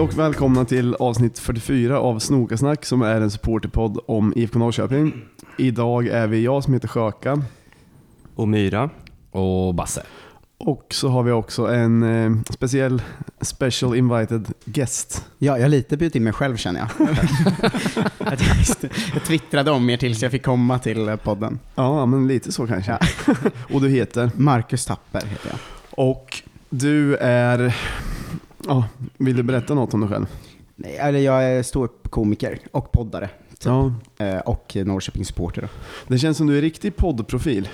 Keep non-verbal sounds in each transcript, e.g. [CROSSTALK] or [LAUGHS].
Hej och välkomna till avsnitt 44 av Snokasnack som är en supporterpodd om IFK Norrköping. Idag är vi jag som heter Sjöka Och Myra. Och Basse. och så har vi också en eh, speciell special invited guest. Ja, jag har lite bjudit in mig själv känner jag. att [LAUGHS] jag, visste, jag twittrade om er tills jag fick komma till eh, podden. Ja, men lite så kanske. och du heter? Marcus Tapper heter jag. Och du är... Ja, vill du berätta något om dig själv? Nej, eller jag är ståuppkomiker och poddare. Typ. Ja, Eh, Och Norrköpingssupporter. det känns som du är riktig poddprofil.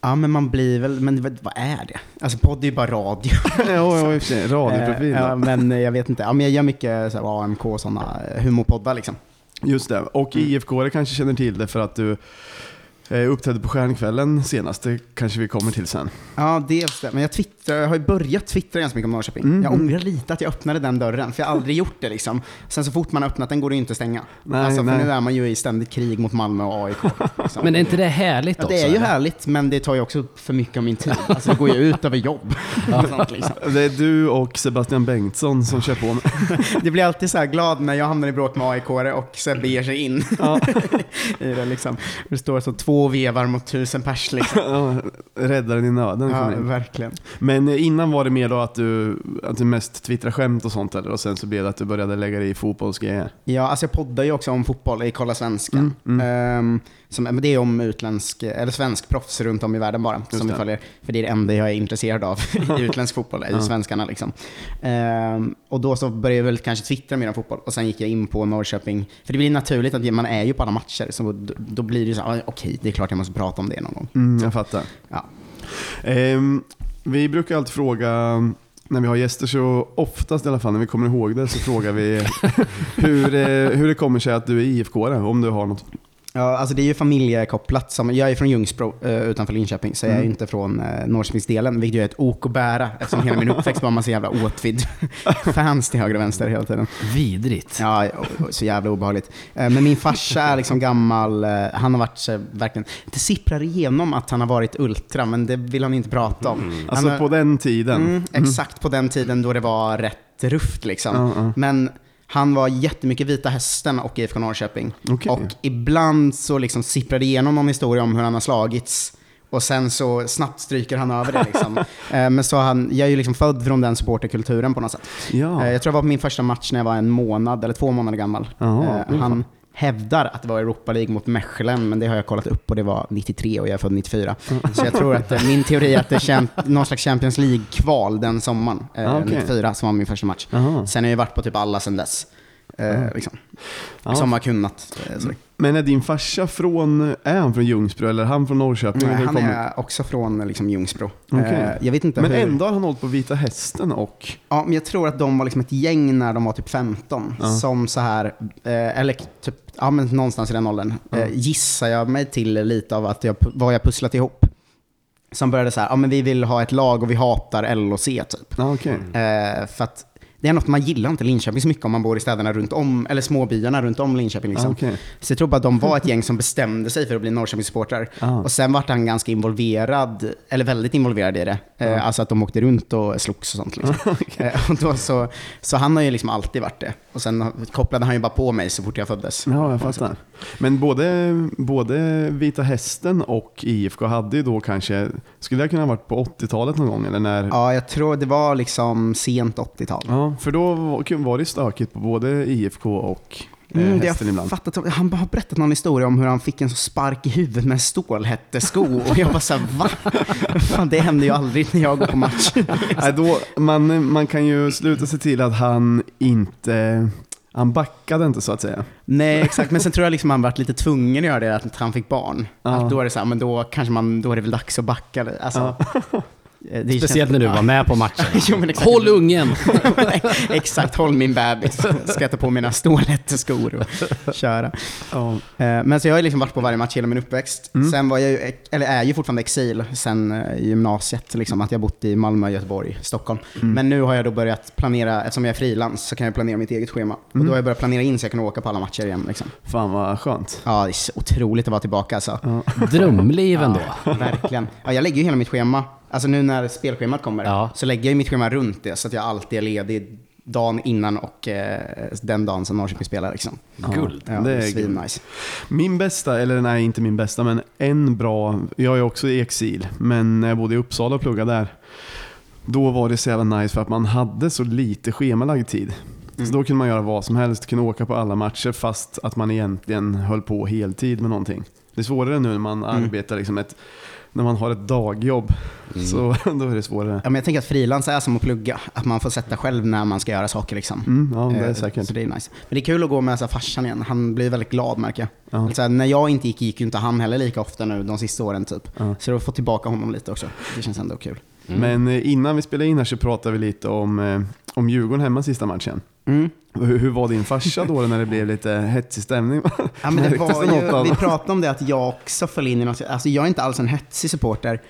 Ja, men man blir väl, men vad är det? Alltså podd är ju bara radio. [LAUGHS] ja, ja, i och för sig. Radioprofil. Eh, då. Ja, men jag vet inte. Ja, men jag gör mycket så här, AMK och sådana humorpoddar liksom. Just det. Och Mm. IFK kanske känner till det för att du eh, uppträdde på Stjärnkvällen senast. Det kanske vi kommer till sen. Ja, dels det. Men jag, twittrar, jag har ju börjat twittra ganska mycket om Norrköping. Mm. Jag ångrar lite att jag öppnade den dörren, för jag har aldrig gjort det liksom. Sen så fort man har öppnat den går det ju inte att stänga. Nej, alltså, för nej. nu är man ju i ständigt krig mot Malmö och AIK. Liksom. Men är inte det härligt ja, också? det är ju eller? härligt, men det tar ju också för mycket av min tid. Alltså det går ju ut över jobb. [LAUGHS] och sånt, liksom. Det är du och Sebastian Bengtsson som kör på. [LAUGHS] Det blir alltid så här glad när jag hamnar i bråk med aik och Sebbe ger sig in. [LAUGHS] I det, liksom. det står så två vevar mot tusen pers. Liksom. [LAUGHS] Ja, Räddaren i nöden Ja, verkligen. Men eh, innan var det mer då att du, att du mest twittrar skämt och sånt eller? Och sen så blev det att du började lägga dig i fotbollsgrejer. Ja, alltså jag poddar ju också om fotboll i Kolla Svensken. Mm, Ehm, som, det är om utländsk, eller svensk proffs runt om i världen bara, som vi det. följer. För det är det enda jag är intresserad av [LAUGHS] i utländsk fotboll, är ju Ja. svenskarna liksom. Ehm, och då så började jag väl kanske twittra mer om fotboll, och sen gick jag in på Norrköping. För det blir naturligt att man är ju på alla matcher, så då, då blir det så "Ah, okej, det är klart jag måste prata om det någon gång. Mm, jag fattar. Ja. Ehm, vi brukar alltid fråga, när vi har gäster så oftast i alla fall när vi kommer ihåg det så frågar vi [LAUGHS] hur, eh, hur det kommer sig att du är ifk om du har något. Ja, alltså det är ju familjekopplat. Som, jag är från Ljungsbro eh, utanför Linköping, så jag är Mm. inte från uh, Norrköpingsdelen, vilket är ett ok att bära eftersom hela min uppväxt var en massa jävla åtvidd [LAUGHS] fans till höger och vänster hela tiden. Vidrigt. Ja, så jävla obehagligt. Eh, men min farsa är liksom gammal, eh, han har varit eh, verkligen, det sipprar igenom att han har varit ultra, men det vill han inte prata om. Alltså han, på den tiden. mm, Exakt på den tiden då det var rätt rufft liksom. Men han var jättemycket Vita Hästen och IFK Norrköping. Okej. Och ibland så liksom sipprar det igenom någon historia om hur han har slagits. Och sen så snabbt stryker han över det liksom. [LAUGHS] Eh, Men så han, jag är ju liksom född från den supporterkulturen på något sätt. Ja. Eh, Jag tror det var på min första match när jag var en månad, eller två månader gammal. Jaha, Eh, han hävdar att det var Europa League mot Mechelen, men det har jag kollat upp och det var 93 och jag är född 94. Så jag tror att eh, min teori är att det är någon slags Champions League-kval den sommaren, eh, Ah, okej. 94, som var min första match. Jaha. Sen har jag varit på typ alla sen dess. Eh, liksom. Som har kunnat. Eh. Men är din farsa från, är han från Ljungsbro eller är han från Norrköping? Nej, han är också från liksom, Ljungsbro. Okej. Eh, jag vet inte Men hur... ändå har han hållit på Vita Hästen och... Ja, men jag tror att de var liksom ett gäng när de var typ 15. Ja. Som så här, eh, eller typ, ja men någonstans i den åldern, Ja. eh, gissar jag mig till lite av att jag, vad jag pusslat ihop. Som började så här, ja men vi vill ha ett lag och vi hatar LOC typ. Okej. Eh, för att det är något man gillar inte Linköping så mycket om man bor i städerna runt om, eller småbyarna runt om Linköping. Liksom. Ja, okej. Så jag tror bara att de var ett gäng som bestämde sig för att bli Norrköpingssupportrar. Ja. Och sen vart han ganska involverad, eller väldigt involverad i det. Eh, Alltså att de åkte runt och slogs och sånt. Liksom. [LAUGHS] Eh, och då så, så han har ju liksom alltid varit det. Och sen kopplade han ju bara på mig så fort jag föddes. Ja, jag fattar. Men både, både Vita Hästen och IFK hade ju då kanske, skulle det kunna ha varit på 80-talet någon gång eller när? Ja, jag tror det var liksom sent 80-tal. Ja, för då var, det stökigt på både IFK och eh, Mm, det jag fattat, han har berättat någon historia om hur han fick en så spark i huvudet med en stålhättesko. Och jag bara såhär, va? Fan, det händer ju aldrig när jag går på match. Nej, då, man, man kan ju sluta se till att han inte, han backade inte så att säga. Nej, exakt. Men sen tror jag liksom han varit lite tvungen att göra det, att han fick barn. Ja. Att då är det så här, men då kanske man, då är det väl dags att backa. Alltså, eh, det Speciellt när du var med på matchen. [LAUGHS] Jo. Håll ungen! [LAUGHS] Exakt, håll min bebis. Ska ta på mina stålhätteskor och köra. Ja. Eh, Men så jag har liksom varit på varje match hela min uppväxt. Mm. Sen var jag ju, eller är ju fortfarande exil sen eh, gymnasiet, liksom, att jag bott i Malmö, Göteborg, Stockholm. Mm. Men nu har jag då börjat planera, eftersom jag är frilans, så kan jag planera mitt eget schema. Och Mm. då har jag börjat planera in så jag kan åka på alla matcher igen. Liksom. Fan vad skönt. Ja, det är så otroligt att vara tillbaka alltså. Drömliv ändå. Verkligen. Ja, jag lägger ju hela mitt schema, alltså nu när spelschemat kommer, Ja. så lägger jag mitt schema runt det så att jag alltid är ledig dagen innan och eh, den dagen som Norrköping spelar. Liksom. Guld. Ja, Det är svin nice. Min bästa, eller nej inte min bästa, men en bra, jag är också i exil, men när jag bodde i Uppsala och pluggade där, då var det så jävla nice för att man hade så lite schemalagd tid. Mm. Så då kunde man göra vad som helst, kunde åka på alla matcher fast att man egentligen höll på heltid med någonting. Det är svårare nu när man Mm. arbetar liksom ett, när man har ett dagjobb, så [LAUGHS] då är det svårare. Ja, men jag tänker att frilans är som att plugga, att man får sätta själv när man ska göra saker. Liksom. Mm, ja, det är Eh, säkert. Så det är nice. Men det är kul att gå med så här, farsan igen. Han blir väldigt glad märker jag. Ja. Alltså, när jag inte gick, gick ju inte han heller lika ofta nu de sista åren typ. Ja. Så att få tillbaka honom lite också. Det känns ändå kul. Men eh, innan vi spelade in här så pratade vi lite om, eh, om Djurgården hemma sista matchen. Mm. Hur, var din farsa då när det blev lite hetsig stämning? Ja, men det [LAUGHS] var ju, vi pratade om det att jag också föll in i något. Alltså jag är inte alls en hetsig supporter.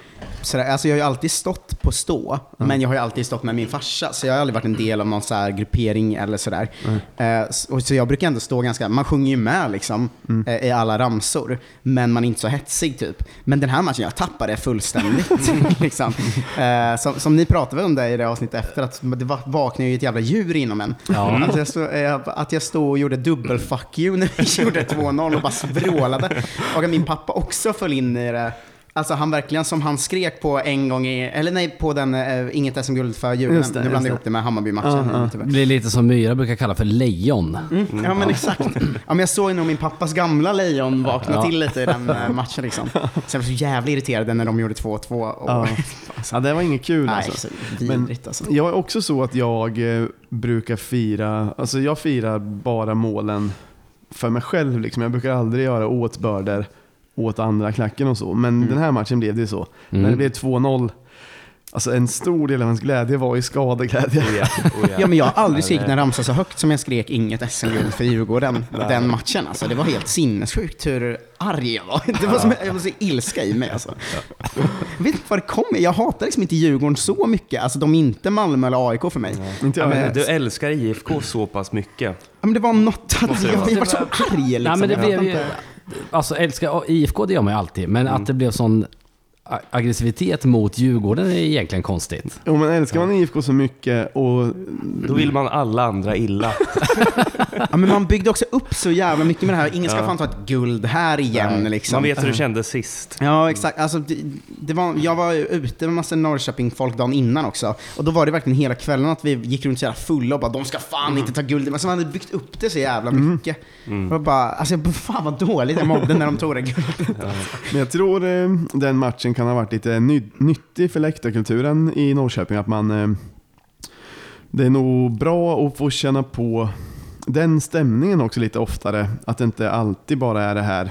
Sådär, alltså jag har ju alltid stått på stå, men jag har ju alltid stått med min farsa. Så jag har aldrig varit en del av någon så gruppering eller sådär. Eh, s- och så jag brukar ändå stå ganska, man sjunger ju med liksom Mm. eh, i alla ramsor. Men man är inte så hetsig typ. Men den här matchen, jag tappade det fullständigt. [LAUGHS] liksom. eh, som, som ni pratade om det i det avsnittet efter, att det va- vaknar ju ett jävla djur inom en. Ja. Att, så, eh, att jag stod och gjorde dubbel fuck you när vi [LAUGHS] gjorde 2-0 och bara vrålade. Och att min pappa också föll in i det. Alltså han verkligen, som han skrek på en gång i, eller nej, på den eh, Inget SM-guld för Djurgården. Just det, Nu just blandade jag ihop det med Hammarby-matchen. Ja. tyvärr. Det blir lite som Myra brukar kalla för lejon. Mm, ja men exakt. Ja, men jag såg nog min pappas gamla lejon vakna Ja. till lite i den eh, matchen liksom. Så jag var så jävla irriterad när de gjorde 2-2. Och, Ja. Ja, det var inget kul Nej, alltså. så vidrigt alltså. Jag är också så att jag eh, brukar fira, alltså jag firar bara målen för mig själv. Liksom. Jag brukar aldrig göra åtbörder åt andra klacken och så. Men den här matchen blev det så. När det Mm. blev 2-0, alltså en stor del av ens glädje var i skadeglädje. Oh ja, oh ja. [LAUGHS] Ja, men jag har aldrig skrikit en ramsa så högt som jag skrek inget SM-guld för Djurgården [LAUGHS] den matchen. Alltså, det var helt sinnessjukt hur arg jag var. Det var som jag var så ilska i mig. Alltså. Jag vet inte vad det kommer. Jag hatar liksom inte Djurgården så mycket. Alltså, de är inte Malmö eller AIK för mig. Inte Ja, jag men-. Du älskar IFK så pass mycket. Ja, men det var något att jag, jag var så arg. Liksom. Nej, men det Jag blev ju... Alltså älskar IFK, det gör man ju alltid. Men att det blev sån aggressivitet mot Djurgården är egentligen konstigt. Jo, men älskar man IFK så mycket och Då vill man alla andra illa. [LAUGHS] Ja, men man byggde också upp så jävla mycket med det här. Ingen ska Ja. fan ta ett guld här igen. Liksom. Man vet hur det kändes sist. Ja, exakt. Alltså, det, det var, jag var ju ute med massa Norrköping-folk dagen innan också. Och då var det verkligen hela kvällen att vi gick runt så jävla fulla och bara de ska fan inte ta guld. Men så man hade byggt upp det så jävla mycket. Och bara, alltså fan vad dåligt jag mådde när de tog det guldet. Men jag tror eh, den matchen kan ha varit lite ny, nyttig för läktarkulturen i Norrköping. Att man, eh, det är nog bra att få känna på den stämningen också lite oftare. Att det inte alltid bara är det här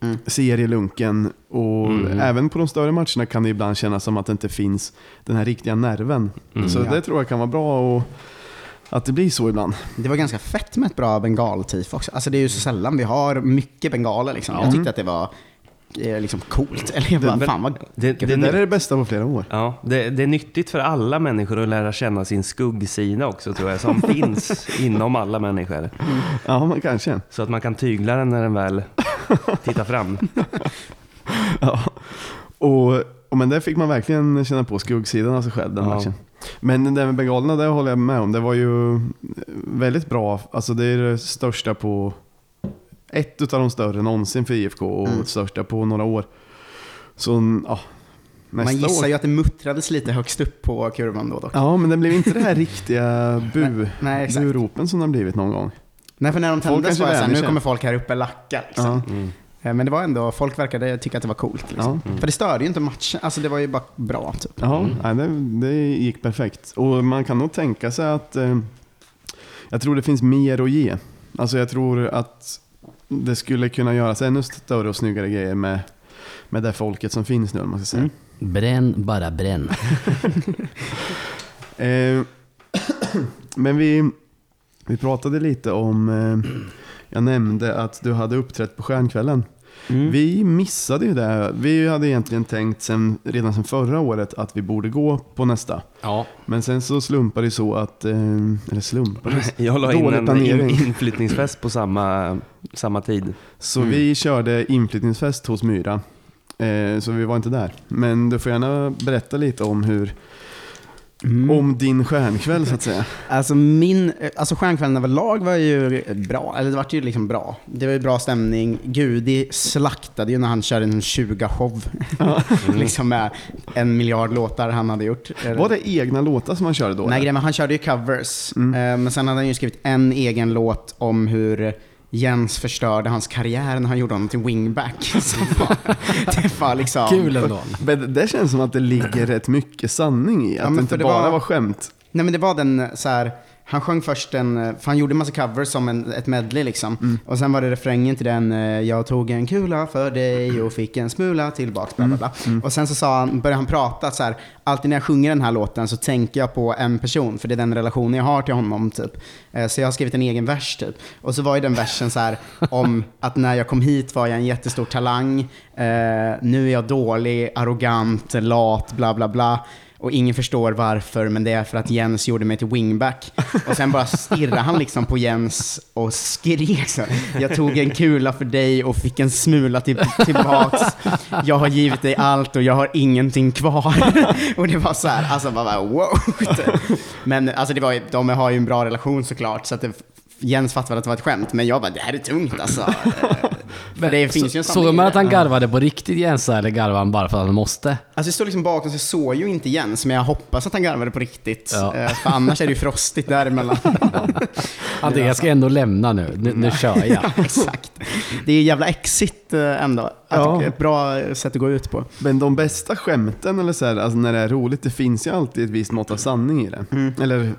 Mm. serielunken. Och Mm. även på de större matcherna kan det ibland kännas som att det inte finns den här riktiga nerven. Mm. Så Ja. det tror jag kan vara bra och att det blir så ibland. Det var ganska fett med ett bra bengaltifo också. Alltså det är ju så sällan vi har mycket bengaler liksom. Jag tyckte att det var eh, liksom coolt. [LAUGHS] Eller jag bara, Men- fan vad Det, Det, det, där är det bästa på flera år. ja, det, det är nyttigt för alla människor att lära känna sin skuggsida också tror jag, som [LAUGHS] finns inom alla människor. Ja, men kanske. Så att man kan tygla den när den väl tittar fram. [LAUGHS] Ja. Och, och men där fick man verkligen känna på skuggsidan av sig själv den Ja. matchen. Men det där med bengalerna, det håller jag med om. Det var ju väldigt bra. Alltså det är det största på... Ett utav de större någonsin för IFK och Mm. största på några år. Så ja, nästa Man gissar år. ju att det muttrades lite högst upp på kurvan då dock. Ja, men det blev inte det här riktiga [LAUGHS] bu, Nej, exakt. buropen som det har blivit någon gång. Nej, för när de Folk tändes kanske var jag såhär, nu kommer folk här uppe lacka. Liksom. Ja. Mm. Men det var ändå, folk verkade tycka att det var coolt. Liksom. Ja. För det störde ju inte matchen, alltså det var ju bara bra typ. Ja, nej, det, det gick perfekt. Och man kan nog tänka sig att eh, jag tror det finns mer att ge. Alltså jag tror att det skulle kunna göras ännu större och snyggare grejer med, med det folket som finns nu, man ska säga. Mm. Bränn, bara bränn. [LAUGHS] Eh, men vi, vi pratade lite om, eh, jag nämnde att du hade uppträtt på Stjärnkvällen. Mm. Vi missade ju det. Vi hade egentligen tänkt sen, redan sedan förra året att vi borde gå på nästa. Ja. Men sen så slumpade det så att, eh, eller slumpade, [LAUGHS] Jag la in en planering. in, inflyttningsfest på samma, samma tid. så Mm. vi körde inflyttningsfest hos Myra. Eh, så vi var inte där. Men du får gärna berätta lite om hur, om din stjärnkväll så att säga. Alltså min, alltså stjärnkvällen överlag var ju bra, eller det var ju liksom bra. Det var ju bra stämning. Gudi slaktade ju när han körde en 20-show. [LAUGHS] liksom med en miljard låtar han hade gjort. Var det egna låtar som han körde då? Nej, var, han körde ju covers. Mm. Eh, Men sen hade han ju skrivit en egen låt om hur Jens förstörde hans karriär när han gjorde honom till wingback. [LAUGHS] Det var liksom... Kul ändå. Men det känns som att det ligger rätt mycket sanning i att men det inte för det bara var- var skämt. Nej men det var den så här. Han sjöng först en, för han gjorde en massa covers som en, ett medley liksom. Och sen var det refrängen till den, eh, jag tog en kula för dig och fick en smula tillbaks, bla bla bla. Och sen så sa han, började han prata så här, alltid när jag sjunger den här låten så tänker jag på en person, för det är den relationen jag har till honom typ. Eh, Så jag har skrivit en egen vers typ. Och så var ju den versen så här [LAUGHS] om att när jag kom hit var jag en jättestor talang, eh, nu är jag dålig, arrogant, lat, bla bla bla. Och ingen förstår varför, men det är för att Jens gjorde mig till wingback. Och sen bara stirrade han liksom på Jens och skrek så. Jag tog en kula för dig och fick en smula till, tillbaks. Jag har givit dig allt och jag har ingenting kvar. Och det var så här, alltså bara wow. Men alltså det var de har ju en bra relation såklart, så att det, Jens fattade väl att det var ett skämt, men jag bara det här är tungt alltså. [LAUGHS] För det finns ju en Så- Såg man att han garvade på riktigt Jens eller garvade han bara för att han måste? Alltså jag står liksom bakom så jag såg ju inte Jens, men jag hoppas att han garvade på riktigt. Ja. Eh, För annars är det ju frostigt däremellan. [LAUGHS] Han tänkte, jag ska ändå lämna nu. Nu, nu kör jag. [LAUGHS] Exakt. Det är ju jävla exigt eh, ändå. Ja. Ett bra sätt att gå ut på. Men de bästa skämten, eller så här, alltså när det är roligt, det finns ju alltid ett visst mått av sanning i det. Mm. Eller i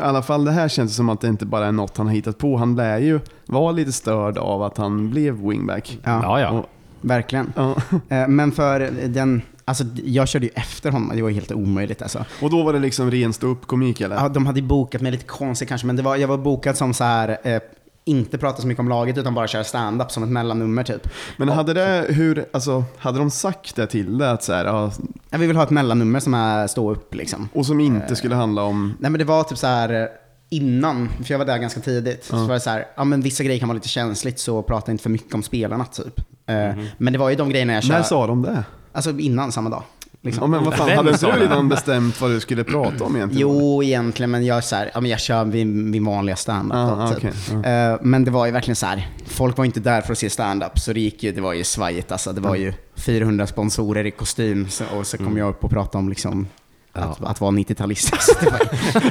alla fall det här känns som att det inte bara är något han har hittat på. Han lär ju vara lite störd av att han blev wingback. Ja, Ja, ja. Och, verkligen. ja. [LAUGHS] Eh, Men för den, alltså jag körde ju efter honom, det var helt omöjligt alltså. och då var det liksom ren ståuppkomik eller? Ja, de hade ju bokat mig lite konstigt kanske, men det var, jag var bokad som så här, eh, inte prata så mycket om laget utan bara köra stand-up som ett mellannummer typ. Men hade det, hur, alltså, hade de sagt det till dig? Att så här, ja, Ja, vi vill ha ett mellannummer som är stå upp liksom. och som inte skulle handla om... Nej men det var typ så här eh, innan, för jag var där ganska tidigt, så var det så här, ja men vissa grejer kan vara lite känsligt så prata inte för mycket om spelarna typ. Eh, Men det var ju de grejerna jag När körde, sa de det? alltså innan samma dag. Liksom. Ja, men vad fan, hade du redan bestämt vad du skulle prata om egentligen? Jo, egentligen, men jag, så här, ja, men jag kör min, min vanliga standup. Ah, ah, typ. okej, Eh, men det var ju verkligen så här, folk var inte där för att se standup, så det gick ju, det var ju svajigt alltså. Det var ju 400 sponsorer i kostym, så, och så kom jag upp och pratade om liksom att, att vara 90-talist. [LAUGHS] Så det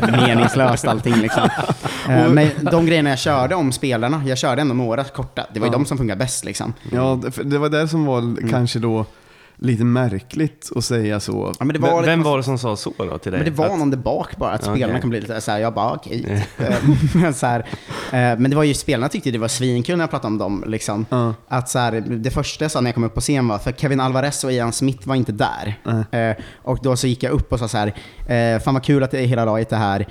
var meningslöst allting liksom. [LAUGHS] Eh, men de grejerna jag körde om spelarna, jag körde ändå några korta. Det var ju Ja. de som funkar bäst liksom. Ja, det var det som var Mm. kanske då lite märkligt att säga så. Ja, men var, vem var det som sa så då till dig? Men det var Att- någon där bak bara, att Okej. spelarna kan bli lite så här, jag bara okej. Eh, [LAUGHS] men, så här, eh, men det var ju, spelarna tyckte det var svinkul när jag pratade om dem. Liksom. Ja. Att så här, det första jag sa när jag kom upp på scen var, för Kevin Alvarez och Ian Smith var inte där. Eh, och då så gick jag upp och sa så här, eh, fan vad kul att det är hela laget är här.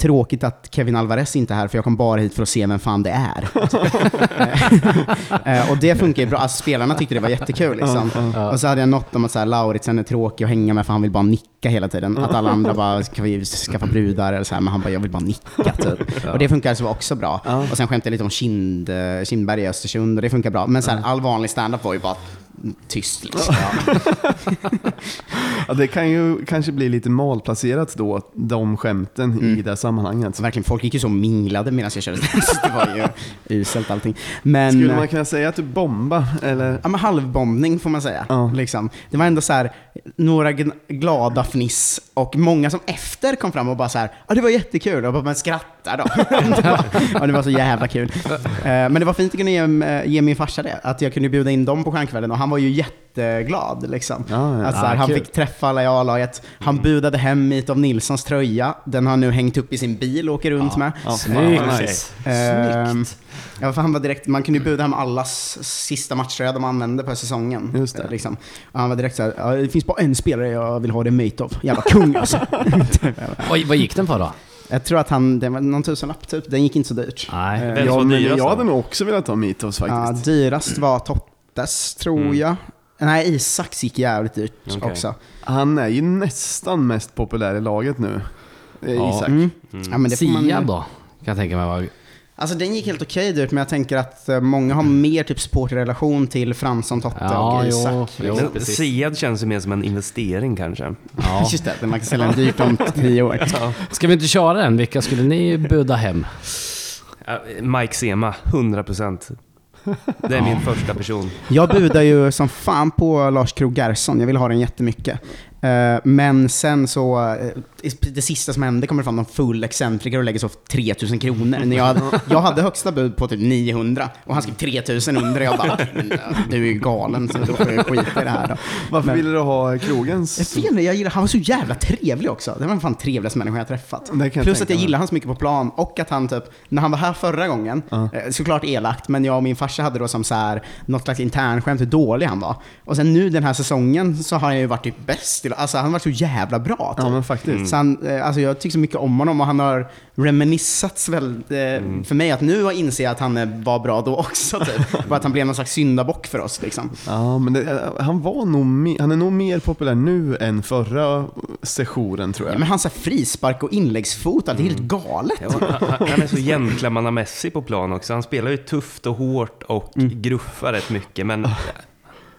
Tråkigt att Kevin Alvarez inte är här, för jag kom bara hit för att se vem fan det är. [LAUGHS] Och det funkar ju bra, alltså, spelarna tyckte det var jättekul. Liksom. Och så hade jag något om att så här, Lauritsen är tråkig att hänga med för han vill bara nicka hela tiden. Att alla andra bara, ska vi skaffa brudar eller så här, men han bara, jag vill bara nicka typ. Och det funkar så också bra. Och sen skämtade jag lite om kind, eh, Kindberg i Östersund och det funkar bra. Men så här, all vanlig standup var ju bara tyst [LAUGHS] liksom. Ja, det kan ju kanske bli lite malplacerat då, de skämten Mm. i det sammanhanget. Så verkligen, folk gick ju så minglade medan jag körde [LAUGHS] det var ju uselt allting. Men, Skulle man kunna säga att du bomba eller? Ja men halvbombning får man säga. Ja. Liksom. Det var ändå så här, några glada fniss och många som efter kom fram och bara så här, ja det var jättekul, och jag bara, men skrattar då. [LAUGHS] ja, det var så jävla kul. Eh, Men det var fint att kunna ge, eh, ge min farsa det, att jag kunde bjuda in dem på stjärnkvällen och han var ju jätteglad. Liksom. Ja, ja. Att, så här, Ah, han kul. fick träffa alla i A-laget, han budade hem Meet of Nilssons tröja, den har han nu hängt upp i sin bil och åker runt med. Ja, Snyggt. nice. Ehm, Ja, för han var direkt, man kunde ju buda hem allas sista matchtröja de använde på säsongen. Just det. Eh, Liksom. Och han var direkt såhär, ja, det finns bara en spelare jag vill ha det mate of. Jävla kung alltså. [LAUGHS] Oj, vad gick den för då? jag tror att han, det var någon tusenlapp typ, den gick inte så dyrt. Nej. Eh, Ja, var men jag hade nog också velat ha ja, faktiskt. dyrast var Tottes, tror Mm. jag. Nej, Isaks gick jävligt dyrt Okej. också. Han är ju nästan mest populär i laget nu. Eh, Ja. Isak. Mm. Ja, men det får man, Sia då? Kan jag tänka mig var Alltså den gick helt okej ut, men jag tänker att eh, många har mer typ supporterrelation till Fransson, Totte Ja, och jo, Isak. jo, precis. Siad känns ju mer som en investering kanske. Ja. [LAUGHS] Just det, man kan sälja den dyrt om tio år. Ska vi inte köra den? Vilka skulle ni buda hem? Ja, Mike Sema, 100%. [LAUGHS] Det är min första person. Jag budar ju som fan på Lars Krogh Gerson, jag vill ha den jättemycket. Eh, Men sen så, eh, det sista som hände kommer fram någon full excentriker och lägger så 3000 kronor. När jag, jag hade högsta bud på typ 900 och han skrev 3000 under och jag bara, "Men, eh, du är ju galen så då får jag skita i det här då. Varför Men- ville du ha Jag krogens? vet inte, jag gillar, han var så jävla trevlig också. Det var fan trevligaste människa jag träffat. Jag Plus att jag gillar han så mycket på plan och att han typ, när han var här förra gången, eh, såklart elakt, men jag och min farsa hade då som så här, något slags internskämt hur dålig han var. Och sen nu den här säsongen så har han ju varit typ bäst. i- Alltså han har varit så jävla bra. Typ. Ja men faktiskt. Så han, eh, alltså jag tycker så mycket om honom och han har reminissats väldigt, eh, Mm. för mig att nu inser jag att han eh, var bra då också. Typ. [LAUGHS] och att han blev någon slags syndabock för oss. Liksom. Ja, men det, han, var nog han är nog mer populär nu än förra sessionen tror Ja, jag. men hans frispark och inläggsfot, det är helt galet. Ja, han- han är så gentlemannamässig på plan också. Han spelar ju tufft och hårt och gruffar rätt mycket, men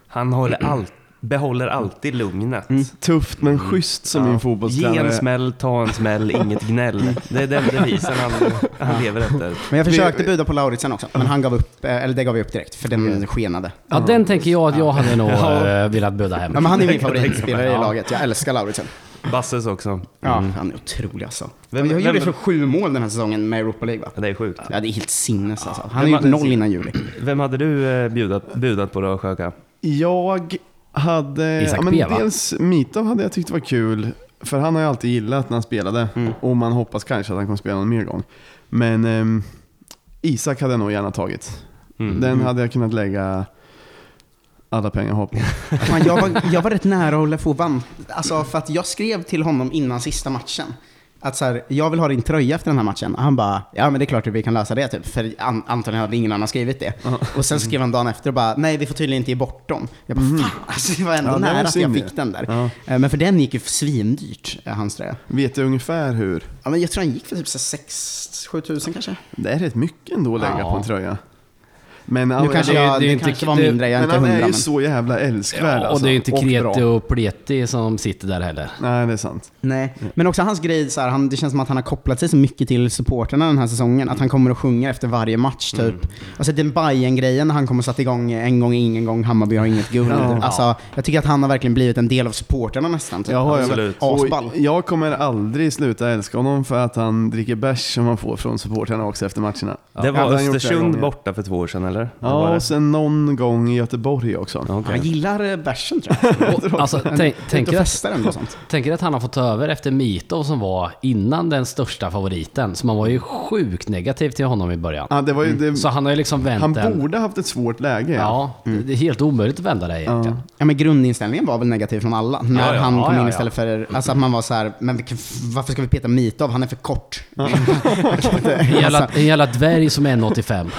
han håller [CLEARS THROAT] all, behåller alltid lugnet. Tufft men schysst som min Ge fotbollstränare. en smäll, ta en smäll, inget gnäll. Det är den devisen han, han lever efter. Men jag försökte buda på Lauritsen också, men han gav upp, eh, eller det gav vi upp direkt, för den skenade. Ja, den tänker jag att jag hade nog eh, velat buda hem. Ja, men han är min [LAUGHS] favoritspelare i laget, jag älskar Lauritsen. Basses också. Ja, han är otrolig alltså. Vem- jag vem- gjorde för sju mål den här säsongen med Europa League va? Ja, Det är sjukt. Ja, det är helt sinnes alltså. Han Vem har gjort hade- noll innan juli. Vem hade du eh, bjudat, budat på då, Sjöka? Jag hade... Isak ja, men B, va? dels Mitov hade jag tyckt var kul. För han har ju alltid gillat när han spelade. Mm. Och man hoppas kanske att han kommer spela någon mer gång. Men ehm, Isak hade jag nog gärna tagit. Mm. Den hade jag kunnat lägga alla pengar jag har på. [LAUGHS] Jag, var, jag var rätt nära att få vann. Alltså för att jag skrev till honom innan sista matchen. Att så här, jag vill ha din tröja efter den här matchen. Och han bara, ja men det är klart att vi kan lösa det typ. För an, antagligen hade ingen annan skrivit det. Och sen skrev han dagen efter och bara, nej vi får tydligen inte ge bort dem. Jag bara, fan alltså det var ändå Ja, nära att jag fick den där. Ja. Eh, Men för den gick ju svindyrt, eh, hans tröja. Vet du ungefär hur? Ja men jag tror han gick för typ 6-7 tusen kanske. Det är rätt mycket ändå att lägga Ja. på en tröja. Men, Nu kanske, det är- jag, det det inte- kanske var mindre, jag är men inte han hundra. är ju Men... så jävla älskvärd Ja, och alltså. det är inte Kreti och Pleti som sitter där heller. Nej, det är sant. Nej, men också hans grej, så här, han, det känns som att han har kopplat sig så mycket till supporterna den här säsongen. Att han kommer och sjunger efter varje match typ. Mm. Alltså den bayern grejen när han kommer och satt igång en gång, ingen gång, Hammarby har inget guld. Ja. Alltså, jag tycker att han har verkligen blivit en del av supporterna nästan. Typ. Ja, Absolut. Asball. jag kommer aldrig sluta älska honom för att han dricker bärs som man får från supportrarna också efter matcherna. Det var han Östersund borta för två år sedan, eller? Ja, och sen någon gång i Göteborg också. Okej. Han gillar eh, bärsen tror jag. [LAUGHS] Och, alltså, tänk, Tänk tänker, att och sånt. [LAUGHS] tänker att han har fått ta över efter Mitov som var innan den största favoriten. Så man var ju sjukt negativ till honom i början. Ja, det var ju det, Så han har ju liksom vänt han borde haft ett svårt läge. Ja, det är helt omöjligt att vända det egentligen. Ja men grundinställningen var väl negativ från alla. När ja. han Ja, kom ja, in ja. istället för, alltså att man var så här, men varför ska vi peta Mitov? Han är för kort. [LAUGHS] En jävla, en jävla dvärg som är 1,85.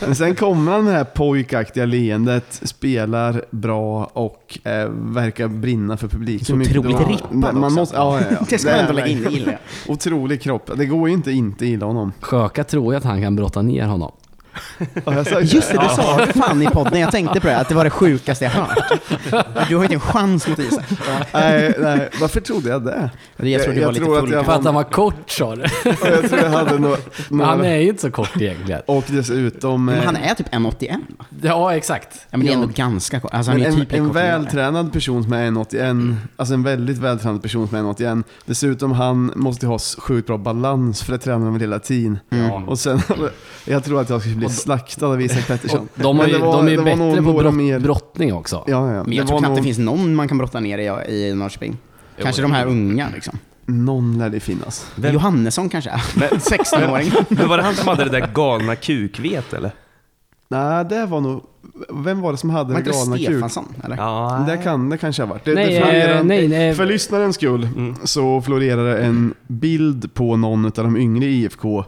Men sen kommer han med det här pojkaktiga leendet, spelar bra och eh, verkar brinna för publik. Så otroligt rippad man också. måste, ja, ja, ja. Det ska man ändå är- lägga in, det gillar jag. Otrolig kropp. Det går ju inte inte gilla honom. Sjöka tror ju att han kan brotta ner honom. Jag Just det, du sa det fan i podden, jag tänkte på det, att det var det sjukaste jag hört. Du har ju inte en chans mot Isak. Nej, nej, varför trodde jag det? Jag tror du Jag var lite att full. jag För att han var kort sa du. Jag tror jag hade no, Men han några... är ju inte så kort egentligen. Och dessutom... Men eh, han är typ 1,81 va? Ja, exakt. Ja men det är ändå ganska kort. Alltså han är en, typ en vältränad person som är 1,81, alltså en väldigt vältränad person som är 1,81. Dessutom han måste ha sjukt bra balans för det tränar han väl hela tiden. Ja. Och sen, [LAUGHS] jag tror att jag skulle bli slaktad av Isak Pettersson. Och de, har ju, det var- de är ju det bättre på brott, mer- brottning också. Ja, ja. Men det jag tror var knappt det finns någon man kan brotta ner i, i Norrköping. Kanske de här unga liksom. Någon lär det finnas. Vem- Johannesson kanske är. [LAUGHS] Men- 16-åring. Men var det han som hade det där galna kukvet, eller? Nej, det var nog... Vem var det som hade Var det det galna kuk? Stefansson? Eller? Ja, Det kan det kanske ha varit. Det, Nej, det florerar, eh, nej, nej. För lyssnarens skull Mm. så florerar det en bild på någon av de yngre i IFK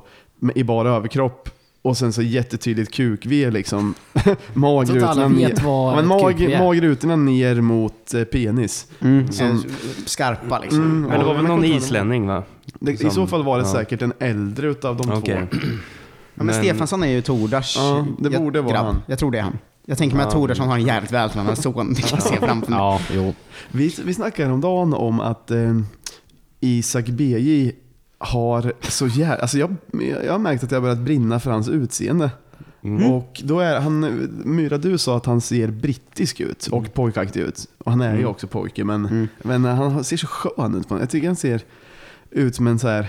i bara överkropp och sen så jättetydligt kuk-V liksom. [LAUGHS] Magrutorna alla ner. vad Ja, men mag, magrutorna ner mot eh, penis. Mm, Som- eh, skarpa liksom. Mm, Men det ja, var väl jag någon islänning, va? Det, I Som- så fall var det ja. säkert en äldre utav de Okej. två. men, Men- Stefansson är ju Tordars Ja, det jag- borde vara grabb. han. Jag tror det är han. Jag tänker mig att Tordarsson har en jävligt vältränad son. Det kan jag se framför mig. Ja, jo. Vi, vi snackade om dagen om att eh, Isak BJ har så jävla... Alltså jag, jag har märkt att jag har börjat brinna för hans utseende. Och då är han... Myra, du sa att han ser brittisk ut och pojkaktig ut. Och han är ju också pojke, men, men han ser så skön ut. På Jag tycker han ser ut som en så här...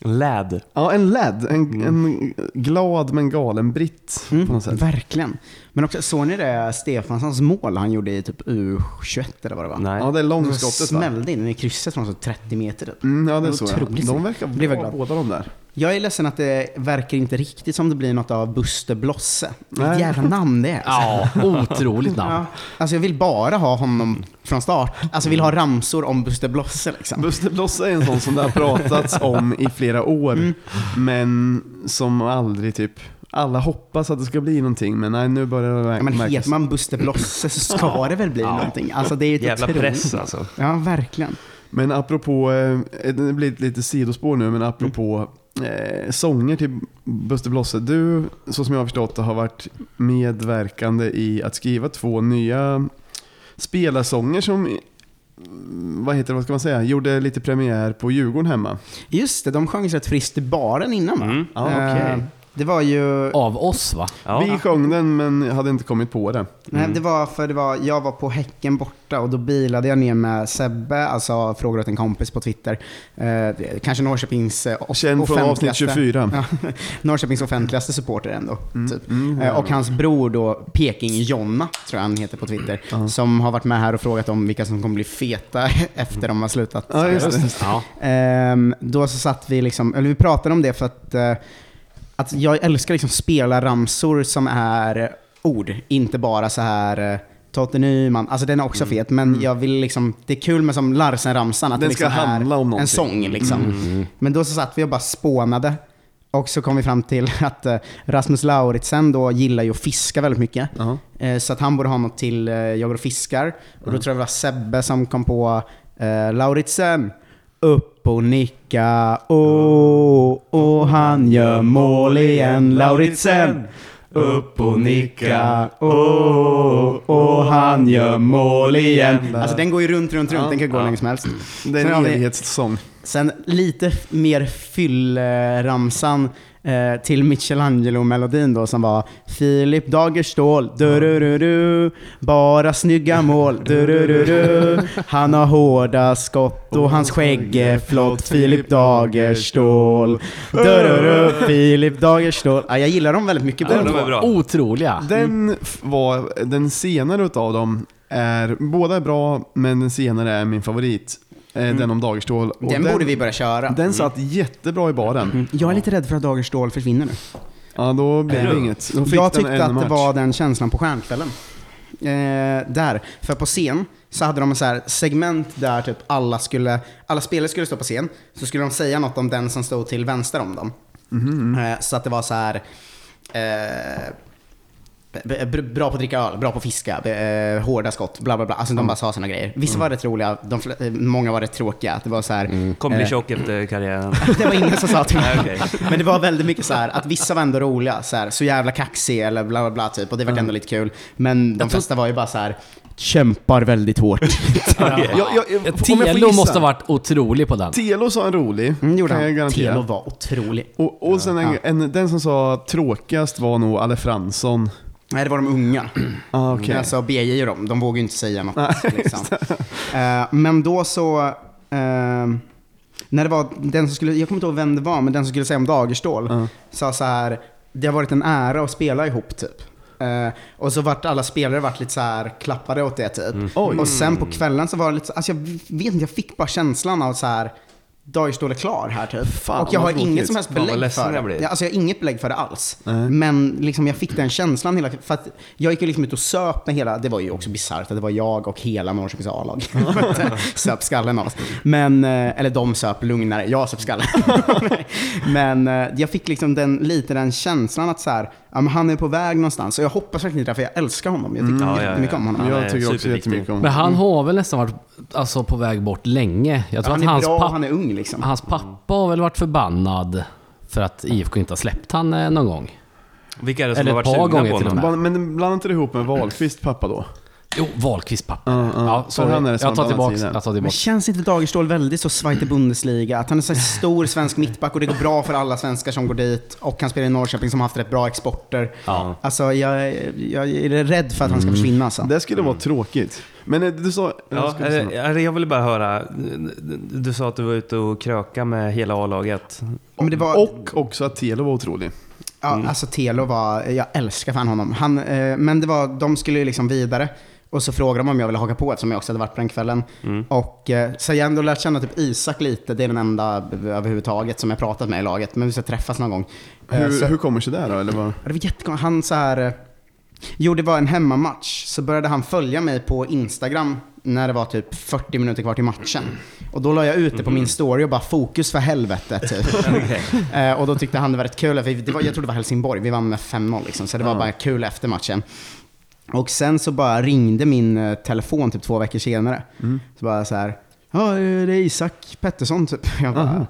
Läd. Ja, en lad. En, en glad men galen britt på något sätt. Mm, Verkligen. Men också, såg ni det Stefanssons mål han gjorde i typ U21 eller vad det var? Nej. Ja, det är långskottet va? smällde in i krysset från så 30 meter typ. Mm, ja, det Det såg jag. De verkar Blev jag bra glad. båda de där. Jag är ledsen att det verkar inte riktigt som det blir något av Buster Blosse. Vilket Nej. jävla namn det är. Ja, otroligt namn. Ja, alltså jag vill bara ha honom från start. Alltså jag vill ha ramsor om Buster Blosse liksom. Buster Blossa är en sån som det har pratats om i flera år, Mm. men som aldrig typ... Alla hoppas att det ska bli någonting, men nej, nu börjar det Ja, men märkas. heter man Buster Blosse så ska det väl bli någonting. Alltså det är Jävla otroligt- press alltså. Ja, verkligen. Men apropå, eh, det blir lite sidospår nu, men apropå eh, sånger till Buster Blosse. Du, så som jag har förstått det, har varit medverkande i att skriva två nya spelarsånger som, mm, vad heter det, vad ska man säga, gjorde lite premiär på Djurgården hemma. Just det, de sjöng rätt friskt i baren innan va? Mm. Ja, okej. Eh, Det var ju... Av oss va? Ja. Vi sjöng den men hade inte kommit på det. Nej, det var för det var, jag var på Häcken borta och då bilade jag ner med Sebbe, alltså frågor åt en kompis på Twitter. Eh, kanske Norrköpings eh, Känd från avsnitt offentligaste- 24. Ja, [LAUGHS] Norrköpings offentligaste supporter ändå. Typ. mm, Eh, och hans bror då, Peking-Jonna, tror jag han heter på Twitter, som har varit med här och frågat om vilka som kommer bli feta [LAUGHS] efter de har slutat. Ja, just det. Ja. Ehm, då så satt vi liksom, eller vi pratade om det för att, eh, att jag älskar liksom spela ramsor som är ord, inte bara så här eh, Totte Nyman, alltså den är också fet, men jag vill liksom, det är kul med som Larsen-ramsan, att Den det ska liksom handla om en sång liksom. Men då så satt vi och bara spånade. Och så kom vi fram till [LAUGHS] att eh, Rasmus Lauritsen då gillar ju att fiska väldigt mycket. Ja. Eh, Så att han borde ha något till Jag går och fiskar. Och då tror jag det var Sebbe som kom på Lauritsen. Upp och nicka, åh, och han gör mål igen. Lauritsen. Upp och nicka, åh, och han gör mål igen. Alltså den går ju runt, runt, runt. Den kan gå hur länge som helst. Det är Sen har en vi- evighetssång. Sen lite f- mer fyllramsan eh, till Michelangelo-melodin då som var Filip Dagerstål, du bara snygga mål, du Han har hårda skott och hans skägg är flott, Filip Dagerstål, du Filip Dagerstål. Ja, jag gillar dem väldigt mycket. Ja, de är bra. Otroliga. Den f- var, den senare utav dem är, båda är bra, men den senare är min favorit. Eh, Den om Dagerstål. Och Den borde vi börja köra. Den satt jättebra i baren. Jag är lite rädd för att Dagerstål försvinner nu. Ja, då blev Är det inget. Jag den tyckte att det var den känslan på Stjärnkvällen. Eh, där. För på scen så hade de en så här segment där typ alla, skulle, alla spelare skulle stå på scen. Så skulle de säga något om den som stod till vänster om dem. Eh, så att det var så här... Eh, Bra på att dricka öl, bra på att fiska, eh, hårda skott, bla bla bla. Alltså de bara sa såna grejer. Vissa var rätt roliga, eh, många var rätt tråkiga. Det var så här, Kommer bli eh, tjock efter karriären. [LAUGHS] det var ingen som sa till [LAUGHS] mig. Okej. Men det var väldigt mycket så här att vissa var ändå roliga, så, här, så jävla kaxig eller bla bla bla typ. Och det var ändå lite kul. Men de flesta var ju bara så här kämpar väldigt hårt. [LAUGHS] Jag får Telo måste ha varit otrolig på den. Telo sa en rolig, Mm, gjorde kan jag garantera. Telo var otrolig. Och, och sen en, Ja. en, den som sa tråkigast var nog Alle Fransson. Nej, det var de unga. Ah, okej. Alltså BJ och dem, de vågade ju inte säga något. [LAUGHS] liksom. Eh, men då så... eh, när det var den som skulle, jag kommer inte ihåg vem det var, men den som skulle säga om Dagerstål Ja. sa så här, det har varit en ära att spela ihop typ. Eh, och så vart alla spelare vart lite så här klappade åt det typ. Oj. Och sen på kvällen så var det lite så, alltså jag vet inte, jag fick bara känslan av så här Dagerstål är klar här typ. Fan, och jag har inget tråkigt. som helst Fan, belägg ledsen för jag det. blir. Ja, Alltså jag har inget belägg för det alls. Nej. Men liksom jag fick den känslan hela För att jag gick ju liksom ut och söp med hela, det var ju också bisarrt att det var jag och hela Norrköpings A-lag. [LAUGHS] söp skallen av oss. Men, eh, eller de söp lugnare, jag söp skallen. [LAUGHS] men eh, jag fick liksom den, lite den känslan att så här, ja, men han är på väg någonstans. Och jag hoppas verkligen det, för jag älskar honom. Jag tycker Mm. Ja, ja, jättemycket ja. om honom. Ja, jag tycker också jättemycket om Men han har väl nästan varit alltså, på väg bort länge. Jag tror han att är hans, bra, papp, han är ung liksom. hans pappa har väl varit förbannad för att IFK inte har släppt han eh, någon gång. Vilka är det som Eller har varit sugna gånger på honom? Men blanda inte ihop med Wahlqvist pappa då? Jo, Wahlqvist pappa. Ja, ja. Ja, sorry. han är det jag tar Jag tar Men tillbaka. känns inte Dagerstål väldigt så Zweite [CLEARS THROAT] Bundesliga? Att han är så stor svensk mittback och det går bra för alla svenskar som går dit. Och han spelar i Norrköping som har haft rätt bra exporter. Ja. Alltså jag, jag är rädd för att han ska försvinna alltså. Det skulle vara tråkigt. Men eh, du sa... Ja, något? eh, jag ville bara höra. Du sa att du var ute och kröka med hela A-laget. Men var, Och också att Telo var otrolig. Ja, alltså Telo var, jag älskar fan honom. Han, eh, men det var, de skulle ju liksom vidare. Och så frågade de om jag ville haka på eftersom jag också hade varit på den kvällen. Och eh, så jag har ändå lärt känna typ Isak lite, det är den enda överhuvudtaget som jag pratat med i laget. Men vi ska träffas någon gång. Eh, Hur, så, hur kommer sig det då? Eller vad? Det var jättekonstigt. Han så här... eh, Jo, det var en hemmamatch. Så började han följa mig på Instagram när det var typ 40 minuter kvar till matchen. Och då la jag ut det på min story och bara fokus för helvete typ. [LAUGHS] eh, och då tyckte han det var rätt kul, för det var, jag tror det var Helsingborg, vi vann med 5-0 liksom. Så det var bara kul efter matchen. Och sen så bara ringde min eh, telefon typ två veckor senare. Så bara så här, ja eh, det är Isak Pettersson typ. [LAUGHS] Jag bara,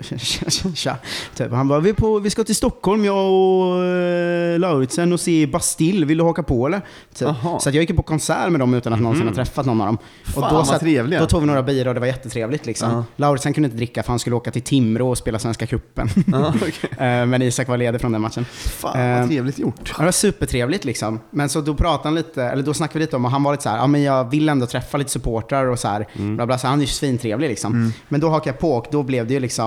tja, [LAUGHS] tja. Typ. Han bara, vi, på, vi ska till Stockholm jag och eh, Lauritsen och se Bastille, vill du haka på eller? Typ. Så att jag gick på konsert med dem utan att någonsin ha träffat någon av dem. Fan, då, vad satt- trevliga. då tog vi några bira och det var jättetrevligt liksom. Ja. Lauritsen kunde inte dricka för han skulle åka till Timrå och spela Svenska cupen. [LAUGHS] Ja, [LAUGHS] okej. Eh, Men Isak var ledig från den matchen. Fan Eh, vad trevligt gjort. Det var supertrevligt liksom. Men så då pratade han lite, eller då snackade vi lite om, och han var lite så här, ja men jag vill ändå träffa lite supportrar och så här. Bla bla, så han är ju svintrevlig liksom. Men då hakade jag på och då blev det ju liksom,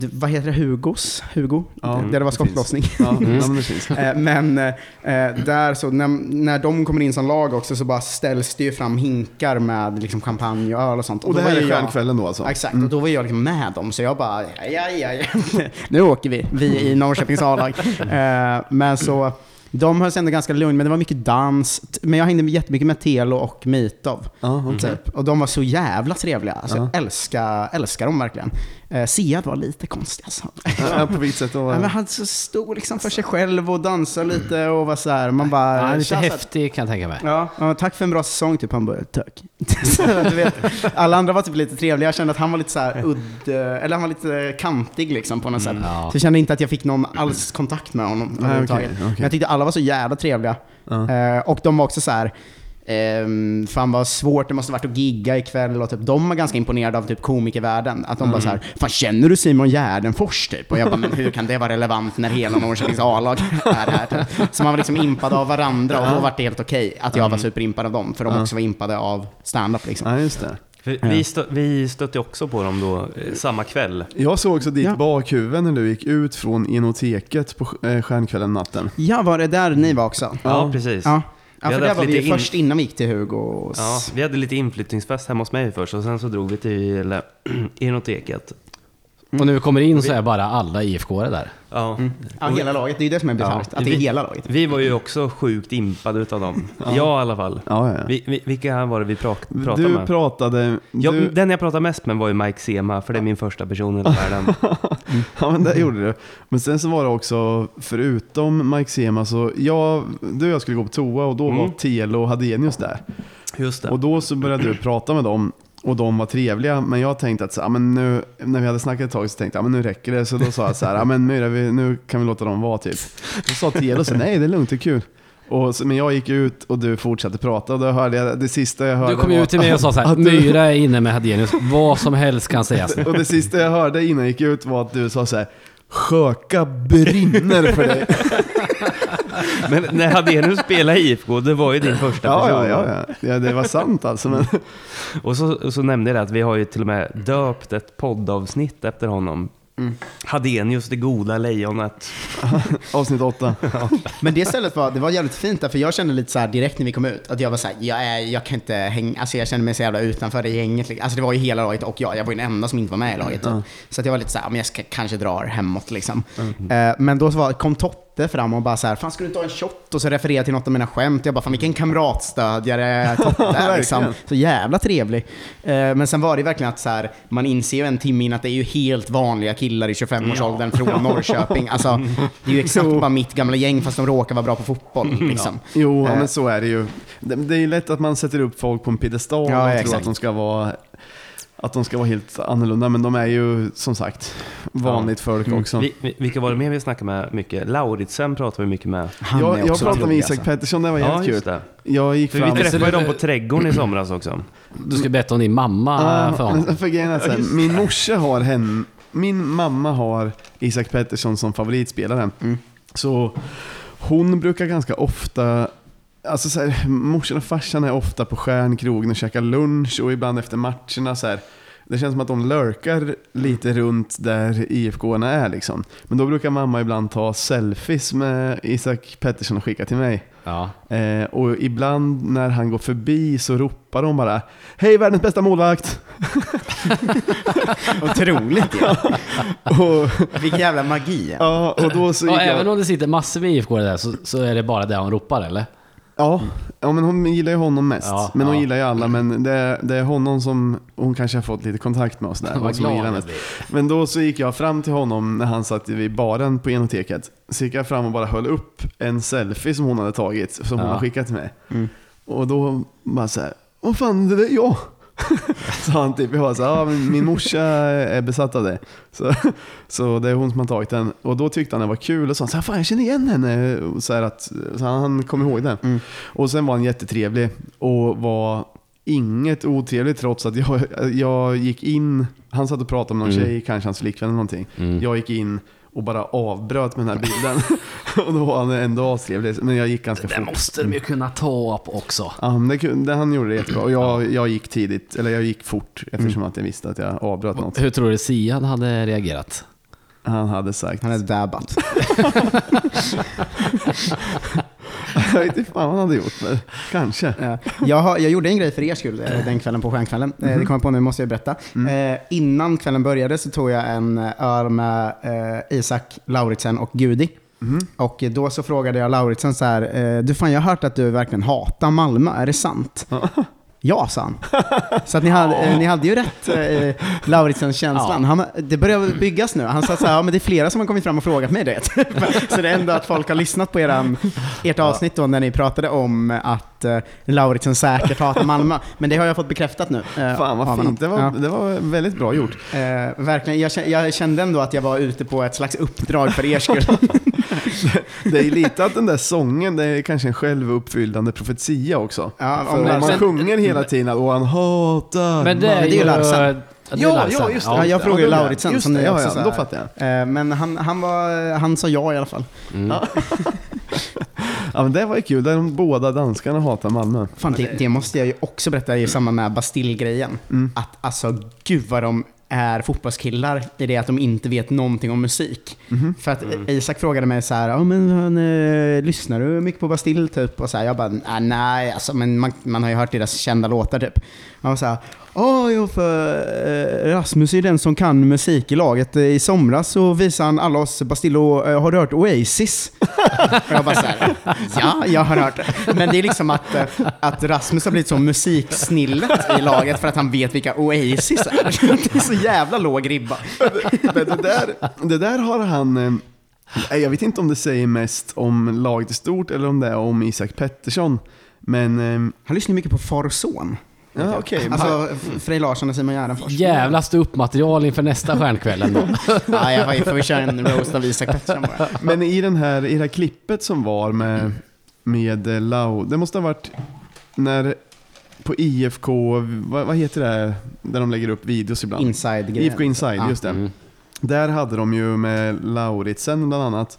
det, vad heter det, Hugos? Hugo? Ja, det, där det var det skottlossning. Ja, ja, men det. [LAUGHS] Eh, Men eh, där så, när, när de kommer in som lag också så bara ställs det ju fram hinkar med liksom champagne och öl och sånt. Och det då här var är stjärnkvällen då alltså? Exakt, och då var jag liksom med dem, så jag bara, ja, ja, ja, nu åker vi, vi i Norrköpings A-lag. [LAUGHS] Eh, men så, de höll sig ändå ganska lugnt, men det var mycket dans. Men jag hängde jättemycket med Telo och Mitov. Ja, okej. Typ. Och de var så jävla trevliga. Alltså, Jag älskar, älskar dem verkligen. Eh, Siad var lite konstig alltså. Ja, på vilket sätt då? Ja, men han så stod liksom för sig själv och dansade lite och var så här, man bara... Han är lite häftig kan jag tänka mig. Ja, ja, tack för en bra säsong typ. Han bara, tack. Så, [LAUGHS] du vet, alla andra var typ lite trevliga. Jag kände att han var lite så här udd, eller han var lite kantig liksom på något sätt. ja. Så jag kände inte att jag fick någon alls kontakt med honom överhuvudtaget. Men jag tyckte alla var så jävla trevliga. Ja. Eh, och de var också så här. Um, fan vad svårt det måste varit att gigga ikväll och typ, de var ganska imponerade av typ komikervärlden. Att de bara så här, fan känner du Simon Gärdenfors typ? Och jag bara, men hur kan det vara relevant när hela Norrköpings A-lag är här? Typ. Så man var liksom impad av varandra och då var det helt okej att jag var superimpad av dem, för de också var impade av stand-up liksom. Ja, just det. Vi, stö, vi stötte också på dem då, eh, samma kväll. Jag såg också ditt Ja. bakhuvud när du gick ut från Enoteket på eh, stjärnkvällen natten. Ja, var det där ni var också? Ja, Ja. precis. Ja. Ja, för där var vi in- först innan vi gick till Hugo. Och... s- Ja, vi hade lite inflyttningsfest hemma hos mig först och sen så drog vi till eh, [CLEARS THROAT] Enoteket. Och vi kommer in så är bara alla IFK där. Ja. Ja, hela laget. Det är ju det som är bisarrt. att det är vi- hela laget. Vi var ju också sjukt impade utav dem. [LAUGHS] Jag i alla fall. Ja, ja. Vi, vi, vilka var det vi pra- pratade Du med? pratade... Ja, du, Den jag pratade mest med var ju Mike Sema, för det är min första person i hela världen. [LAUGHS] ja, men det gjorde du. Men sen så var det också, förutom Mike Sema, så jag, du och jag skulle gå på toa och då var Mm. Telo och Hadenius där. Just det. Och då så började du prata med dem och de var trevliga, men jag tänkte att så, ja, men nu, när vi hade snackat ett tag så tänkte jag ja, men nu räcker det. Så då sa jag så här, ja, men Myra, vi, nu kan vi låta dem vara typ. Då sa Telo så nej det är lugnt, det är kul. Och så, men jag gick ut och du fortsatte prata och då hörde jag, det sista jag hörde Du kom var, ut till mig och sa så här, Myra är inne med Hadenius, vad som helst kan sägas. Och det sista jag hörde innan jag gick ut var att du sa så här, Sjöka brinner för dig. [LAUGHS] Men när Hadenius spelade i IFK, det var ju din första Ja, person. ja, ja, ja. ja, det var sant alltså. Men, [LAUGHS] Och så, så nämnde jag det att vi har ju till och med döpt ett poddavsnitt efter honom. Hadenius, det goda lejonet. [LAUGHS] avsnitt åtta. [LAUGHS] Men det stället var, det var jävligt fint där, för jag kände lite så här direkt när vi kom ut, att jag var så här, jag, är, jag kan inte hänga, alltså jag kände mig så jävla utanför det gänget. liksom. Alltså det var ju hela laget och jag, jag var ju den enda som inte var med i laget. typ. Så att jag var lite så här, ja, men jag ska, kanske drar hemåt liksom. Eh, men då så var, kom Totte fram och bara så här, fan ska du inte ha en shot? Och så refererade till något av mina skämt. Jag bara, fan vilken kamratstödjare [LAUGHS] Totte är liksom. Så jävla trevlig. Eh, men sen var det verkligen att så här, man inser ju en timme in att det är ju helt vanliga killar i 25-årsåldern från Norrköping. Alltså, det är ju exakt bara mitt gamla gäng fast de råkar vara bra på fotboll. Liksom. Jo, ja, Eh. men så är det ju. Det, det är ju lätt att man sätter upp folk på en piedestal Ja, och tror exakt. att de ska vara att de ska vara helt annorlunda, men de är ju som sagt vanligt folk Mm. också. Vi, vi- vilka var det mer vi snackade med mycket? Lauritsen pratar vi mycket med. Han jag jag pratade med Isak alltså. Pettersson, det var Ja, jävligt kul. det. Jag gick För vi fram... träffade dem på trädgården i somras också. Du ska berätta om din mamma för honom. För min morsa har henne, min mamma har Isak Pettersson som favoritspelare. Mm. Så hon brukar ganska ofta, alltså så här, morsan och farsan är ofta på Stjärnkrogen och käkar lunch och ibland efter matcherna så här. Det känns som att de lurkar lite runt där ifk är liksom. Men då brukar mamma ibland ta selfies med Isak Pettersson och skicka till mig. Ja. Eh, och ibland när han går förbi så ropar de bara Hej världens bästa målvakt! [LAUGHS] Otroligt ja. [LAUGHS] och, Vilken jävla magi. ja, och då så Ja, även jag, om det sitter massor med IFK där så, så är det bara det hon ropar eller? Ja, ja, men hon gillar ju honom mest. Ja, men hon ja. gillar ju alla, men det, det är honom som hon kanske har fått lite kontakt med. [LAUGHS] Vad och som hon glad jag mest. Men då så gick jag fram till honom när han satt vid baren på enoteket. Så gick jag fram och bara höll upp en selfie som hon hade tagit, som hon Ja. har skickat mig. Mm. Och då bara så här, vad fan, det där är jag. [LAUGHS] Sa han typ, jag så här, ja, men min morsa är besatt av det. Så, så det är hon som har tagit den. Och då tyckte han det var kul och sa så fan jag känner igen henne. Så här att, så han, han kom ihåg det. Mm. Och sen var han jättetrevlig och var inget otrevligt trots att jag, jag gick in, han satt och pratade med någon Mm. tjej, kanske hans flickvän eller någonting. Mm. Jag gick in och bara avbröt med den här bilden. [LAUGHS] och då var han ändå astrevlig, men jag gick ganska Det fort. måste de ju kunna ta upp också. Ja, men det, det, han gjorde det jättebra. Och jag, jag gick tidigt, eller jag gick fort eftersom att jag visste att jag avbröt något. Hur tror du Sian hade reagerat? Han hade sagt. Han är dabbat. [LAUGHS] [LAUGHS] jag vet inte fan vad han hade gjort, men kanske. Ja. Jag, har, jag gjorde en grej för er skull eh, den kvällen på Stjärnkvällen. Eh, Det kom jag på nu, måste jag berätta. Eh, innan kvällen började så tog jag en eh, öl med eh, Isak, Lauritsen och Gudi. Och då så frågade jag Lauritsen så här, du fan jag har hört att du verkligen hatar Malmö, är det sant? Ja, sa han. Så att ni hade, eh, ni hade ju rätt, eh, Lauritsens känslan. Han, det börjar byggas nu. Han sa så här, ja men det är flera som har kommit fram och frågat mig det. [LAUGHS] så det är ändå att folk har lyssnat på eran, ert avsnitt då när ni pratade om att eh, Lauritsen säkert hatar Malmö. Men det har jag fått bekräftat nu. eh, Fan av vad honom. fint, det var, Ja. det var väldigt bra gjort. Eh, verkligen, jag kände, jag kände ändå att jag var ute på ett slags uppdrag för er skull. [LAUGHS] Det är lite att den där sången, det är kanske en självuppfyllande profetia också. Ja, För om man men- sjunger hela tiden att "Åh, han hatar Men det är, ju Larsen. Ja, Ja, ja, just det. Ja, jag frågade det. Lauritsen, som det, ni ja, också ja, sa då fattar jag. Eh, men han, han, var, han sa ja i alla fall. [LAUGHS] Ja, men det var ju kul, där de båda danskarna hatar Malmö. Fan, det, det måste jag ju också berätta i samband med Bastille-grejen. Mm. Att alltså, gud vad de är fotbollskillar i det att de inte vet någonting om musik. Mhm. För att Isak frågade mig så här, ja men eh, lyssnar du mycket på Bastille typ? Och så här, jag bara, "Ah, nej, alltså, men man, man har ju hört deras kända låtar typ. Han var så här, Ja, ja, för eh, Rasmus är den som kan musik i laget. Eh, I somras så visade han alla oss Bastille och, eh, har du hört Oasis? Och [LAUGHS] jag bara så här, ja, jag har hört det. Men det är liksom att, eh, att Rasmus har blivit så musiksnillet i laget för att han vet vilka Oasis är. [LAUGHS] Det är så jävla låg ribba. Men det där, det där har han... Jag vet inte om det säger mest om laget i stort eller om det är om Isak Pettersson. Men... Han lyssnar mycket på Far och Son. Ja, okej. Alltså F- Frej Larsson och Simon Gärdenfors. Jävla ståuppmaterial inför nästa stjärnkvällen då. [LAUGHS] Ja, jag får- vi köra en roast av Isak Pettersson bara. Men i, den här, i det här klippet som var med, med Lau, det måste ha varit när på IFK, vad, vad heter det, där de lägger upp videos ibland? Inside-grejen. IFK Inside, just det. Mm. Där hade de ju med Lauritsen bland annat.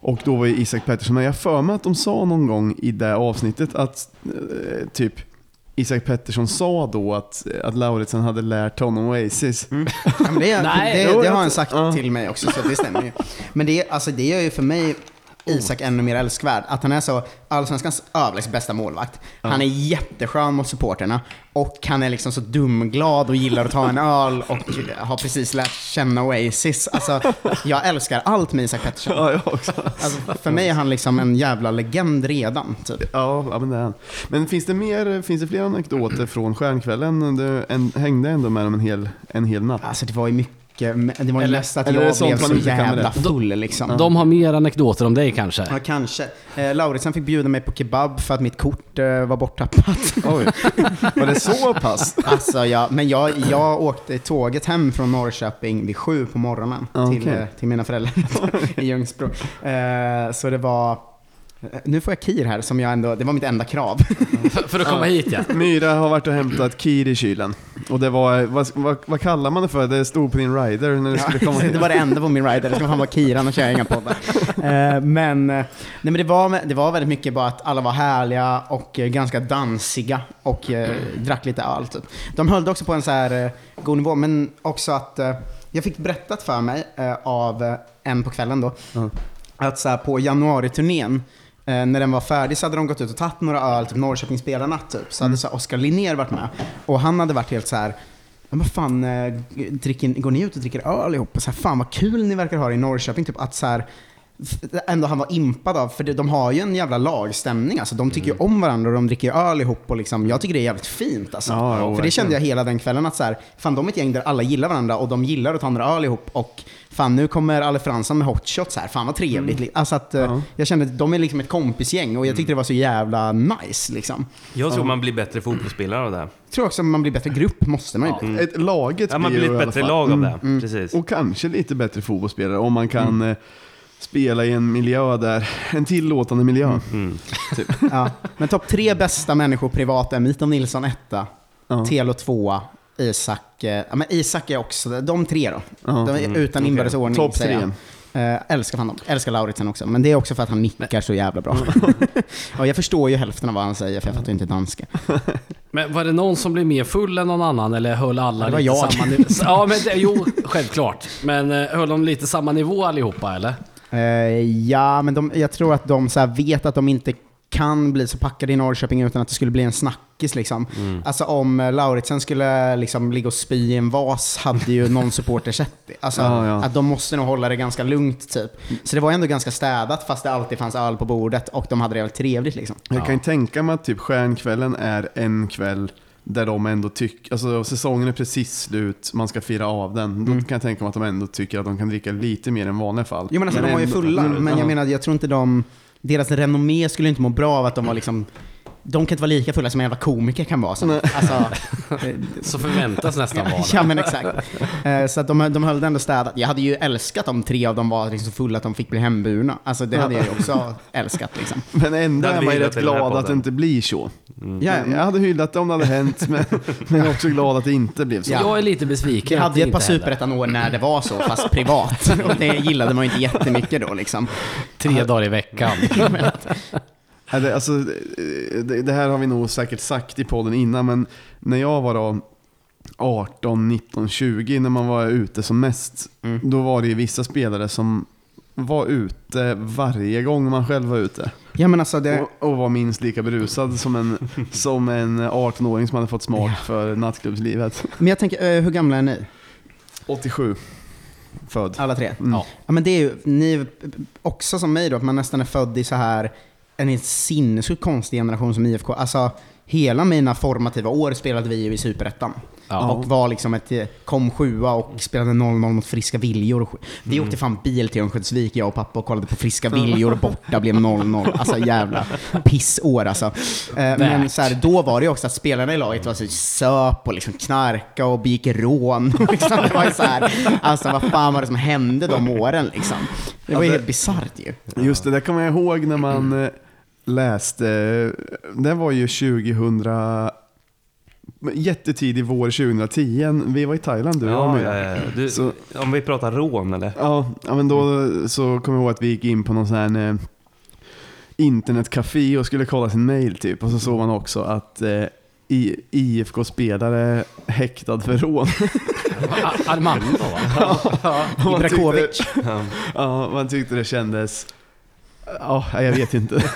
Och då var ju Isak Pettersson med. Jag för mig att de sa någon gång i det avsnittet att eh, typ Isak Pettersson sa då att, att Lauritsen hade lärt honom Oasis. [LAUGHS] Ja, men det, Nej, det, det jag har han sagt ja. till mig också, så det stämmer ju. Men det, alltså, det gör ju för mig Isak ännu mer älskvärd. Att han är så allsvenskans överlägset bästa målvakt. Han är jätteskön mot supporterna och han är liksom så dumglad och gillar att ta en öl och har precis lärt känna Oasis. Alltså, jag älskar allt med Isak Pettersson. Ja, jag också. Alltså, för mig är han liksom en jävla legend redan. Typ. Ja, ja, men det är han. Men finns det, mer, finns det fler anekdoter från Stjärnkvällen? Du en, hängde ändå med dem en hel, en hel natt. Alltså det var ju mycket det var ju Eller- mest att eller jag blev så jävla full liksom. De har mer anekdoter om dig kanske? Ja, kanske. Eh, Lauritsen fick bjuda mig på kebab för att mitt kort eh, var borttappat. [LAUGHS] Oj, var det så pass? alltså, ja, men jag, jag åkte tåget hem från Norrköping vid sju på morgonen till, Okej. eh, till mina föräldrar [LAUGHS] i Ljungsbro. Eh, så det var... Nu får jag kir här som jag ändå, det var mitt enda krav. [LAUGHS] För, för att komma hit ja. Myra har varit och hämtat kir i kylen. Och det var, vad, vad, vad kallar man det för? Det stod på din rider när du skulle komma [LAUGHS] det hit. var det enda på min rider, det ska fan vara kiran och köra inga poddar. [LAUGHS] Eh, men, eh, nej, men det, var, det var väldigt mycket bara att alla var härliga och eh, ganska dansiga och drack lite öl. Typ. De höll det också på en så här god nivå, men också att jag fick berättat för mig av en på kvällen då, Ja. att så här, på januariturnén Eh, när den var färdig så hade de gått ut och tagit några öl, typ Norrköpingsspelarna typ. Så hade så här Oskar Linnér varit med. Och han hade varit helt så här. "Ja, vad fan, eh, dricker, går ni ut och dricker öl ihop? Och så här, fan vad kul ni verkar ha det i Norrköping. Typ att så här, ändå han var impad av, för det- de har ju en jävla lagstämning. Alltså, de tycker ju om varandra och de dricker öl ihop. Och liksom, jag tycker det är jävligt fint. Alltså. Ja, jo, för det kände jag hela den kvällen att så här, fan de är ett gäng där alla gillar varandra och de gillar att ta några öl ihop. Och fan nu kommer Alle Fransson med hot shots här, fan vad trevligt. Alltså att eh, Ja. jag kände att de är liksom ett kompisgäng och jag tyckte det var så jävla nice liksom. Jag tror man blir bättre fotbollsspelare av det. Jag tror också att man blir bättre grupp, måste man ju bli. Ett, laget Ja, man blir blir ett bättre lag av Mm. det. Precis. Och kanske lite bättre fotbollsspelare om man kan eh, spela i en miljö där, en tillåtande miljö. Mm. [LAUGHS] Ja. Men topp tre bästa människor privat är Mito Nilsson etta, Ja. Telo tvåa, Isak, eh, ja men Isak är också, de tre då. Ja. De är Mm, utan inbördes ordning Topp tre. Eh, älskar fan dem. Älskar Lauritsen också. Men det är också för att han nickar så jävla bra. [LAUGHS] ja, jag förstår ju hälften av vad han säger, för jag fattar ju inte danska. [LAUGHS] Men var det någon som blev mer full än någon annan eller höll alla Det var lite jag. samma nivå? Ja, men det, jo, självklart. Men eh, höll de lite samma nivå allihopa eller? Eh, ja, men de, jag tror att de så här vet att de inte kan bli så packade i Norrköping utan att det skulle bli en snackis. Liksom. Mm. Alltså om eh, Lauritsen skulle liksom, ligga och spy i en vas hade ju någon supporter sett det. Alltså, Ja, ja. Att de måste nog hålla det ganska lugnt typ. Så det var ändå ganska städat fast det alltid fanns öl på bordet och de hade det väldigt trevligt. Liksom. Jag kan ju tänka mig att typ stjärnkvällen är en kväll där de ändå tycker, alltså säsongen är precis slut, man ska fira av den. Då kan jag tänka mig att de ändå tycker att de kan dricka lite mer än vanliga fall. Jo men alltså de var ju fulla, Mm, men ja. jag menar jag tror inte de, deras renommé skulle inte må bra av att de var liksom de kan inte vara lika fulla som en jävla komiker kan vara. Så, alltså, [LAUGHS] Så förväntas nästan vara det. Ja men exakt. Eh, Så att de, de höll det ändå städat. Jag hade ju älskat om tre av dem var liksom så fulla att de fick bli hemburna. Alltså det hade jag ju också älskat liksom. Men ändå är man ju rätt glad att det inte blir så. Ja, Jag hade hyllat det om det hade hänt, men, men jag är också glad att det inte blev så. Ja. Jag är lite besviken vi hade ju ett par superettan-år när det var så, fast privat. Och det gillade man ju inte jättemycket då liksom. Tre dagar i veckan. [LAUGHS] Ja, alltså, det, här har vi nog säkert sagt i podden innan, men när jag var då 18, 19, 20, när man var ute som mest, Mm. då var det ju vissa spelare som var ute varje gång man själv var ute. Ja men alltså det... Och, och var minst lika berusad som en, [LAUGHS] som en 18-åring som hade fått smak för nattklubbslivet. Men jag tänker, eh, hur gamla är ni? 87 född. Alla tre? Mm. Ja. Ja men det är ju, ni är också som mig då, att man nästan är född i så här en sinnessjukt konstig generation som IFK. Alltså, hela mina formativa år spelade vi ju i Superettan. Ja. Och var liksom ett, eh, kom sjua och spelade 0-0 mot Friska Viljor. Vi åkte fan bil till Örnsköldsvik, jag och pappa, och kollade på Friska Viljor och borta blev 0-0. Alltså jävla pissår alltså. Eh, Men så här, då var det ju också att spelarna i laget var så söp och liksom knarka och begick rån. [LAUGHS] Liksom, det var så här, alltså vad fan var det som hände de åren liksom? Det var ju helt bisarrt ju. Just det, det kommer jag ihåg när man eh, läste, det var ju 2000, jättetidig vår 2010, vi var i Thailand du och Ja, Myra. ja, ja. Du, Så- Om vi pratar rån eller? Ja, ja, men då så kommer jag ihåg att vi gick in på någon sån här eh, internetcafé och skulle kolla sin mail typ. Och så såg man också att eh, I- IFK-spelare häktad för rån. Armando va? [LAUGHS] Man Ibrakovic. tyckte- Ja, man tyckte det kändes Ja, jag vet inte. [LAUGHS]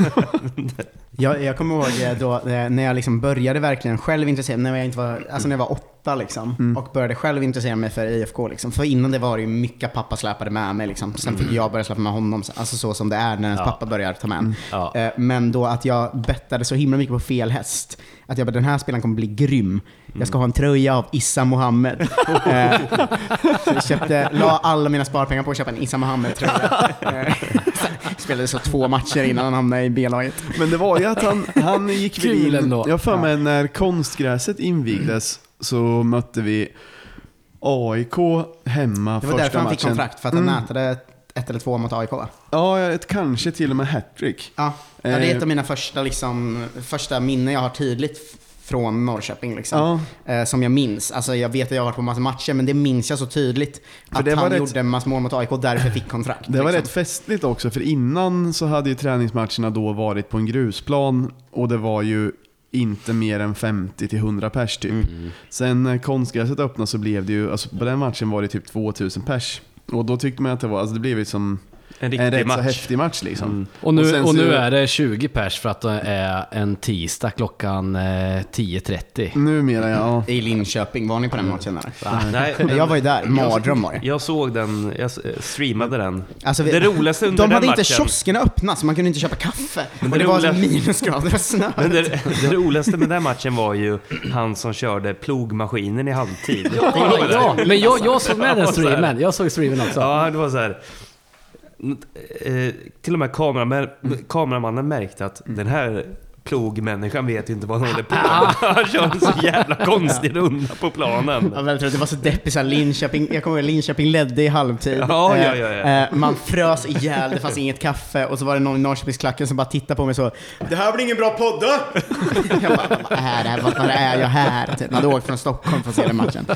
Jag, jag kommer ihåg eh, då eh, när jag liksom började verkligen själv intressera mig, när jag, inte var, alltså när jag var åtta liksom, och började själv intressera mig för IFK. Liksom. För innan det var det ju mycket pappa släpade med mig. Liksom. Sen fick jag börja släppa med honom, alltså så som det är när ens Ja. pappa börjar ta med en. Ja. Eh, Men då att jag bettade så himla mycket på fel häst. Att jag bara, den här spelaren kommer bli grym. Jag ska ha en tröja av Issa Mohammed. [LAUGHS] Så jag köpte, la alla mina sparpengar på att köpa en Issa Mohammed-tröja. [LAUGHS] Eh, Spelade så två matcher innan han hamnade i B-laget. Men det var ju att han, han gick väl in... ändå. Jag för mig när konstgräset invigdes så mötte vi AIK hemma Det var första därför han fick matchen. kontrakt, för att han nätade ett eller två mot AIK va? Ja, ett, kanske till och med hattrick. Ja, ja det är Eh. ett av mina första, liksom, första minnen jag har tydligt från Norrköping. Liksom. Ja. Eh, som jag minns. Alltså, jag vet att jag har varit på massa matcher, men det minns jag så tydligt. Att det var han rätt- gjorde en massa mål mot AIK och därför fick kontrakt. Det var liksom. rätt festligt också, för innan så hade ju träningsmatcherna då varit på en grusplan och det var ju inte mer än 50-100 pers typ. Mm. Sen när konstgräset öppnade så blev det ju, alltså på den matchen var det typ 2000 pers. Och då tyckte man att det var, alltså det blev ju som En en riktig rätt så match. häftig match liksom. Och nu, och, så- nu är det 20 pers för att det är en tisdag klockan eh, 10.30. Numera ja. I Linköping, var ni på den matchen eller? Nej, Men jag var ju där, mardröm var det. Jag såg den, jag s- streamade den. Alltså, vi- det roligaste under De den hade inte matchen... kioskerna öppna så man kunde inte köpa kaffe. Men och det det var så minusgrader och snö. [LAUGHS] Men det, det roligaste med den matchen var ju han som körde plogmaskinen i halvtid. Ja, [LAUGHS] ja, men jag, jag såg med den [LAUGHS] så streamen. Jag såg streamen också. Ja, det var så här. Eh, till och med kameraman, kameramannen märkte att den här plogmänniskan vet ju inte vad han håller på med. [LAUGHS] Han kör en så jävla konstig runda på planen. Ja, väldigt roligt. det var så deppigt, så här, Linköping, jag kommer ihåg Linköping ledde i halvtid. Ja, ja, Eh, ja, ja. eh, Man frös ihjäl, det fanns inget kaffe och så var det någon i Norrköpingsklacken som bara tittade på mig så Det här blir ingen bra podd! [LAUGHS] Jag bara, vad är det här? Vad är jag här? Typ. Jag hade åkt från Stockholm för att se den matchen.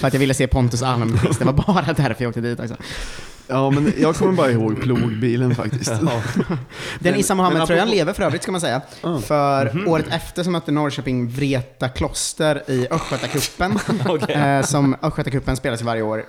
För att jag ville se Pontus Almqvist, det var bara därför jag åkte dit också. Ja men jag kommer bara ihåg plogbilen faktiskt. [LAUGHS] Den Issa Mohammed-tröjan men lever för övrigt ska man säga. För året efter så mötte Norrköping Vreta Kloster i Östgötacupen. [LAUGHS] eh, som Östgötacupen spelas varje år.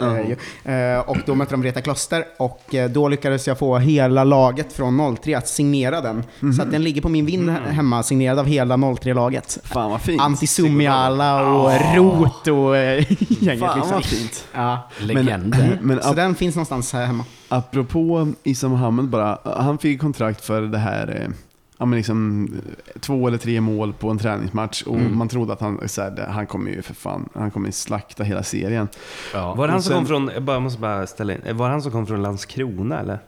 Eh, och då mötte de Vreta Kloster och eh, då lyckades jag få hela laget från 03 att signera den. Så att den ligger på min vind hemma, signerad av hela 03-laget. Fan vad fint. Antti Sumiala och Rot och [LAUGHS] gänget Fan liksom. vad fint. Ja. Legender. Men Så ap- den finns någonstans här hemma. apropå Issa Mohammed bara, han fick kontrakt för det här eh, Ja, men liksom, eh, två eller tre mål på en träningsmatch och Mm. man trodde att han, så här, han kommer ju för fan, han kommer slakta hela serien. Ja. Var det han som sen- kom från, jag bara måste bara ställa in, var det han som kom från Landskrona eller?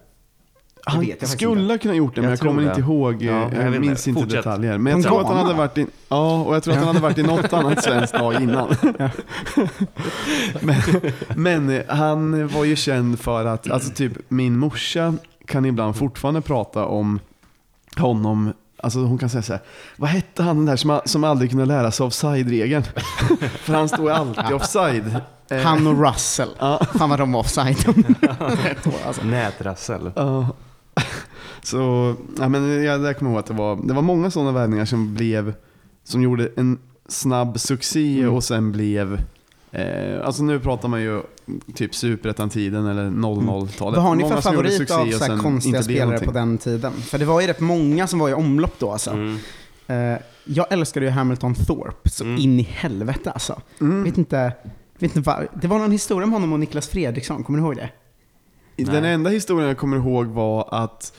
Han vet jag faktiskt skulle ha kunnat gjort det, men Jag jag, kommer tror inte det. ihåg, eh, Ja, jag jag, minns inte. Fortsätt. detaljer. Men jag tror att han hade varit i, ja, och jag tror att han hade varit i något annat svenskt lag innan. men, men eh, han var ju känd för att, alltså typ min morsa kan ibland fortfarande prata om honom Alltså hon kan säga så här, vad hette han den där som, som aldrig kunde lära sig offside-regeln? [LAUGHS] För han står ju alltid offside. Eh, Han och Russell. Fan vad de var offside. [LAUGHS] alltså. Nätrassel. Ja. Så, ja, men jag, jag kommer ihåg att det var, det var många sådana värvningar som blev, som gjorde en snabb succé Mm. och sen blev, eh, alltså nu pratar man ju typ superettan-tiden eller 00-talet. Vad har ni Många för gjorde favorit av så här konstiga spelare på den tiden? För det var ju rätt många som var i omlopp då alltså. Mm. Eh, jag älskade ju Hamilton Thorpe så Mm. in i helvete alltså. Mm. Vet inte, vet inte vad, det var någon historia om honom och Niklas Fredriksson, kommer du ihåg det? Den Nej. enda historien jag kommer ihåg var att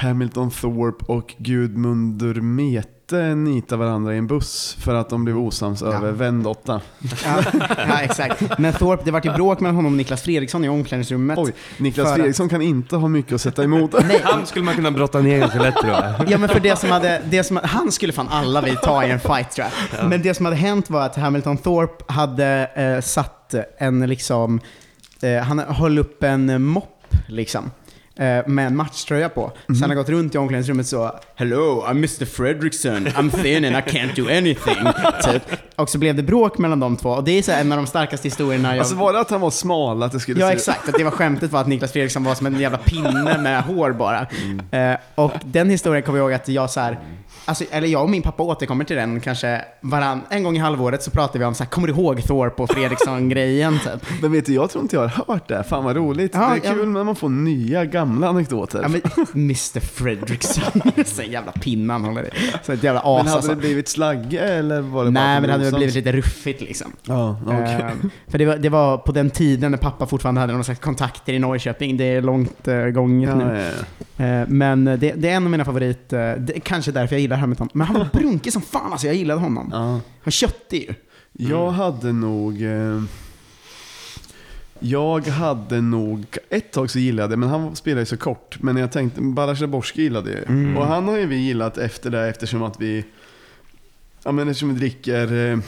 Hamilton Thorpe och Gudmundur Mete nitade varandra i en buss för att de blev osams över vändåtta. Ja, ja exakt. Men Thorpe, det var ju bråk mellan honom och Niklas Fredriksson i omklädningsrummet. Oj, Niklas För att- Fredriksson kan inte ha mycket att sätta emot. Nej, Han skulle man kunna brotta ner ganska lätt tror jag. Ja men för det som hade, det som, han skulle fan alla vilja ta i en fight tror jag. Men det som hade hänt var att Hamilton Thorpe hade eh, satt en liksom, eh, han höll upp en mopp liksom. Eh, Med en matchtröja på. Så han har gått runt i omklädningsrummet så Hello, I'm Mr Fredriksson, I'm thin and I can't do anything. [LAUGHS] Typ. Och så blev det bråk mellan de två. Och det är så en av de starkaste historierna jag... Alltså var det att han var smal? Att det skulle Ja se- exakt, att det var skämtet var att Niklas Fredriksson var som en jävla pinne med hår bara. Eh, och den historien kommer jag ihåg att jag så här, alltså, eller jag och min pappa återkommer till den kanske varann, en gång i halvåret så pratar vi om så här, kommer du ihåg Thorpe och Fredriksson-grejen typ? Men vet du, jag tror inte jag har hört det. Fan vad roligt. Ja, det är kul ja. när man får nya gamla gamla anekdoter. Ja, men Mr Fredrickson. [LAUGHS] så jävla pinnan håller i. Så ett jävla as men hade alltså. det blivit slagge eller var det Nej, men det hade väl blivit lite ruffigt liksom. Ja, okej. Eh, för det var, det var på den tiden när pappa fortfarande hade någon slags kontakter i Norrköping. Det är långt uh, gånget Ja, nu. ja. Eh, men det, det är en av mina favorit, eh, är kanske därför jag gillar Hamilton. Men han var [LAUGHS] brunkig som fan alltså, jag gillade honom. Han köpte ju. Jag hade nog... Eh, jag hade nog... Ett tag så gillade jag det, men han spelade ju så kort. Men jag tänkte, Zaborski gillade ju. Mm. Och han har ju vi gillat efter det eftersom att vi... Ja men eftersom vi dricker eh,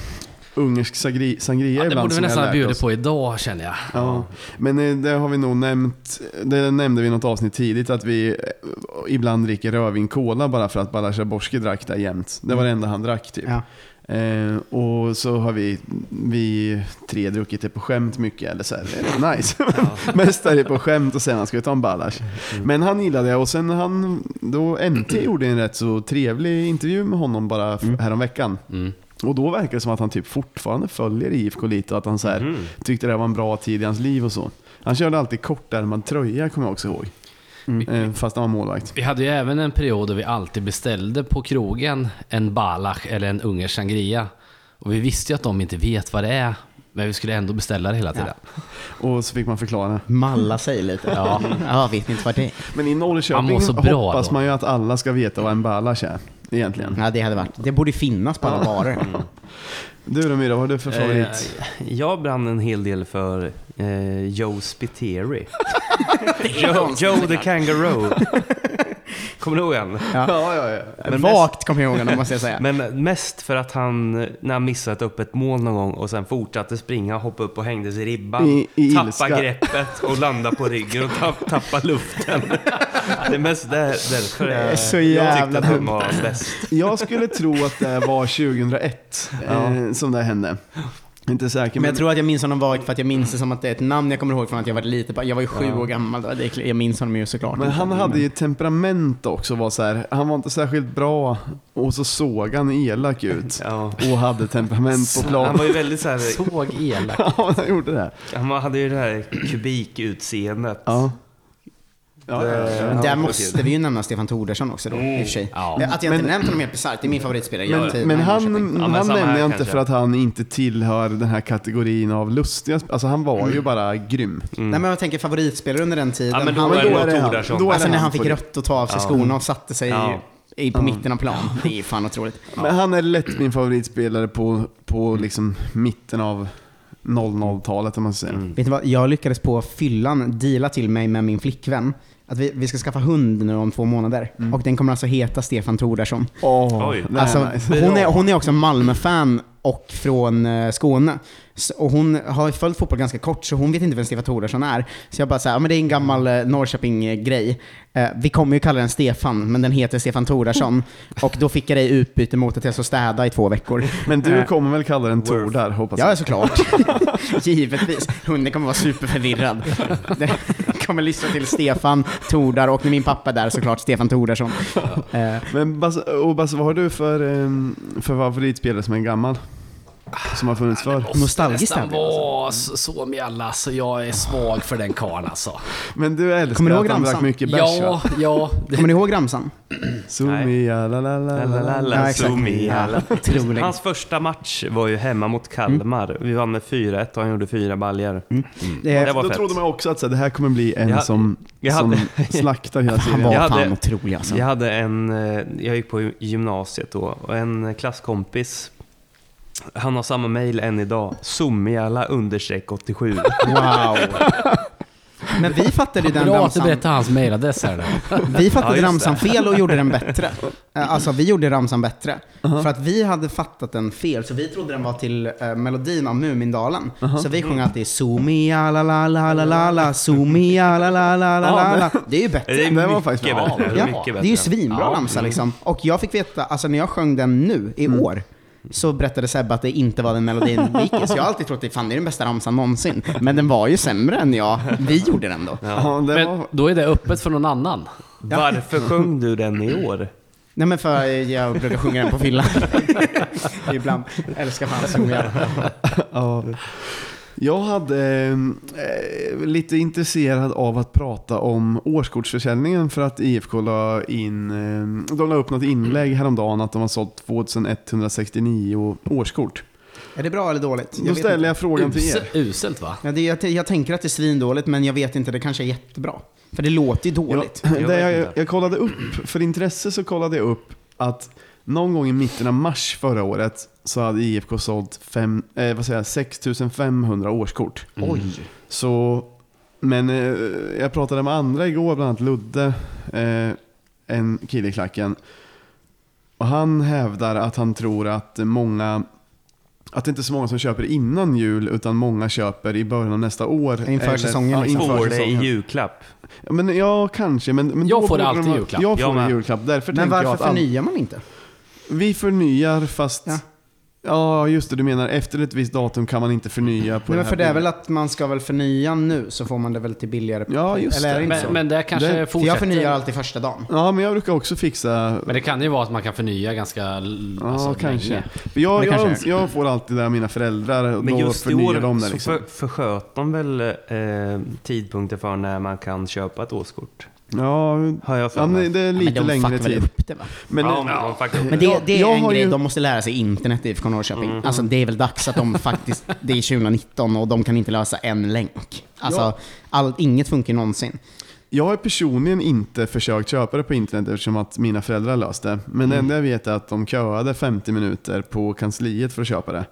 ungersk sangri, sangria Ja, det ibland borde vi nästan ha bjudit på idag känner jag. Ja, men eh, det har vi nog nämnt, det nämnde vi i något avsnitt tidigt, att vi eh, ibland dricker rödvin cola bara för att Zaborski drack det jämt. Det var det enda han drack typ. Ja. Eh, och så har vi, vi tre druckit det på skämt mycket, eller så här, det är nice. Mest är det på skämt och sen ska vi ta en Balazs. Men han gillade det och sen han, då NT gjorde en rätt så trevlig intervju med honom bara mm. häromveckan. Mm. Och då verkar det som att han typ fortfarande följer IFK lite och att han så här, Mhm. tyckte det var en bra tid i hans liv och så. Han körde alltid kortärmad tröja kommer jag också ihåg. Eh, fast han var målvakt. Vi hade ju även en period då vi alltid beställde på krogen en Balach eller en ungersk sangria. Och vi visste ju att de inte vet vad det är, men vi skulle ändå beställa det hela tiden. Och så fick man förklara. Malla sig lite. Ja. ja, vet inte vad det är. Men i Norrköping bra hoppas då. man ju att alla ska veta vad en Balazs är. Egentligen. Ja, det hade varit. Det borde finnas på alla varor. Du då Myra, vad har du för favorit? Eh, Jag brann en hel del för eh, Joe Spiteri. [LAUGHS] Joe, Joe the Kangaroo. [LAUGHS] Kommer du ihåg han? Ja. ja, ja, ja. Men Vagt kommer jag ihåg honom, måste jag säga. [LAUGHS] Men mest för att han, när han missade ett öppet mål någon gång och sen fortsatte springa, hoppa upp och hängde sig i ribban. I- i tappa ilska. greppet och landa på ryggen och tapp, tappa luften. Det är mest där, därför Det är jag, så jag jävla tyckte att han var bäst. Jag skulle tro att det var 2001 eh, som det hände. Inte säker, Men jag tror att jag minns honom vagt för att jag minns det som att det är ett namn jag kommer ihåg från att jag var lite, jag var ju sju år gammal då. Det är, jag minns honom ju såklart. Men han hade ju temperament också. Var så här, han var inte särskilt bra och så såg han elak ut. [LAUGHS] Ja. Och hade temperament på Han plan. var ju väldigt så här, Såg elak. [LAUGHS] Ja, han gjorde det. han hade ju det här kubikutseendet. Ja. Ja, ja, Där måste vi ju nämna Stefan Tordersson också då, i och för sig. Ja. Att jag inte Men- nämnt honom är helt bisarrt. Det är min favoritspelare. Men, till- men nej, han, han samma nämner jag inte för att han inte tillhör den här kategorin av lustiga Alltså han var ju bara grym. Nej men jag tänker favoritspelare under den tiden. Ja, men då han, är då är det han. Är alltså när han han fick rött och ta av sig Ja. skorna och satte sig Ja. i, på mitten av plan. Det är fan otroligt. Men han är lätt min favoritspelare på, på liksom mitten av 00-talet om man säga. Mm. Vet du vad, jag lyckades på fyllan deala till mig med min flickvän att vi, vi ska skaffa hund nu om två månader. Mm. Och den kommer alltså heta Stefan Tordarsson. Är Alltså, hon, är, hon är också Malmö-fan och från eh, Skåne. Och hon har följt fotboll ganska kort, så hon vet inte vem Stefan Tordarsson är. Så jag bara säger, ja men det är en gammal eh, Norrköping-grej. Eh, vi kommer ju kalla den Stefan, men den heter Stefan Tordarsson. [LAUGHS] och då fick jag det i utbyte mot att jag ska städa i två veckor. Men du kommer väl kalla den Tor där, hoppas Ja, jag. såklart. [LAUGHS] [LAUGHS] Givetvis. Hunden kommer vara superförvirrad. Den kommer lyssna till Stefan Tordar och när min pappa är där såklart Stefan Tordarsson. Men och Basse, vad har du för, för favoritspelare som är gammal? Som har funnits för? Nostalgiskt här alltså. var så, så mjalla, alltså jag är svag för den karln alltså. Men du älskar Kommer du ihåg att han drack mycket bärs Ja, va? ja. Det, Kommer ni ihåg ramsan? Sumia, la la la la la. Sumia. Otroligt. Hans första match var ju hemma mot Kalmar. Vi vann med 4-1 och han gjorde fyra baljor. Eh, Det var Då fett. trodde man också att så, det här kommer bli en Jag- som, jag som hade- [LAUGHS] slaktar hela Han serien. var Jag fan hade- otrolig alltså. Jag hade en, eh, jag gick på gymnasiet då, och en klasskompis, han har samma mail än idag, Somiala understreck 87. Wow. [LAUGHS] Men vi fattade ju den bra att du ramsan. berättade hans mailadress här nu. Vi Ja, fattade just ramsan fel och gjorde den bättre. Eh, Alltså vi gjorde ramsan bättre. För att vi hade fattat den fel, så vi trodde den var till eh, melodin av Mumindalen. Så vi sjöng alltid Sumia la la la la la la Sumia la la la la la la. Det är ju bättre. Det är var mycket faktiskt bättre. bra. det är Ja, det är ju svinbra Ja. ramsa liksom. Och jag fick veta, alltså när jag sjöng den nu, i år, så berättade Sebbe att det inte var den melodin vi gick i. Så jag har alltid trott att fan, det är den bästa ramsan någonsin. Men den var ju sämre än jag, vi gjorde den då. Ja, det Men var, då är det öppet för någon annan. Varför sjöng du den i år? Nej men för jag brukar sjunga den på fyllan. [LAUGHS] Ibland. Älskar fan ja. Jag hade eh, lite intresserad av att prata om årskortsförsäljningen för att IFK la in, eh, de la upp något inlägg häromdagen att de har sålt 2169 årskort. Är det bra eller dåligt? Då ställer jag frågan till er. uselt va? Ja, det, jag, jag tänker att det är svindåligt, men jag vet inte, det kanske är jättebra. För det låter ju dåligt. Ja, Jag jag, jag kollade upp, för intresse så kollade jag upp att någon gång i mitten av mars förra året så hade IFK sålt fem, eh, vad säger jag, 6500 årskort. Oj. Så, men eh, jag pratade med andra igår, bland annat Ludde, eh, en kille i klacken. Och han hävdar att han tror att många att det inte är så många som köper innan jul utan många köper i början av nästa år. Inför säsongen, Ja, liksom. inför Får det i säsongen. julklapp. Men, ja, kanske. Men, men Jag då får borde alltid ha- julklapp. Jag får en med. julklapp. Därför Men tänker jag varför att förnyar man inte? Vi förnyar fast... Ja. Ja. just det. Du menar efter ett visst datum kan man inte förnya på Nej, men för det är väl att man ska väl förnya nu, så får man det väl till billigare Ja, just Eller är det det. inte Men, så? men det kanske Det- för fortsätter. jag förnyar alltid första dagen. Ja, men jag brukar också fixa... Men det kan ju vara att man kan förnya ganska l- Ja, alltså, kanske. länge. För jag, Det jag, kanske öns- jag får alltid det av mina föräldrar. och Men då just i förnyar de år det så liksom. för, försköt de väl eh, tidpunkter för när man kan köpa ett årskort? Ja, Har jag ja, men det är Ja, lite men de längre fuckar väl tid. upp det va? Men, ja, men de faktiskt- Men det, det är jag en grej, ju- de måste lära sig internet i IFK Norrköping. Mhm. Alltså det är väl dags att de [LAUGHS] faktiskt, det är 2019 och de kan inte lösa en länk. Alltså, Ja. all, inget funkar någonsin. Jag har personligen inte försökt köpa det på internet eftersom att mina föräldrar löste det. Men Mm. det enda jag vet är att de köade 50 minuter på kansliet för att köpa det.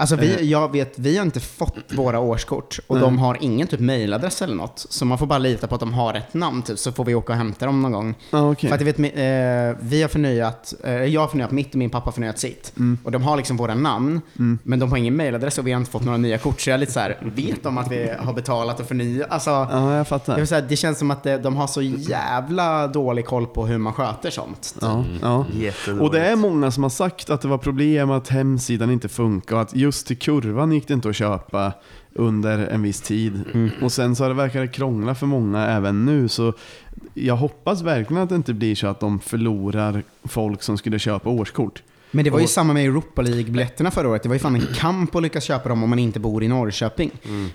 Alltså Eh. vi, jag vet, vi har inte fått våra årskort och Nej. de har ingen typ mailadress eller något. Så man får bara lita på att de har rätt namn typ, så får vi åka och hämta dem någon gång. Ja, okej. För att jag vet, eh, vi har förnyat, eh, jag har förnyat mitt och min pappa har förnyat sitt. Mm. Och de har liksom våra namn, men de har ingen mailadress och vi har inte fått några nya kort. Så jag är lite så här, vet de att vi har betalat och förnyat? Alltså, Ja, jag jag fattar. vill säga, det känns som att de har så jävla dålig koll på hur man sköter sånt. Ja, ja. Jättedåligt. Och det är många som har sagt att det var problem att hemsidan inte funkar och att just till kurvan gick det inte att köpa under en viss tid. Mm. Och sen så har det krångla för många även nu så jag hoppas verkligen att det inte blir så att de förlorar folk som skulle köpa årskort. Men det var ju Och- samma med Europa League-biljetterna förra året. Det var ju fan en kamp att lyckas köpa dem om man inte bor i Norrköping.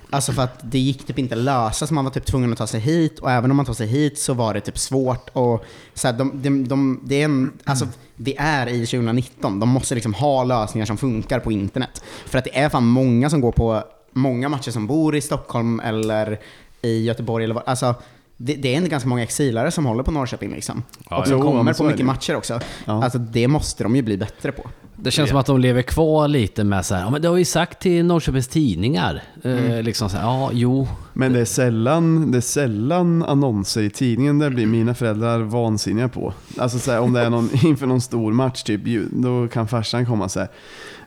Alltså för att det gick typ inte lösa, så man var typ tvungen att ta sig hit. Och även om man tar sig hit så var det typ svårt. Och så här, de, de, de, det är en, alltså, vi är i 2019. De måste liksom ha lösningar som funkar på internet. För att det är fan många som går på många matcher som bor i Stockholm eller i Göteborg. Eller vad, alltså, det, det är ändå ganska många exilare som håller på Norrköping liksom. Ja, och som. Jo, kommer på mycket det. matcher också. Ja. Alltså det måste de ju bli bättre på. Det känns som att de lever kvar lite med så här, ja men det har vi sagt till Norrköpings Tidningar. Eh, liksom så här, ja, jo. Men det är sällan, det är sällan annonser i tidningen där blir mina föräldrar vansinniga på. Alltså så här, om det är någon, [LAUGHS] inför någon stor match typ, då kan farsan komma så här.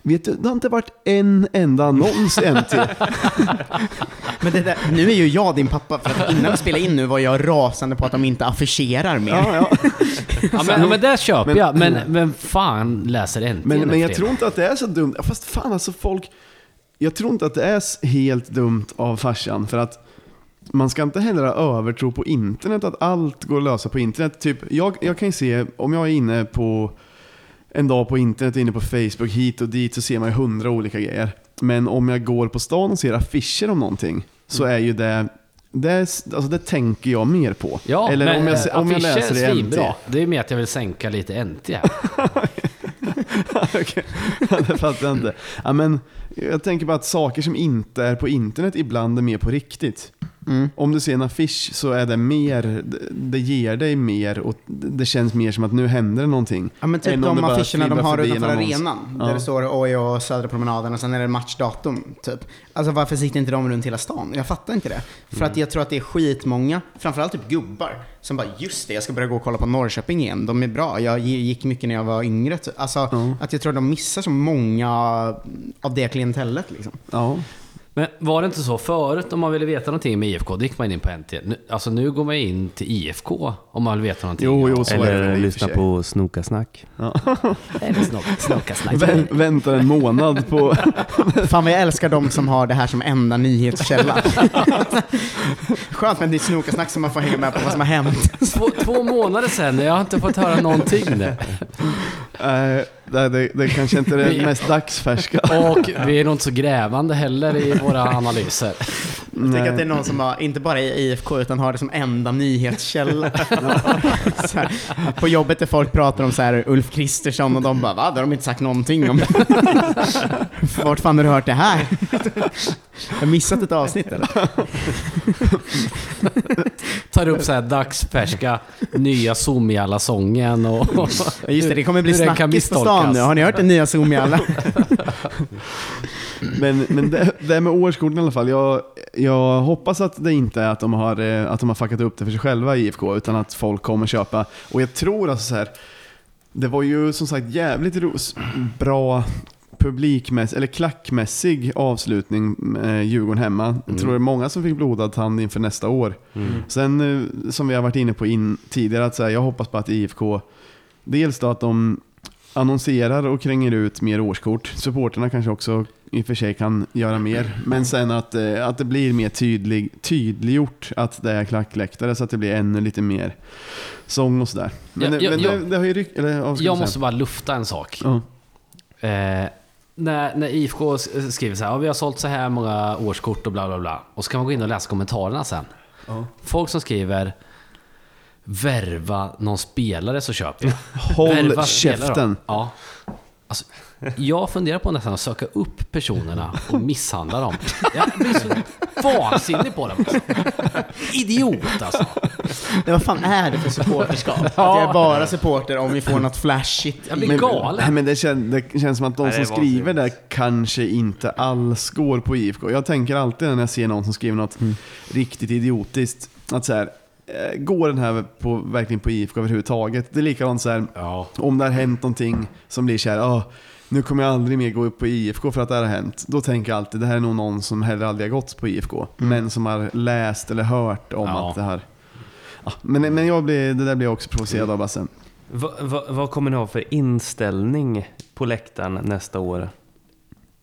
Vet du, det har inte varit en enda annons än till. [LAUGHS] Men det där, nu är ju jag din pappa, för att innan vi spelade in nu var jag rasande på att de inte affischerar mer. Ja, ja. Ja, men, men det köper Men- jag. Men, men fan läser NT Men, men jag tror inte att det är så dumt. Fast fan alltså folk... Jag tror inte att det är helt dumt av farsan. För att man ska inte heller ha övertro på internet, att allt går att lösa på internet. Typ, jag, jag kan ju se, om jag är inne på en dag på internet, inne på Facebook, hit och dit, så ser man ju hundra olika grejer. Men om jag går på stan och ser affischer om någonting, så är ju det, det, alltså det tänker jag mer på. Ja, Eller men om jag, om jag läser det är i NT. svinbra. Det är mer att jag vill sänka lite NT här. [LAUGHS] Okej, det fattar jag inte. Ja, men jag tänker bara att saker som inte är på internet ibland är mer på riktigt. Mm. Om du ser en affisch så är det mer, det- ger dig mer och det känns mer som att nu händer det någonting. Ja men typ de affischerna de har utanför arenan. Ja. Där det står oj och Södra promenaden och sen är det matchdatum. Typ. Alltså varför sitter inte de runt hela stan? Jag fattar inte det. För Mm. att jag tror att det är skitmånga, framförallt typ gubbar, som bara just det, jag ska börja gå och kolla på Norrköping igen. De är bra. Jag gick mycket när jag var yngre. typ. Alltså Ja. att jag tror att de missar så många av det klientellet liksom. Ja. Men var det inte så förut om man ville veta någonting med IFK, då gick man in på NT. Nu, alltså nu går man in till IFK om man vill veta någonting. Jo, jo, så är det väl i Eller för lyssna sig. på Snokasnack. [LAUGHS] Eller snock-. Vä- väntar en månad på... [LAUGHS] Fan vad jag älskar de som har det här som enda nyhetskälla. [LAUGHS] Skönt med ditt snokasnack som man får hänga med på vad som har hänt. Två, två månader sedan, jag har inte fått höra någonting. Nu. Nej, det, det, det kanske inte är det [LAUGHS] mest dagsfärska. Och vi är nog inte så grävande heller i våra analyser. Jag tänker att det är någon som har, inte bara är IFK, utan har det som enda nyhetskälla. [LAUGHS] här, på jobbet där folk pratar om så här, Ulf Kristersson och de bara va? Det har de inte sagt någonting om. [LAUGHS] Vart fan har du hört det här? Jag har missat ett avsnitt eller? Tar upp så här dagsfärska nya Somjalla-sången och... Ja, Just det, det kommer bli snackis på stan misstolkas. nu. Har ni hört den nya Zoom-jalla? [LAUGHS] Men, men det, det med årskorten i alla fall. Jag, jag hoppas att det inte är att de, har, eh, att de har fuckat upp det för sig själva i IFK, utan att folk kommer köpa. Och jag tror alltså så här. Det var ju som sagt jävligt ro, bra publikmässig, eller klackmässig avslutning med Djurgården hemma. Jag tror det är många som fick blodad tand inför nästa år. Mm. Sen eh, som vi har varit inne på in, tidigare, att så här, jag hoppas på att IFK, dels då att de annonserar och kränger ut mer årskort. Supporterna kanske också i och för sig kan göra mer. Men sen att, eh, att det blir mer tydlig, tydliggjort att det är klackläktare så att det blir ännu lite mer sång och sådär. Men, Ja, men ja. det, det har ju ryck, eller, ja, vad ska Jag man måste bara lufta en sak. Ja. Eh, när, när IFK s- skriver så här, vi har sålt så här många årskort och bla bla bla. Och så kan man gå in och läsa kommentarerna sen. Folk som skriver Värva någon spelare så köper jag. [LAUGHS] Håll Värva käften. Ja. Alltså, jag funderar på nästan att söka upp personerna och misshandla dem. Jag blir så vansinnig på dem. Idiot alltså. Men vad fan är det för supporterskap? Att jag är bara supporter om vi får något flashigt. Jag blir Men, galen. nej, men det, kän, det känns som att de Nej, det som skriver där kanske inte alls går på IFK. Jag tänker alltid när jag ser någon som skriver något Mm. riktigt idiotiskt, att så här, går den här på, verkligen på IFK överhuvudtaget? Det är likadant så här, Ja. om det har hänt någonting som blir så här, ah, nu kommer jag aldrig mer gå upp på IFK för att det här har hänt. Då tänker jag alltid, det här är nog någon som heller aldrig har gått på IFK, men som har läst eller hört om Ja. att det här... Ja, men, men jag blir, det där blir jag också provocerad av Basse. Va, va, vad kommer ni ha för inställning på läktaren nästa år?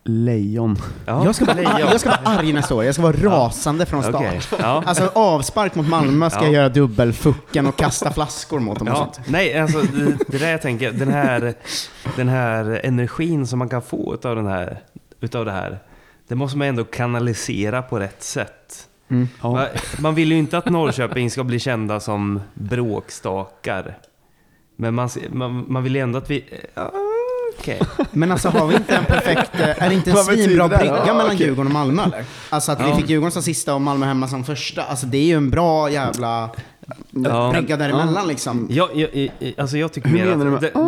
Lejon. Ja, Jag ska, vara, lejon. jag ska vara arg nästa år. Jag ska vara rasande från start. Okej, ja. Alltså avspark mot Malmö ska Ja. jag göra dubbelfucken och kasta flaskor mot dem och sånt. nej, alltså det, det där jag tänker, den här, den här energin som man kan få utav, den här, utav det här, det måste man ändå kanalisera på rätt sätt. Ja. Man, man vill ju inte att Norrköping ska bli kända som bråkstakar. Men man, man, man vill ju ändå att vi... Ja, okej. Men alltså har vi inte en perfekt, eh, är det inte en svinbra brygga Ja, mellan okej. Djurgården och Malmö eller? Alltså att vi Ja. fick Djurgården som sista och Malmö hemma som första. Alltså det är ju en bra jävla Ja. brygga däremellan liksom. Jag, jag, jag, alltså jag tycker Hur mer menar du att... med- det-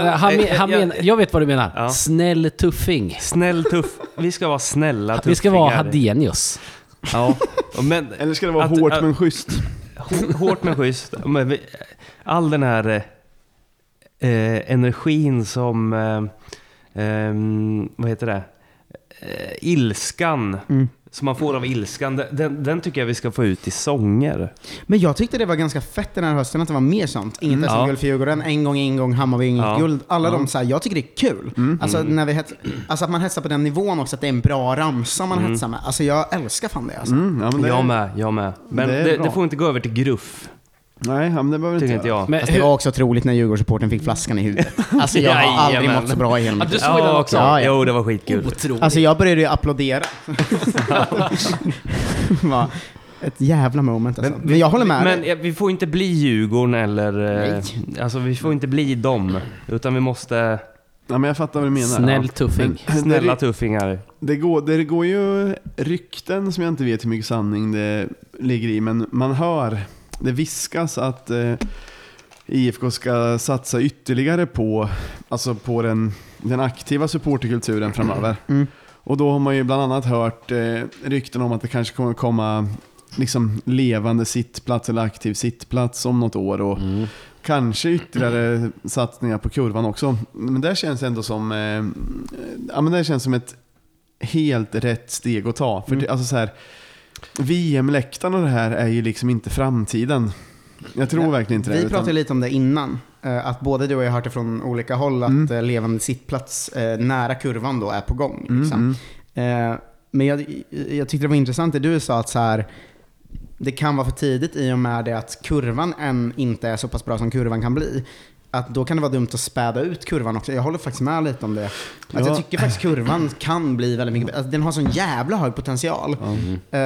Eh, Han, men, Eh, han jag- men, jag vet vad du menar. Ja. Snäll tuffing. Snäll tuff. Vi ska vara snälla tuffingar. Vi ska vara Hadenius. Ja. Men, Eller ska det vara Att- hårt att- men schysst? Hå- Hårt men schysst. Men vi- all den här eh, energin som, eh, ehm, vad heter det, eh, ilskan, Mm. som man får av ilskan, den- den, tycker jag vi ska få ut i sånger. Men jag tyckte det var ganska fett den här hösten att det var mer sånt. Inget Mm. Ja. SM-guld för Djurgården, en gång en gång Hammarby inget Ja. guld. Alla de så här, jag tycker det är kul. Mm. Alltså, när vi hets, alltså att man hetsar på den nivån också, att det är en bra ramsa man hetsar med. Alltså jag älskar fan det alltså. Mm, ja, men det, Jag med, jag med. Men det det, det får inte gå över till gruff, Nej, men det behöver tycker inte inte jag. Men Fast det var också otroligt när Djurgårdssupporten fick flaskan i huvudet. [LAUGHS] Alltså jag har aldrig Jajamän. mått så bra i hela Ja, mitt du liv. såg den också? Ja, ja. Jo, det var skitkul. Otroligt. Alltså jag började ju applådera. [LAUGHS] Va, Ett jävla moment alltså. Men, jag håller med Men dig. eh, vi får inte bli Djurgården eller... eh, Nej. Alltså vi får inte bli dem. Utan vi måste... Ja, men jag fattar vad du menar. Snäll tuffing. Men Snälla det, tuffingar. det, går, det går ju rykten som jag inte vet hur mycket sanning det ligger i, men man hör, det viskas att eh, IFK ska satsa ytterligare på, alltså på den, den aktiva supporterkulturen framöver. Mm. Och då har man ju bland annat hört eh, rykten om att det kanske kommer komma liksom levande sittplats eller aktiv sittplats om något år. Och Mm. Kanske ytterligare satsningar på kurvan också. Men det känns ändå som, eh, ja, men det känns som ett helt rätt steg att ta. För det, alltså så här, VM-läktaren och det här är ju liksom inte framtiden. Jag tror Nej, verkligen inte det. Vi utan- pratade lite om det innan. eh, Att både du och jag har hört det från olika håll att Mm. eh, levande sittplats eh, nära kurvan då är på gång. Mm, Liksom. mm. Men jag, jag tyckte det var intressant det du sa att så här, det kan vara för tidigt i och med det att kurvan än inte är så pass bra som kurvan kan bli. Att då kan det vara dumt att späda ut kurvan också. Jag håller faktiskt med lite om det. Att Ja. Jag tycker faktiskt kurvan kan bli väldigt mycket. Alltså, den har sån jävla hög potential. Eh,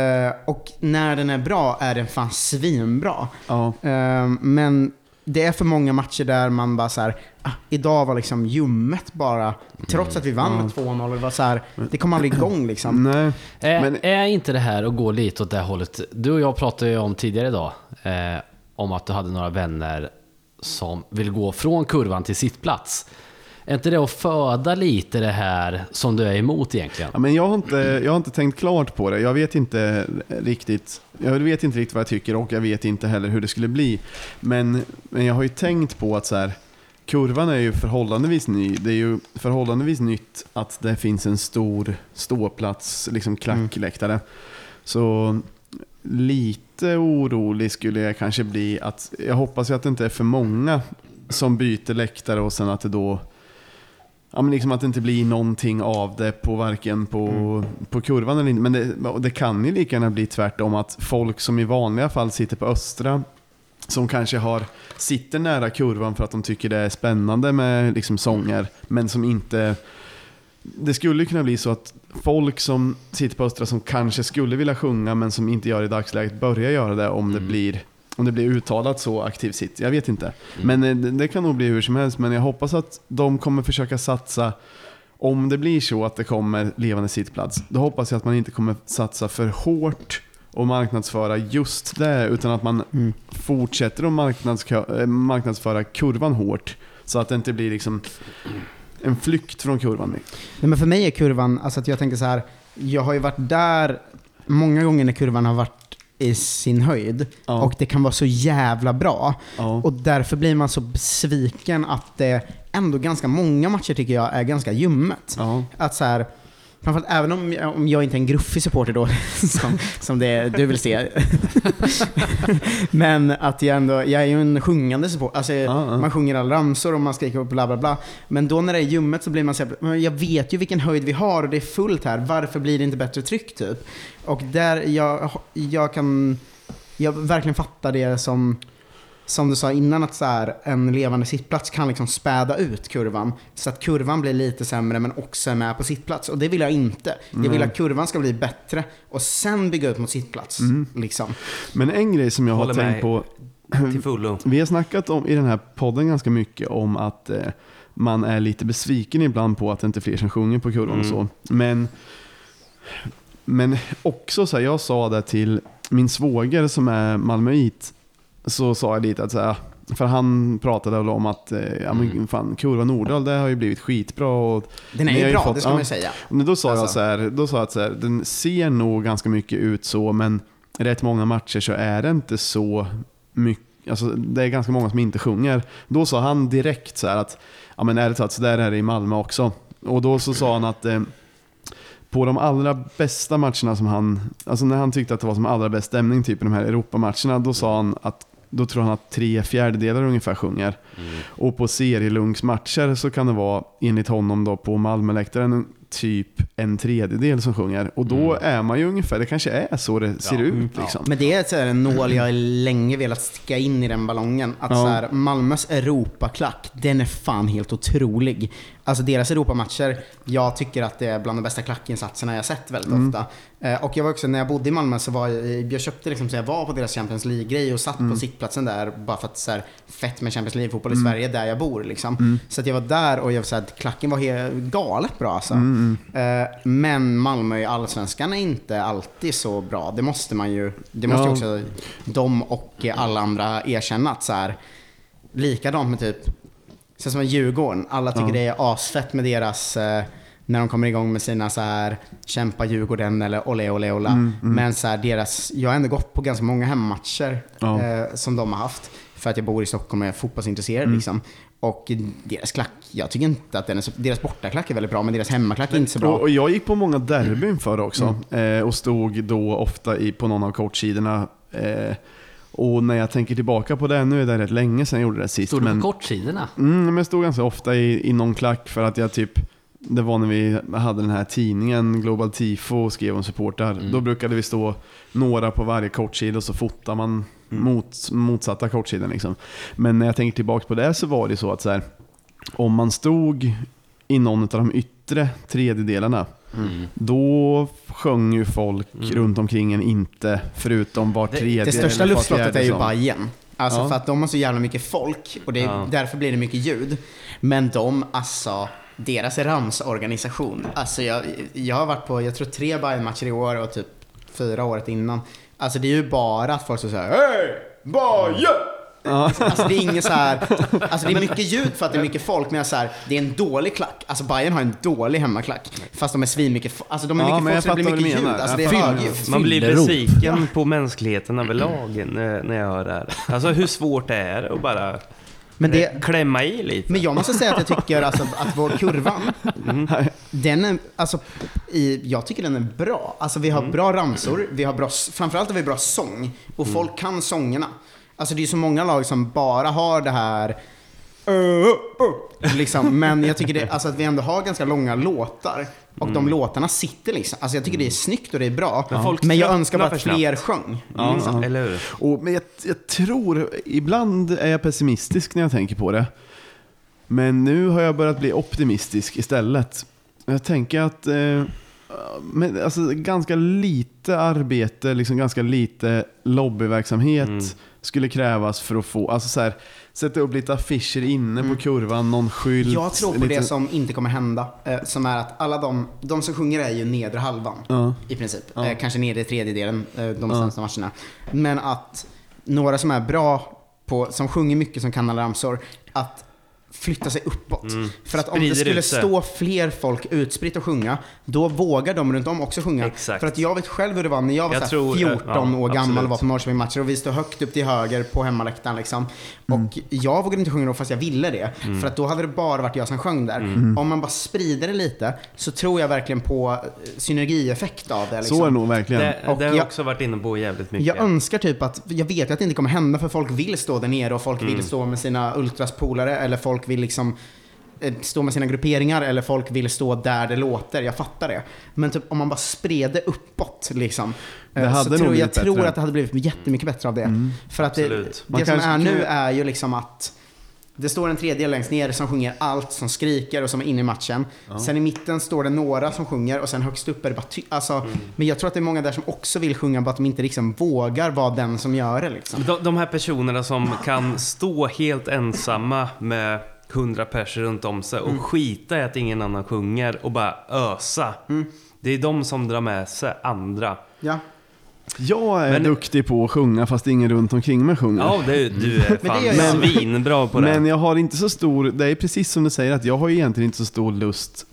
och när den är bra är den fan svinbra. Ja. Eh, men det är för många matcher där man bara så här, ah, idag var liksom ljummet bara. Trots att vi vann med 2-0. Det var så här, det kom aldrig igång liksom. Nej. Är, Men- är inte det här att gå lite åt det här hållet? Du och jag pratade ju om tidigare idag, eh, om att du hade några vänner som vill gå från kurvan till sittplats. Är inte det att föda lite det här som du är emot egentligen? Ja, men jag, har inte, jag har inte tänkt klart på det. Jag vet inte riktigt jag vet inte riktigt vad jag tycker och jag vet inte heller hur det skulle bli. Men, men jag har ju tänkt på att så här, kurvan är ju förhållandevis ny. Det är ju förhållandevis nytt att det finns en stor ståplats, liksom klackläktare. Så lite orolig skulle jag kanske bli. att Jag hoppas ju att det inte är för många som byter läktare och sen att det då Ja, men liksom att det inte blir någonting av det på varken på, på kurvan eller inte. Men det, det kan ju lika gärna bli tvärtom att folk som i vanliga fall sitter på östra som kanske har, sitter nära kurvan för att de tycker det är spännande med liksom sånger, men som inte... Det skulle kunna bli så att folk som sitter på Östra som kanske skulle vilja sjunga men som inte gör det i dagsläget börjar göra det om, det, blir, om det blir uttalat så aktivt sitt. Jag vet inte. Men eh, det, det kan nog bli hur som helst. Men jag hoppas att de kommer försöka satsa om det blir så att det kommer levande sittplats, då hoppas jag att man inte kommer satsa för hårt och marknadsföra just det, utan att man fortsätter att eh, marknadsföra kurvan hårt. Så att det inte blir liksom en flykt från kurvan. Nej, men för mig är kurvan, alltså att jag tänker så här, jag har ju varit där många gånger när kurvan har varit i sin höjd Ja. och det kan vara så jävla bra. Ja. Och därför blir man så besviken att det ändå ganska många matcher tycker jag är ganska ljummet. Ja. Att så här, framförallt även om om jag inte är en gruffig supporter då, [LAUGHS] som, som det du vill se. [LAUGHS] Men att jag ändå, jag är ju en sjungande supporter. Alltså, ja. Man sjunger alla ramsor och man skriker och bla bla bla. Men då när det är ljummet så blir man så här, "Men jag vet ju vilken höjd vi har och det är fullt här. Varför blir det inte bättre tryck typ? Och där jag, jag kan, jag verkligen fattar det som som du sa innan, att så här, en levande sittplats kan liksom späda ut kurvan. Så att kurvan blir lite sämre men också är med på sittplats. Och det vill jag inte. Jag vill att kurvan ska bli bättre och sen bygga ut mot sittplats. Liksom. Men en grej som jag har Håller tänkt med. på, [CLEARS THROAT] Till fullo. vi har snackat om, i den här podden ganska mycket om att eh, man är lite besviken ibland på att det inte är fler som sjunger på kurvan och så. Men, men också så här, jag sa det till min svåger som är malmöit, så sa jag lite att så här, för han pratade väl om att eh, ja, men fan, kurva Nordahl det har ju blivit skitbra. Och Den är ju bra, fått- det ska ja. man ju säga. Men då sa jag Alltså. så här, då sa jag att så här, den ser nog ganska mycket ut så, men rätt många matcher så är det inte så mycket. Alltså, det är ganska många som inte sjunger. Då sa han direkt så att, ja men är det så att så där är det i Malmö också. Och då så sa han att eh, på de allra bästa matcherna som han, alltså när han tyckte att det var som allra bäst stämning, typ i de här Europamatcherna, då sa han att då tror han att tre fjärdedelar ungefär sjunger. Och på serielunksmatcher så kan det vara, enligt honom då, på Malmöläktaren typ en tredjedel som sjunger. Och då är man ju ungefär, det kanske är så det ser ut liksom. Men det är så här en nål jag länge velat sticka in i den ballongen. Att Ja. så här, Malmös Europaklack, den är fan helt otrolig. Alltså deras Europamatcher, jag tycker att det är bland de bästa klackinsatserna jag sett väldigt Mm. ofta. Eh, och jag var också, när jag bodde i Malmö så var jag, jag köpte liksom, så jag var på deras Champions League-grej och satt Mm. på sittplatsen där bara för att så här, fett med Champions League-fotboll i Mm. Sverige där jag bor liksom. Så att jag var där och jag, så här, klacken var helt galet bra alltså. Mm, Eh, men Malmö i Allsvenskan är inte alltid så bra. Det måste man ju, det måste ju Ja. också de och alla andra erkänna att så här, likadant med typ, så som med Djurgården. Alla tycker Ja. det är asfett med deras, eh, när de kommer igång med sina så här kämpa Djurgården eller ole ole ola. Mm, Men så här, deras, jag har ändå gått på ganska många hemmamatcher Ja. eh, som de har haft. För att jag bor i Stockholm och är fotbollsintresserad Mm. liksom. Och deras klack, jag tycker inte att den är så, deras bortaklack är väldigt bra men deras hemmaklack är inte så bra. Och, och jag gick på många derbyn förr också eh, och stod då ofta i, på någon av kortsidorna. Eh, och när jag tänker tillbaka på det, nu är det rätt länge sedan jag gjorde det sist. Stod du men, på kortsidorna? mm, men jag stod ganska ofta i, i någon klack för att jag typ det var när vi hade den här tidningen Global Tifo och skrev om supportrar. Då brukade vi stå några på varje kortsida och så fotar man Mot, motsatta kortsidan liksom. Men när jag tänker tillbaka på det så var det så att så här, om man stod i någon av de yttre tredjedelarna Mm. då sjöng ju folk runt omkring en inte förutom var tredje Det största eller var luftslottet är ju. Bajen. Alltså Ja. för att de har så jävla mycket folk och det Ja. därför blir det mycket ljud. Men de, alltså, deras ramsorganisation. Alltså jag, jag har varit på, jag tror tre Bajen-matcher i år och typ fyra året innan. Alltså det är ju bara att folk så säger Hej! Bajen! Alltså det är inget så här, [LAUGHS] alltså det är mycket ljud för att det är mycket folk, men så här, det är en dålig klack. Alltså Bayern har en dålig hemmaklack. Fast de är svinmycket, alltså de är mycket folk jag så det blir mycket ljud. Alltså det Jag är högljutt. Man blir besviken på mänskligheten överlag när, när jag hör det här. Alltså hur svårt det är att bara Men det, klämma i lite. Men jag måste säga att jag tycker alltså att vår kurvan, den är, alltså, i, jag tycker den är bra. Alltså vi har bra ramsor, vi har bra, framförallt har vi bra sång. Och folk kan sångerna. Alltså det är så många lag som bara har det här liksom, men jag tycker det, alltså att vi ändå har ganska långa låtar. Och de låtarna sitter liksom. Alltså jag tycker det är snyggt och det är bra. Men folk Men jag önskar bara att fler sjöng. Ja, liksom. ja. Eller hur? Och, men jag, jag tror, ibland är jag pessimistisk när jag tänker på det. Men nu har jag börjat bli optimistisk istället. Jag tänker att eh, med, alltså, ganska lite arbete, liksom ganska lite lobbyverksamhet Mm. Skulle krävas för att få, alltså så här, sätta upp lite affischer inne på kurvan, någon skylt. Mm. Jag tror på lite, det som inte kommer hända. Eh, som är att alla de, de som sjunger är ju nedre halvan. Ja. I princip. Eh, kanske nedre tredjedelen, eh, de Ja. sämsta matcherna. Men att några som är bra på, som sjunger mycket, som kan alla ramsor, att flytta sig uppåt. För att om det Mm. Sprider skulle ut stå fler folk utspritt och sjunga, då vågar de runt om också sjunga. Exakt. För att jag vet själv hur det var när jag var Jag tror, eh, 14 ja, år gammal och var på Norrköping-matcher och vi stod högt upp till höger på hemmaläktaren liksom. Mm. Och jag vågade inte sjunga då fast jag ville det. För att då hade det bara varit jag som sjöng där. Mm. Om man bara sprider det lite så tror jag verkligen på eh, synergieffekt av det. Liksom. Så är det nog verkligen. Det, det har jag också varit inne på jävligt mycket. Jag önskar typ att, jag vet att det inte kommer hända för folk vill stå där nere och folk Mm. vill stå med sina ultraspolare eller folk vill liksom eh, stå med sina grupperingar eller folk vill stå där det låter, jag fattar det. Men typ om man bara spred det uppåt liksom. Det eh, hade så nog tror, jag tror bättre. Mm. att det hade blivit jättemycket bättre av det. För att det, Absolut. Man det som är nu är ju liksom att det står en tredjedel längst ner som sjunger allt, som skriker och som är inne i matchen. Sen i mitten står det några som sjunger och sen högst upp är det bara ty- alltså, Mm. Men jag tror att det är många där som också vill sjunga, bara att de inte liksom vågar vara den som gör det. Liksom. De, de här personerna som kan stå helt ensamma med hundra pers runt om sig och Mm. skita i att ingen annan sjunger och bara ösa. Mm. Det är de som drar med sig andra. Ja. Jag är Men- duktig på att sjunga fast ingen runt omkring mig sjunger. Ja, det, du är fan svinbra på det. Men jag har inte så stor, det är precis som du säger att jag har ju egentligen inte så stor lust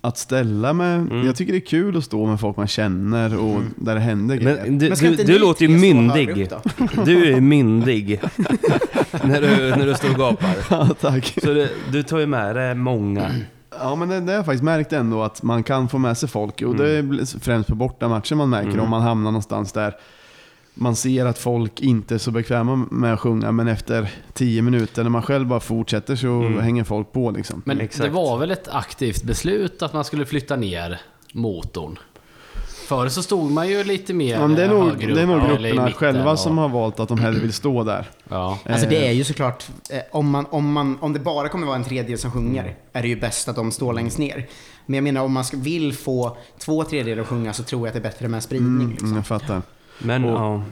att ställa mig. Mm. Jag tycker det är kul att stå med folk man känner och där det händer grejer. Men du, Men du, du låter ju myndig. Du är myndig. [LAUGHS] när, du, när du står och gapar. [LAUGHS] Ja, tack. Så det, du tar ju med dig många. Ja men det, det har jag faktiskt märkt ändå att man kan få med sig folk och det är bl- främst på bortamatcher man märker om man hamnar någonstans där man ser att folk inte är så bekväma med att sjunga men efter tio minuter när man själv bara fortsätter så hänger folk på liksom. Men Exakt. det var väl ett aktivt beslut att man skulle flytta ner motorn? Förr så stod man ju lite mer Ja, men det är nog, det är nog grupperna mitten själva och- som har valt att de hellre vill stå där. Ja. Alltså det Eh, är ju såklart, eh, om, man, om, man, om det bara kommer vara en tredjedel som sjunger, är det ju bäst att de står längst ner. Men jag menar om man vill få två tredjedelar att sjunga så tror jag att det är bättre med en spridning. Mm, liksom. jag fattar. Men Och- ja.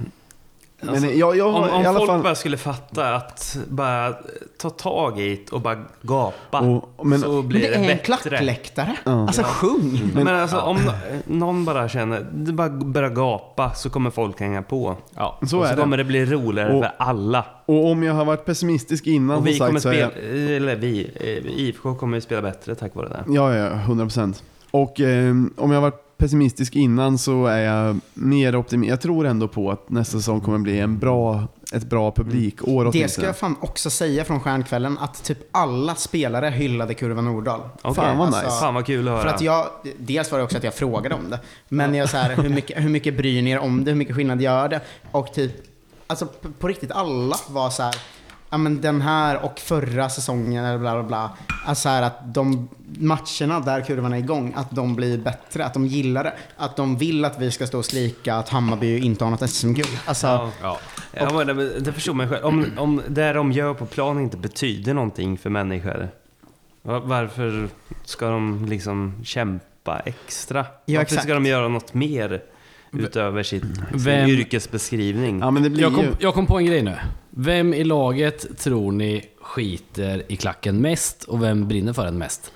Men Alltså, jag, jag Om, om i alla folk fall... bara skulle fatta att bara ta tag i det och bara gapa. Och- men- så Men blir det det, är en bättre. klackläktare. Ja. Alltså sjung! Men, alltså om någon bara känner, det bara börjar gapa så kommer folk hänga på. Ja. Så och så det. kommer det bli roligare Och- för alla. Och om jag har varit pessimistisk innan Och vi som kommer sagt så spela, jag... eller vi, eh, IFK kommer ju spela bättre tack vare det. Ja, ja, 100 procent. Och eh, om jag har varit pessimistisk innan så är jag mer optimistisk. Jag tror ändå på att nästa säsong kommer bli en bra, ett bra publikår Det åtminstone. ska jag fan också säga från stjärnkvällen, att typ alla spelare hyllade Kurva Nordahl. Okej. Fan vad Alltså, nice. Fan vad kul att höra. För att jag, dels var det också att jag frågade om det. Men jag så här, hur mycket, hur mycket bryr ni er om det? Hur mycket skillnad gör det? Och typ, alltså på, på riktigt alla var så här. Ja, men den här och förra säsongen eller bla bla bla. Alltså här att de matcherna där kurvan är igång, att de blir bättre, att de gillar det. Att de vill att vi ska stå och skrika att Hammarby inte har något SM-guld. Alltså, Ja. Ja. Ja, det, det förstår man själv. Om, om det de gör på plan inte betyder någonting för människor, va- varför ska de liksom kämpa extra? Ja, varför exakt. ska de göra något mer utöver sitt, sin Vem- yrkesbeskrivning? Ja men det blir Jag kom, ju... jag kom på en grej nu. Vem i laget tror ni skiter i klacken mest och vem brinner för den mest?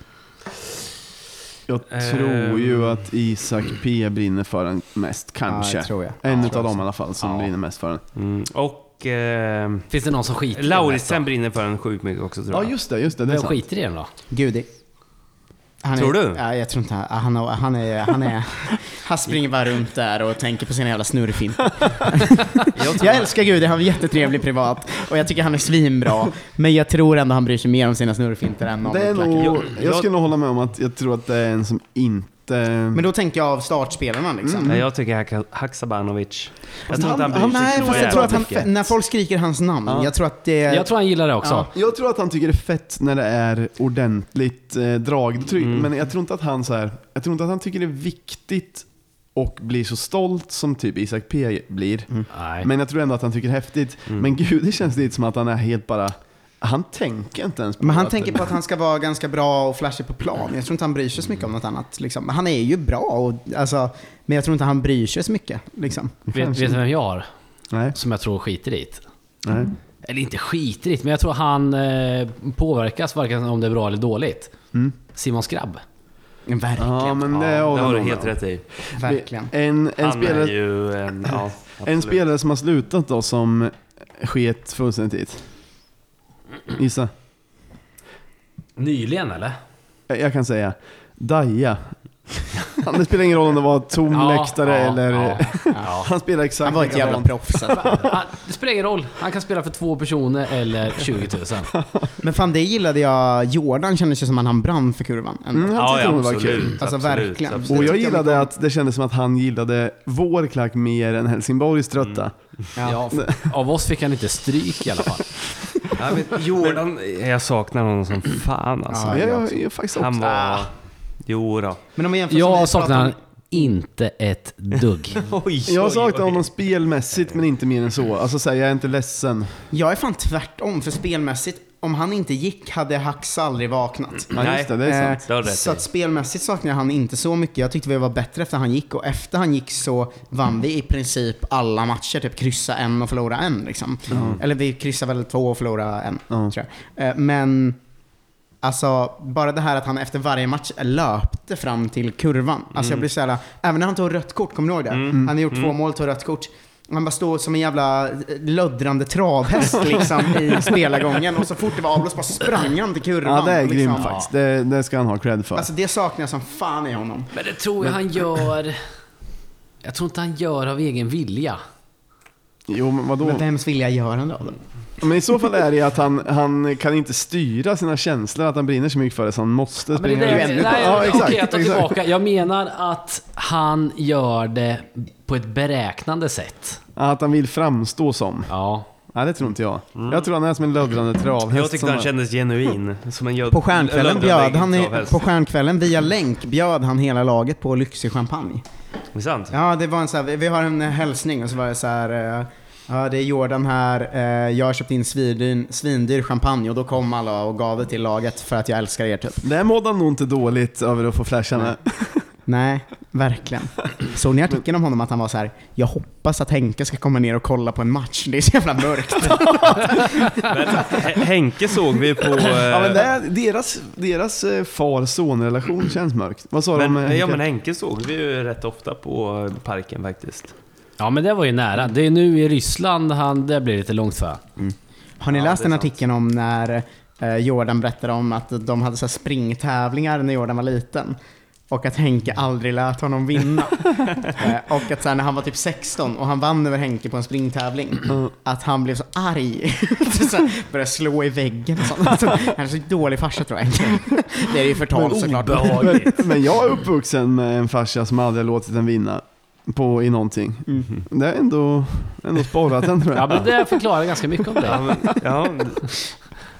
Jag Ehm. tror ju att Isak P brinner för den mest, kanske. Ja, tror jag. En Ja, jag dem i alla fall som Ja. brinner mest för den. Mm. Och eh, Finns det någon som skiter i den Lauritsen brinner för den sjukt mycket också tror Ja jag. just det, just det. det är Vem sant. skiter i den då? Gudi. Han Tror är, du? Ja, jag tror inte han, han, han är, han är, han springer bara runt där och tänker på sina jävla snurrfintar. Jag Jag älskar Gudi, han är jättetrevlig privat och jag tycker han är svinbra. Men jag tror ändå han bryr sig mer om sina snurrfintar än om Det är nog, jag- skulle nog hålla med om att jag tror att det är en som inte... Men då tänker jag av startspelarna liksom. Nej, jag tycker Hak- Haksabanovic. Jag tror han- inte han bryr han- sig Nej, fast jag tror att han, när folk skriker hans namn, Ja. jag tror att det... Jag tror han gillar det också. Ja. Jag tror att han tycker det är fett när det är ordentligt eh, drag. Mm. Men jag tror inte att han så här, jag tror inte att han tycker det är viktigt och blir så stolt som typ Isak P blir. Nej. Men jag tror ändå att han tycker det är häftigt. Mm. Men gud, det känns lite som att han är helt bara... Han tänker inte ens på Men han att- tänker på att han ska vara ganska bra och flashig på plan. Jag tror inte han bryr sig så mycket om något annat. Liksom. Men Han är ju bra, och, alltså, men jag tror inte han bryr sig så mycket. Liksom. vet, vet du vem jag har? Nej, Som jag tror skiter i det? nej. Eller inte skiter i det, men jag tror han eh, påverkas varken om det är bra eller dåligt. Mm. Simon Skrabb. Verkligen. Ja, men det, Ja, det har du jag helt rätt i. Verkligen. En, en, spelare, en... Ja, [LAUGHS] en spelare som har slutat då som sket fullständigt. Gissa. Nyligen eller? Jag jag kan säga Daja. Han- Det spelar ingen roll om det var tom läktare eller... Ja, [LAUGHS] ja. Han spelar exakt Han var ett jävla proffs. alltså. [LAUGHS] Det spelar ingen roll. Han kan spela för två personer eller 20 000. [LAUGHS] Men fan, det gillade jag. Jordan kändes ju som att han brann för kurvan. ändå. Mm, han Ja, tyckte ja, det var absolut. kul. Alltså, absolut, verkligen. absolut. Och jag gillade att det kändes som att han gillade vår klack mer än Helsingborgs trötta. Ja, av oss fick han inte stryk i alla fall. [LAUGHS] Ja, men Jordan, jag saknar honom som fan alltså. Ja, jag jag, också. jag, faktiskt också. Han var... Jo då. Men om man jämför Jag saknar pratade han om- inte ett dugg. [LAUGHS] Oj, Jag saknar honom spelmässigt men inte mer än så. Alltså så här, jag är inte ledsen. Jag är fan tvärtom, för spelmässigt, om han inte gick hade Hax aldrig vaknat. Ja, just det, det är sant. Det har du Eh, rätt så i. att spelmässigt saknar jag han inte så mycket. Jag tyckte vi var bättre efter han gick och efter han gick så vann vi i princip alla matcher. Typ kryssa en och förlora en liksom. Eller vi kryssade väl två och förlora en, Ja. tror jag. Eh, Men Alltså, bara det här att han efter varje match löpte fram till kurvan. Alltså jag blir så jävla, även när han tog rött kort, kommer du ihåg det? Han hade gjort två mål, tog rött kort. Han bara stod som en jävla eh, löddrande travhäst [LAUGHS] liksom i spelargången och så fort det var avblåst bara sprang han till kurvan. Ja, det är liksom. grymt faktiskt. Det, det ska han ha cred för. Alltså det saknar jag som fan i honom. Men det tror jag han gör... Jag tror inte han gör av egen vilja. Jo, men vadå? Men vems vilja gör han då? Men i så fall är det att han, han kan inte styra sina känslor, att han brinner så mycket för det så han måste Ja, men det springa det, nej, Ja, exakt, jag tar exakt. tillbaka. Jag menar att han gör det på ett beräknande sätt. Att han vill framstå som. Ja. Nej, det tror inte jag. Jag tror han är som en löddrande travhäst. Jag tyckte som han har- kändes genuin. Som en På stjärnkvällen bjöd han, i, på stjärnkvällen via länk bjöd han hela laget på lyxig champagne. Det är sant? Ja, det var en så här, vi- har en hälsning och så var det så här. eh, Ja, det är Jordan här. eh, Jag har köpt in svindyr, svindyr champagne och då kom alla och gav det till laget för att jag älskar er typ. Det mådde han nog inte dåligt över att få flasha med. Nej, verkligen. Såg ni artikeln om honom att han var så här. Jag hoppas att Henke ska komma ner och kolla på en match. Det är så jävla mörkt. [LAUGHS] Men, Henke såg vi på... Ja, men det eh, är, deras deras eh, far-son-relation känns mörkt. Vad sa de? men, eh, ja Henke? men Henke såg vi ju rätt ofta på parken faktiskt. ja, men det var ju nära. Det är nu i Ryssland han, det blir lite långt för. Har ni Ja, läst det den sant. artikeln om när eh, Jordan berättade om att de hade så här springtävlingar när Jordan var liten? Och att Henke aldrig lät honom vinna. [LAUGHS] eh, och att så här, när han var typ 16 och han vann över Henke på en springtävling, att han blev så arg. [LAUGHS] så började slå i väggen och sånt. Alltså, han är så dålig farsa tror jag. [LAUGHS] det är ju förtal såklart. Men, men jag är uppvuxen med en farsa som aldrig har låtit en vinna. på, i någonting. Mm. Det är ändå, ändå sparat den tror jag. Ja, men det förklarar ganska mycket om Ja, det. men, ja,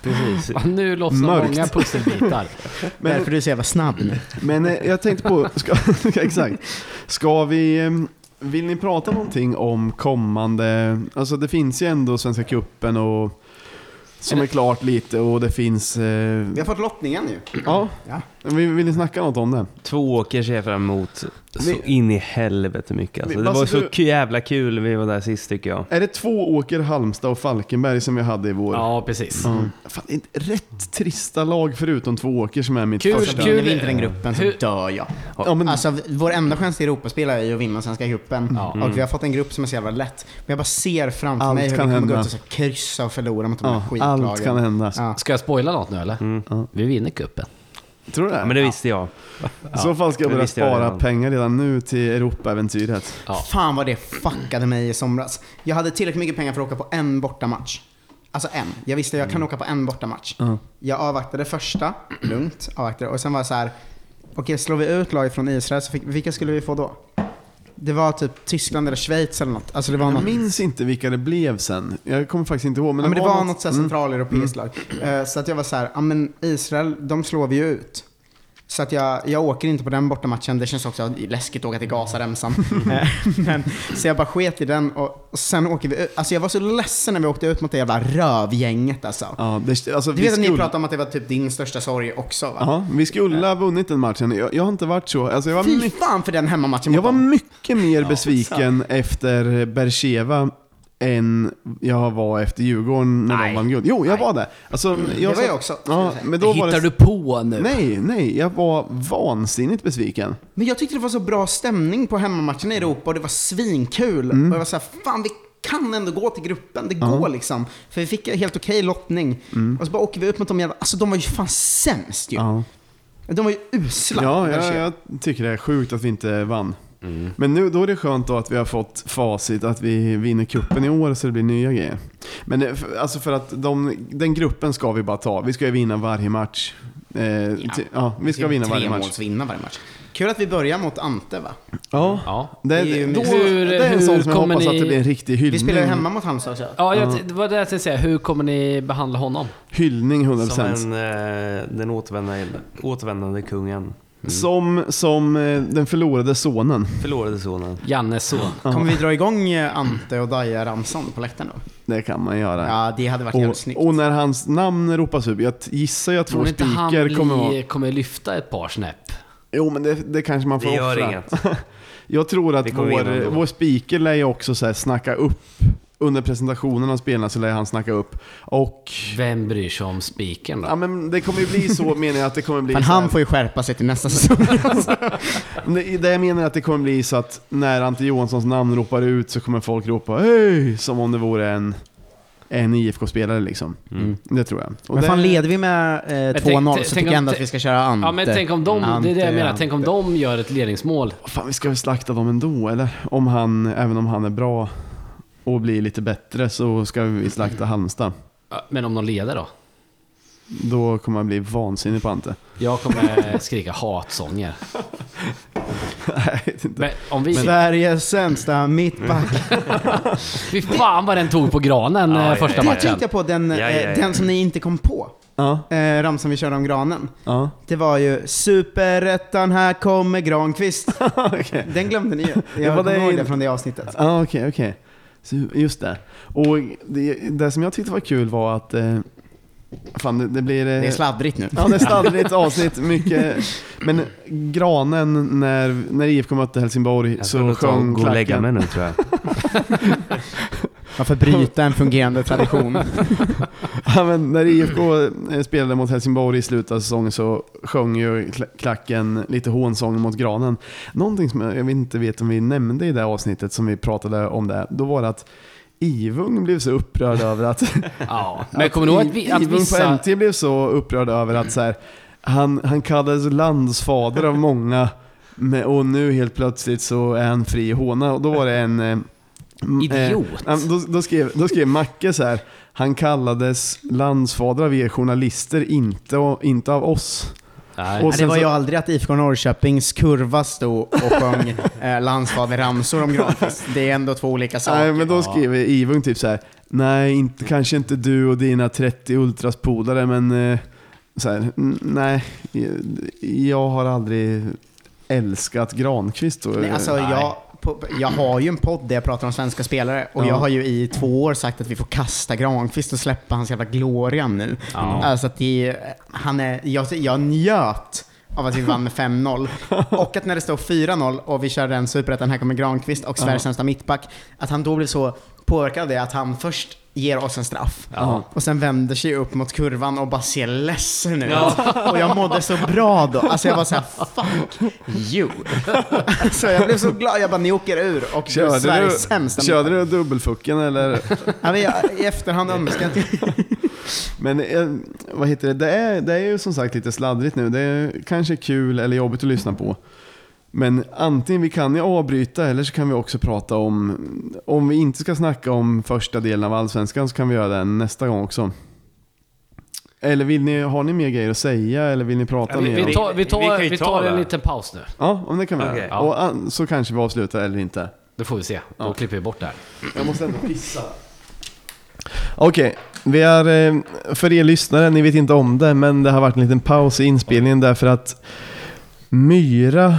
precis. Nu lossnar Mörkt. många pusselbitar. [LAUGHS] Men- Därför du är så jävla snabb nu. Men eh, jag tänkte på, ska, [LAUGHS] exakt. Ska vi, eh, vill ni prata någonting om kommande, alltså det finns ju ändå Svenska Cupen och som är klart lite och det finns, eh, Vi har fått lottningen ju. ja, Ja. vill, vill ni snacka något om det? Två åker ser jag fram emot så Vi- in i helvete mycket. Alltså. Vi- Det var alltså, så du- jävla kul vi var där sist tycker jag. Är det två åker Halmstad och Falkenberg som vi hade i vår? Ja, precis. Ja. Fan, det är inte rätt trista lag förutom två åker som är mitt Kul, första. kul. Vinner vi inte den gruppen så Hur- dör jag. Ja, men, Alltså, vår enda chans till Europaspel är ju att vinna Svenska cupen. Ja. Och vi har fått en grupp som är så jävla lätt. Men jag bara ser framför Allt mig hur vi kan kommer gå hända. ut och så kryssa och förlora mot de här ja. Allt kan hända. Ja. Ska jag spoila något nu eller? Mm. Ja. Vi vinner kuppen. Tror du det? Ja, men det visste jag. I så fall ska jag börja jag spara redan. pengar redan nu till Europaäventyret. Ja. Fan vad det fuckade mig i somras. Jag hade tillräckligt mycket pengar för att åka på en bortamatch. Alltså en. Jag visste att jag kan åka på en bortamatch. Ja. Jag avvaktade första, [CLEARS THROAT] lugnt, avvaktade. Och sen var det så här. okej slår vi ut lag från Israel, så fick, vilka skulle vi få då? Det var typ Tyskland eller Schweiz eller något. Alltså det var Jag något, minns inte vilka det blev sen. Jag kommer faktiskt inte ihåg. Men ja, men det var något något här mm. centraleuropeiskt lag. Eh, så att jag var så här, ja men Israel, de slår vi ju ut. Så att jag, jag åker inte på den bortamatchen. Det känns också läskigt att åka till Gazaremsan. [LAUGHS] Eh, men, så jag bara sket i den och, och sen åker vi ut. Alltså jag var så ledsen när vi åkte ut mot det jävla rövgänget alltså. Ja, det, alltså, Du vet att ni pratade om att det var typ din största sorg också va? Ja, vi skulle ha vunnit den matchen. Jag, jag har inte varit så. Alltså, jag, var Fy fan för den hemmamatchen jag mot var dem. mycket mer besviken efter Bercheva än jag var efter Djurgården när Nej. de vann guld. Jo, jag Nej. var det. Alltså, jag Det var jag också, Ja, men då var Hittar det... du på nu? Nej, nej. Jag var vansinnigt besviken. Men jag tyckte det var så bra stämning på hemmamatchen i Europa och det var svinkul. Mm. Och jag var såhär, fan vi kan ändå gå till gruppen. Det går liksom. För vi fick en helt okej lottning. Och så bara åker vi upp mot de jävla... Alltså de var ju fan sämst ju. Mm. Ja, De var ju usla. ja jag, jag tycker det är sjukt att vi inte vann. Men nu, då är det skönt då att vi har fått facit att vi vinner kuppen i år så det blir nya grejer. Men det- för- alltså för att de, den gruppen ska vi bara ta. Vi ska ju vinna varje match. Eh, ja. ja, vi ska vinna varje match. Tremålsvinna varje match. Kul att vi börjar mot Ante va? Ja, Ja. det, Det då. Hur- det är en sån som jag kommer hoppas ni- att det blir en riktig hyllning. Vi spelar ju hemma mot Halmstad också. Ja, jag, det var det jag tänkte säga. Hur kommer ni behandla honom? Hyllning 100%. Som Som, en, eh, den återvändande, återvändande kungen. Som, eh, den förlorade sonen. Förlorade sonen. Jannes son. Kommer vi dra igång eh, Ante och Daja-ramsan på läktaren då? Det kan man göra. Ja, det hade varit jävligt och, snyggt. och när hans namn ropas upp, jag gissar ju att Tror vår ni inte han speaker kommer vara... blir, kommer lyfta ett par snäpp? Jo men det, det kanske man får Det gör offra. inget. [LAUGHS] Jag tror att Vi kommer vinna vår, ändå. vår speaker lär ju också så här snacka upp under presentationen av spelarna så lär han snacka upp. Och Vem bryr sig om spiken då? ja, men det kommer ju bli så menar jag att det kommer bli Men han får ju skärpa sig till nästa säsong. [LAUGHS] Det, det jag menar är att det kommer bli så att när Ante Johanssons namn ropar ut så kommer folk ropa Hej! Som om det vore en, en IFK-spelare liksom. Mm. Det tror jag. Och Men det, fan leder vi med eh, 2-0 tänk- så tänk tycker om- jag ändå att vi ska köra Ante. Ja men tänk om de, det är det jag menar, tänk om de gör ett ledningsmål. Fan vi ska väl slakta dem ändå eller? Om han, även om han är bra och blir lite bättre så ska vi slakta Halmstad. Men om de leder då? Då kommer man bli vansinnig på Ante. Jag kommer skrika hatsånger. [LAUGHS] Nej, inte. Men om vi... Sveriges sämsta mittback. [LAUGHS] Fy fan vad den tog på granen Ja, eh, ja, första ja, Det matchen. tänkte jag på, den, Ja, ja, eh, ja. den som ni inte kom på. Ja, Eh, ramsan vi körde om granen. ja. Det var ju Superettan, här kommer Granqvist. [LAUGHS] Okej. Den glömde ni ju. Ja, Jag var kommer ihåg det från det avsnittet. Ja, okej, okej. Så, Just det. Och det, det som jag tyckte var kul var att... Eh, fan, det, det blir... Eh, Det är sladdrigt nu. Ja, det är staddligt [LAUGHS] avsnitt. Mycket. Men granen, när, när IFK mötte Helsingborg Jag så sjöng gå och lägga klacken. mig nu tror jag. [LAUGHS] [LAUGHS] Varför bryta en fungerande tradition? [LAUGHS] Ja, när IFK eh, spelade mot Helsingborg i slutet av säsongen så sjöng ju kla- klacken lite hånsång mot granen. Någonting som jag, inte vet om vi nämnde i det avsnittet som vi pratade om det. Då var det att Ivung blev så upprörd över att... [LAUGHS] Ja, [LAUGHS] men jag kommer ihåg att, vi, att Ivung på vissa... NT blev så upprörd över att så här, han, han kallades landsfader av många och nu helt plötsligt så är han fri håna. Och då var det en... eh, m- Idiot. Eh, då, då, skrev, då skrev Macke så här. Han kallades landsfader av er journalister, inte, av- inte av oss. Nej. Och Nej, det var så- ju aldrig att IFK Norrköpings kurva stod och sjöng [LAUGHS] eh, landsfaderramsor om Granqvist. Det är ändå två olika saker. Nej, men då skriver Ivung typ så här. Nej, inte, kanske inte du och dina 30 ultraspodare, men eh, så här, "N- nej, jag har aldrig älskat Granqvist. Och, Nej, alltså, jag, på, jag har ju en podd där jag pratar om svenska spelare och Ja. jag har ju i två år sagt att vi får kasta Granqvist och släppa hans jävla Gloria nu. Ja. Alltså att det, han är, jag, jag njöt av att vi vann med 5-0. [LAUGHS] Och att när det står 4-0 och vi körde en superettan, här kommer Granqvist och Sveriges sämsta mittback, att han då blir så påverkad av det att han först ger oss en straff och sen vänder sig upp mot kurvan och bara ser ledsen ut. Och jag mådde så bra då. Alltså jag var såhär, fuck you. Så jag blev så glad. Jag bara, ni åker ur och du är Körde Sveriges du, sämsta körde du dubbelfucken eller? Ja, men jag, I efterhand önskar jag Men eh, vad heter det? Det är, det är ju som sagt lite sladdrigt nu. Det är kanske kul eller jobbigt att lyssna på. Men antingen vi kan ju avbryta eller så kan vi också prata om, om vi inte ska snacka om första delen av Allsvenskan så kan vi göra den nästa gång också. Eller vill ni, har ni mer grejer att säga eller vill ni prata Ja, vi- mer? Vi tar, vi Vi tar, vi ta tar en liten paus nu. Ja, om det kan vi Okej. göra. Ja. Och an, så kanske vi avslutar eller inte. Det får vi se. Då klipper vi bort det här. Jag måste ändå pissa. Okej, vi är, eh, för er lyssnare, ni vet inte om det, men det har varit en liten paus i inspelningen därför att Myra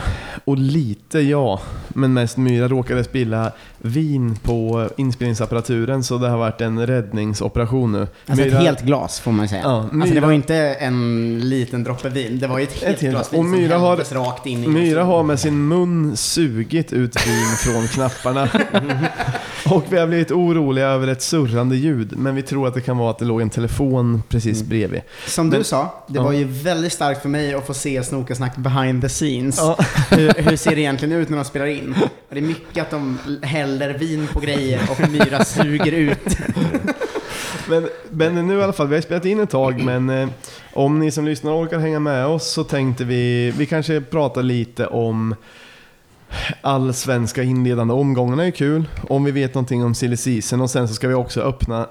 och lite jag, men mest Myra råkade spilla vin på inspelningsapparaturen så det har varit en räddningsoperation nu. Alltså Myra- ett helt glas får man säga. Ja, alltså det Myra- var inte en liten droppe vin, det var ju ett helt, helt- glas vin och Myra som har- rakt in i Myra har med sin mun sugit ut vin från knapparna. [LAUGHS] och vi har blivit oroliga över ett surrande ljud, men vi tror att det kan vara att det låg en telefon precis bredvid. Som du Men- sa, det Ja. var ju väldigt starkt för mig att få se Snokasnack behind the scenes. Ja. Hur, ser det egentligen ut när de spelar in? Och det är mycket att de häller vin på grejer och Myra suger ut. Men, men nu i alla fall, vi har spelat in ett tag, men eh, om ni som lyssnar orkar hänga med oss så tänkte vi, vi kanske pratar lite om allsvenska inledande omgångarna är kul, om vi vet någonting om silly season och sen så ska vi också öppna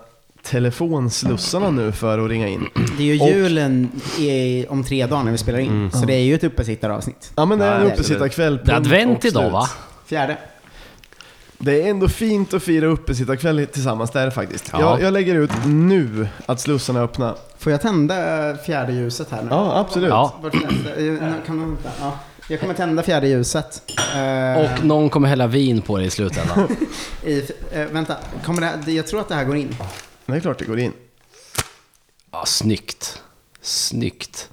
telefonslussarna nu för att ringa in. Det är ju Och- julen i, om tre dagar när vi spelar in, så det är ju ett uppesittaravsnitt. Ja men det är en uppesittarkväll. Det är punkt advent och idag slut. va? Fjärde. Det är ändå fint att fira uppesittarkväll tillsammans där faktiskt. Ja. Jag, jag lägger ut nu att slussarna är öppna. Får jag tända fjärde ljuset här nu? Ja, absolut. Ja. Vart det? Eh, Kan vänta? Ja. Jag kommer tända fjärde ljuset. Eh, Och någon kommer hälla vin på det i slutändan. [LAUGHS] i, eh, vänta, kommer det, här- jag tror att det här går in. Det är klart det går in. Ja, snyggt. Snyggt.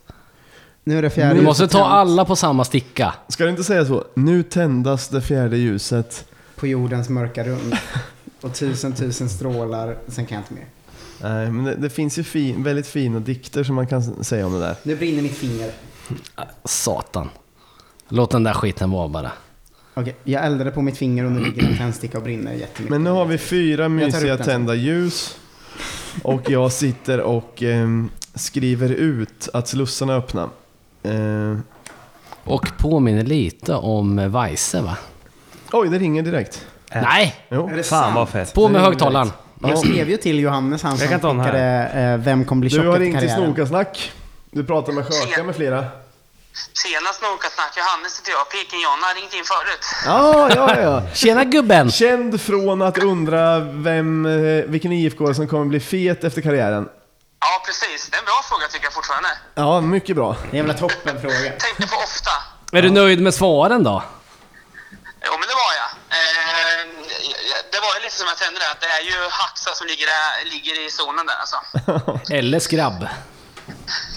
Nu är det fjärde Du måste ta alla på samma sticka. Ska du inte säga så? Nu tändas det fjärde ljuset. på jordens mörka rund. Och tusen tusen strålar, sen kan jag inte mer. Nej, men det, det finns ju fin, väldigt fina dikter som man kan säga om det där. Nu brinner mitt finger. Satan. Låt den där skiten vara bara. Okej, jag eldade på mitt finger och nu ligger en tändsticka och brinner jättemycket. Men nu har vi fyra tar upp mysiga den. tända ljus. Och jag sitter och ehm, skriver ut att slussarna är öppna. Eh, Och påminner lite om Weise va? oj, det ringer direkt. Nej! Jo. Är det Fan sant? vad fett. På med högtalaren. Jag skrev ju till Johannes, han som skickade eh, Vem kommer bli Du tjock har ringt till. Snokasnack. Du pratar med Sjöka med flera. Tjena Snokasnack, Johannes heter jag. Piken-Jonna har ringt in förut. Ja, ja, ja. Tjena gubben! Känd från att undra vem, eh, vilken IFK som kommer bli fet efter karriären. Ja, precis. Det är en bra fråga tycker jag fortfarande. Ja, mycket bra. Det är en jävla toppenfråga. Tänkte på ofta. Är du nöjd med svaren då? Jo, men det var jag. Eh, det var ju lite som jag tände där, att det är ju Haxa som ligger, där, ligger i zonen där alltså. Eller skrabb? [LAUGHS]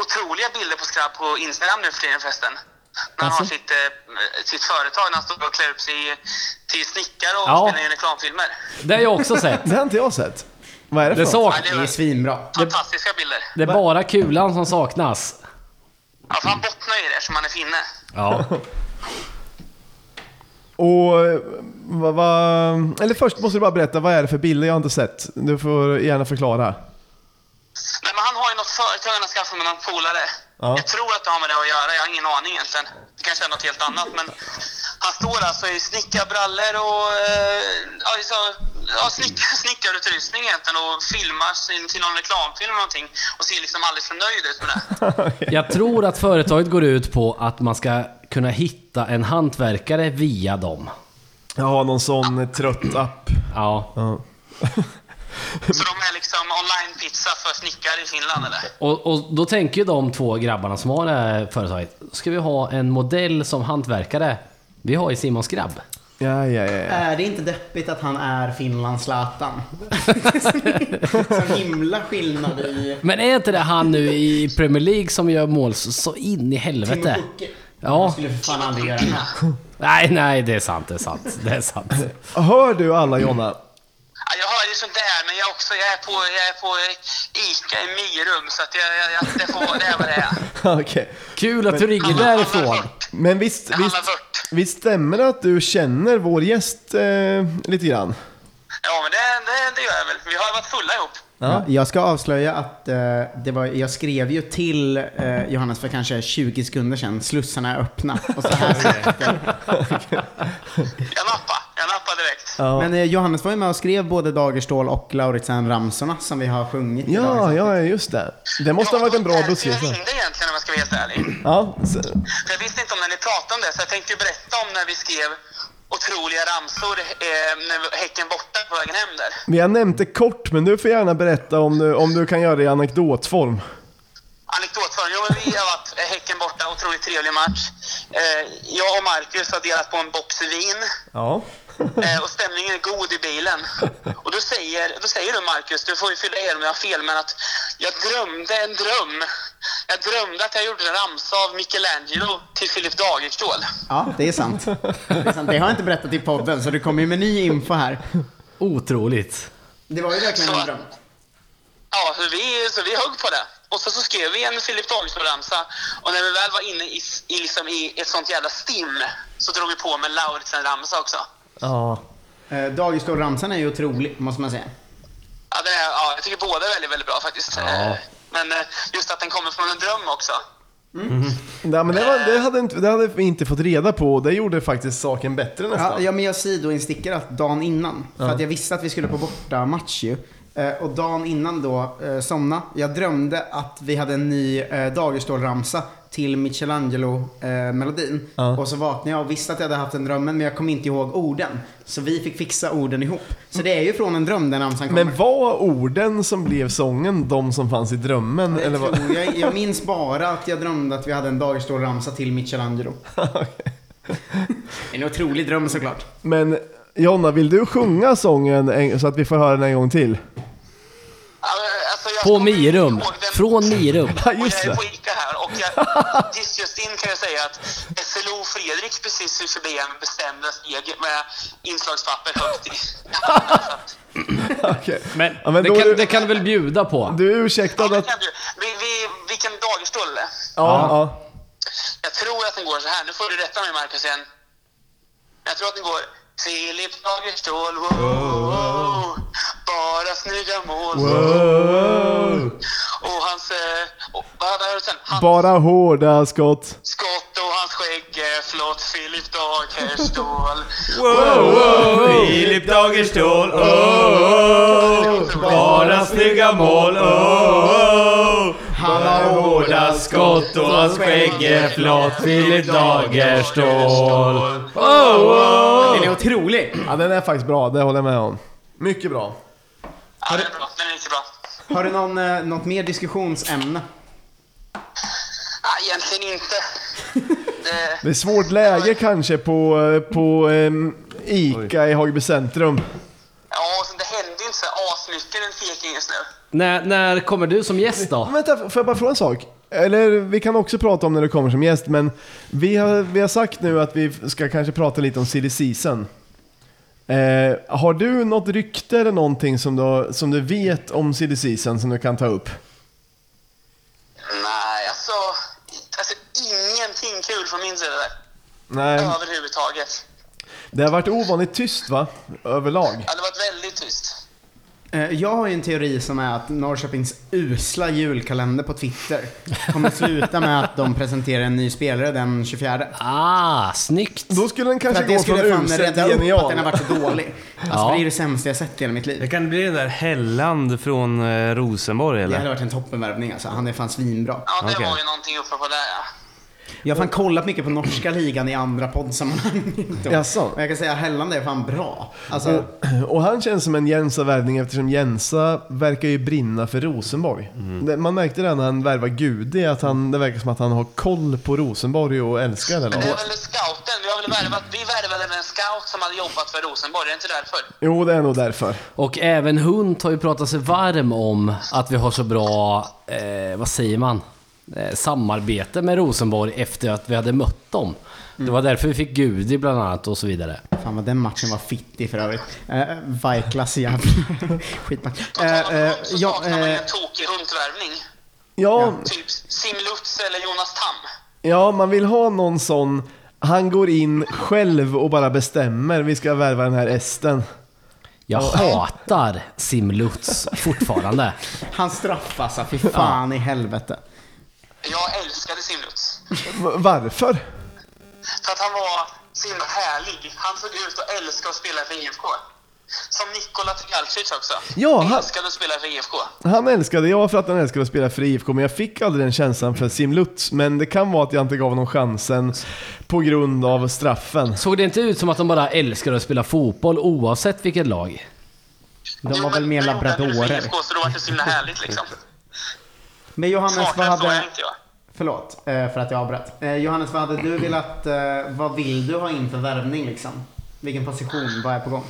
Otroliga bilder på Skrabb på Instagram nu för tiden förresten. När han har sitt, eh, sitt företag, när han står och klär upp sig till snickare och Ja. spelar in reklamfilmer. Det har jag också sett. [LAUGHS] Det har inte jag sett. Vad är det för Det, sak Ja, Det är svinbra. Fantastiska bilder. det är bara kulan som saknas. Ja, för han bottnar ju i det som han är finne. Ja. [LAUGHS] Och eh, vad, vad, eller först måste du bara berätta, vad är det för bilder? Jag har inte sett. Du får gärna förklara. Nej, men han har ju något företag han har skaffat med någon polare. Ja. Jag tror att det har med det att göra, jag har ingen aning egentligen. Det kanske är något helt annat, men han står alltså i snickarbrallor och eh, ja, i så ja, snick, [LAUGHS] snickarutrustning egentligen och filmar sin, till någon reklamfilm eller någonting och ser liksom alldeles för nöjd ut med det. [LAUGHS] Jag tror att företaget går ut på att man ska kunna hitta en hantverkare via dem. Ja, någon sån trött app. Ja. Ja. [LAUGHS] Så de är liksom online-pizza för snickare i Finland eller? Och, och då tänker ju de två grabbarna som har det här företaget, ska vi ha en modell som hantverkare? Vi har ju Simons grabb. Ja, ja, ja. ja. Är det inte deppigt att han är Finlands Zlatan? Så himla skillnad i... Men är inte det han nu i Premier League som gör mål så, in i helvete? Ja. Han skulle för fan aldrig göra det. Nej, nej, det är sant, det är sant. Det är sant. Hör du alla Jonna? Ja, jag hör ju sånt där, men jag, också, jag, är på, jag är på Ica i Myrum, så att jag, jag, jag, det, får, det är vad det är. [LAUGHS] Okej. Kul att du ringer därifrån. Men visst, Det handlar visst, vört. visst stämmer det att du känner vår gäst eh, lite grann? Ja, men det, det, det gör jag väl. Vi har varit fulla ihop. Ja, jag ska avslöja att eh, det var, jag skrev ju till eh, Johannes för kanske 20 sekunder sedan, slussarna är öppna. Och så här. [LAUGHS] Jag nappade direkt. Ja, Men eh, Johannes var ju med och skrev både Dagerstål och Lauritsen-ramsorna som vi har sjungit ja, ja, just det. Det måste ha varit en bra Jag bussresa. ringde egentligen om jag ska vara helt ärlig. Ja, så, För jag visste inte om när ni pratade om det, så jag tänkte ju berätta om när vi skrev otroliga ramsor eh, när Häcken borta på vägen hem där. vi har nämnt det kort, men du får gärna berätta om du, om du kan göra det i anekdotform. Anekdotform. Jo, men vi har varit eh, Häcken borta, otroligt trevlig match. Eh, jag och Marcus har delat på en box vin. Ja. Eh, och stämningen är god i bilen. Och då säger, då säger du Marcus, du får ju fylla er om jag har fel, men att jag drömde en dröm. Jag drömde att jag gjorde en ramsa av Michelangelo till Filip Dagerstål. Ja, det är sant. Det, är sant. det har jag inte berättat i podden, så det kommer ju med ny info här. Otroligt. Det var ju verkligen en dröm. Ja, så vi, så vi högg på det. Och så, så skrev vi en Filip Dagerstål-ramsa. Och när vi väl var inne i, i, liksom, i ett sånt jävla stim så drog vi på med Lauritsen-ramsa också. Ja. Eh, Dagerstål-ramsan är ju otrolig, måste man säga. Ja, det är, ja, jag tycker båda är väldigt, väldigt bra faktiskt. Eh, Men eh, just att den kommer från en dröm också. Ja, men det, var, det, hade inte, det hade vi inte fått reda på och det gjorde faktiskt saken bättre nästan. Ja, ja, men jag sidoinstickar att dagen innan, för att jag visste att vi skulle på bortamatch ju. Eh, och dagen innan då, eh, somna, jag drömde att vi hade en ny eh, Dagerstål-ramsa till Michelangelo-melodin. Ja. Och så vaknade jag och visste att jag hade haft den drömmen, men jag kom inte ihåg orden. Så vi fick fixa orden ihop. Så det är ju från en dröm den ramsan kommer. Men var orden som blev sången de som fanns i drömmen? Det eller vad? jag, jag [LAUGHS] minns bara att jag drömde att vi hade en Dagerstål-ramsa till Michelangelo. [LAUGHS] En otrolig dröm såklart. Men Jonna, vill du sjunga sången en, så att vi får höra den en gång till? Alltså, jag På Mirum. Från Mirum. [LAUGHS] Ja, Och just jag är det. på Ica här och jag, just, just in kan jag säga att SLO Fredrik precis gick förbi en bestämda steg med inslagspapper högt i. [LAUGHS] Okej. Men, Ja, men det, kan, du- det kan du väl bjuda på? Du är ursäktad Ja, att... vi, vi, vilken dagerstål eller? Ja, ja. Jag tror att den går så här. Nu får du rätta mig Marcus igen. Jag tror att den går Filip Dagerstål, wow, wow, bara snygga mål. Och hans, och, vad hade jag sen? Hans Bara hårda skott. skott och hans skägg är flott, Filip Dagerstål. Filip Dagerstål, oh, oh, bara snygga mål, oh, oh. Han har hårda skott och hans skägg är flott, Filip Dagerstål. Oh, oh. Den är otrolig. Ja, den är faktiskt bra, det håller jag med om. Mycket bra. Ja, den är bra. Den är riktigt bra. Har du någon, eh, något mer diskussionsämne? Ja, egentligen inte. [LAUGHS] Det, Det är svårt läge kanske på, eh, på em, Ica i Hagby centrum. ja, och sen, det händer ju inte så asmycket runt Peking just nu. När, när kommer du som gäst då? Vänta, får jag bara fråga en sak? Eller vi kan också prata om när du kommer som gäst, men vi har, vi har sagt nu att vi ska kanske prata lite om silly season. Eh, har du något rykte eller någonting som du, som du vet om silly season som du kan ta upp? Nej, alltså, alltså ingenting kul från min sida där. Nej, Överhuvudtaget. det har varit ovanligt tyst va? Överlag. Ja, det har varit väldigt tyst. Eh, Jag har ju en teori som är att Norrköpings usla julkalender på Twitter kommer sluta med att de presenterar en ny spelare den 24. Ah, snyggt! Då skulle den kanske att det gå skulle från usel till upp att genial. den har varit så dålig. [LAUGHS] Alltså Ja. det är det sämsta jag sett i hela mitt liv. Det kan bli den där Helland från eh, Rosenborg Det eller? hade varit en toppenvärvning alltså. Han är fan svinbra. Ja, det Okej. var ju någonting uppe på där ja. Jag har fan kollat mycket på norska ligan i andra poddsammanhang. [LAUGHS] Jaså? Och jag kan säga att Helland är fan bra. Alltså, Och han känns som en Jensa-värvning eftersom Jensa verkar ju brinna för Rosenborg. Det, man märkte det när han värvade Gudi, att han, det verkar som att han har koll på Rosenborg och älskar det Men det laget. är väl scouten. Vi har väl värvat, vi värvade med en scout som hade jobbat för Rosenborg. Det är inte därför. Jo, det är nog därför. Och även Hunt har ju pratat sig varm om att vi har så bra, eh, vad säger man, samarbete med Rosenborg efter att vi hade mött dem. Det var därför vi fick Gudi bland annat och så vidare. fan vad den matchen var fittig för övrigt. Eh, Vaiklas jävla [LAUGHS] skitmatch. Eh, eh, ja, eh, en tokig hundvärvning. Ja, Typ Sim Lutz eller Jonas Tam. ja, man vill ha någon sån, han går in själv och bara bestämmer, vi ska värva den här esten. Jag hatar Simlutz fortfarande. [LAUGHS] han straffas, alltså, fy fan i helvete. Jag älskade Sim Lutz. V- varför? För att han var så himla härlig. Han såg ut att älska att spela för IFK. Som Nikola Tgalcic också. Ja, han- Älskade att spela för IFK. Han älskade jag för att han älskade att spela för IFK, men jag fick aldrig den känslan för Sim Lutz. Men det kan vara att jag inte gav honom chansen på grund av straffen. Såg det inte ut som att de bara älskar att spela fotboll oavsett vilket lag? De Jo, var väl men mer då gjorde han det för labradorer. IFK, så då var det så himla härligt liksom. Men Johannes, vad Smartare är hade... inte jag. Förlåt eh, för att jag avbröt. Eh, Johannes, vad hade du velat... eh, Vad vill du ha in för värvning liksom? Vilken position? Vad är på gång?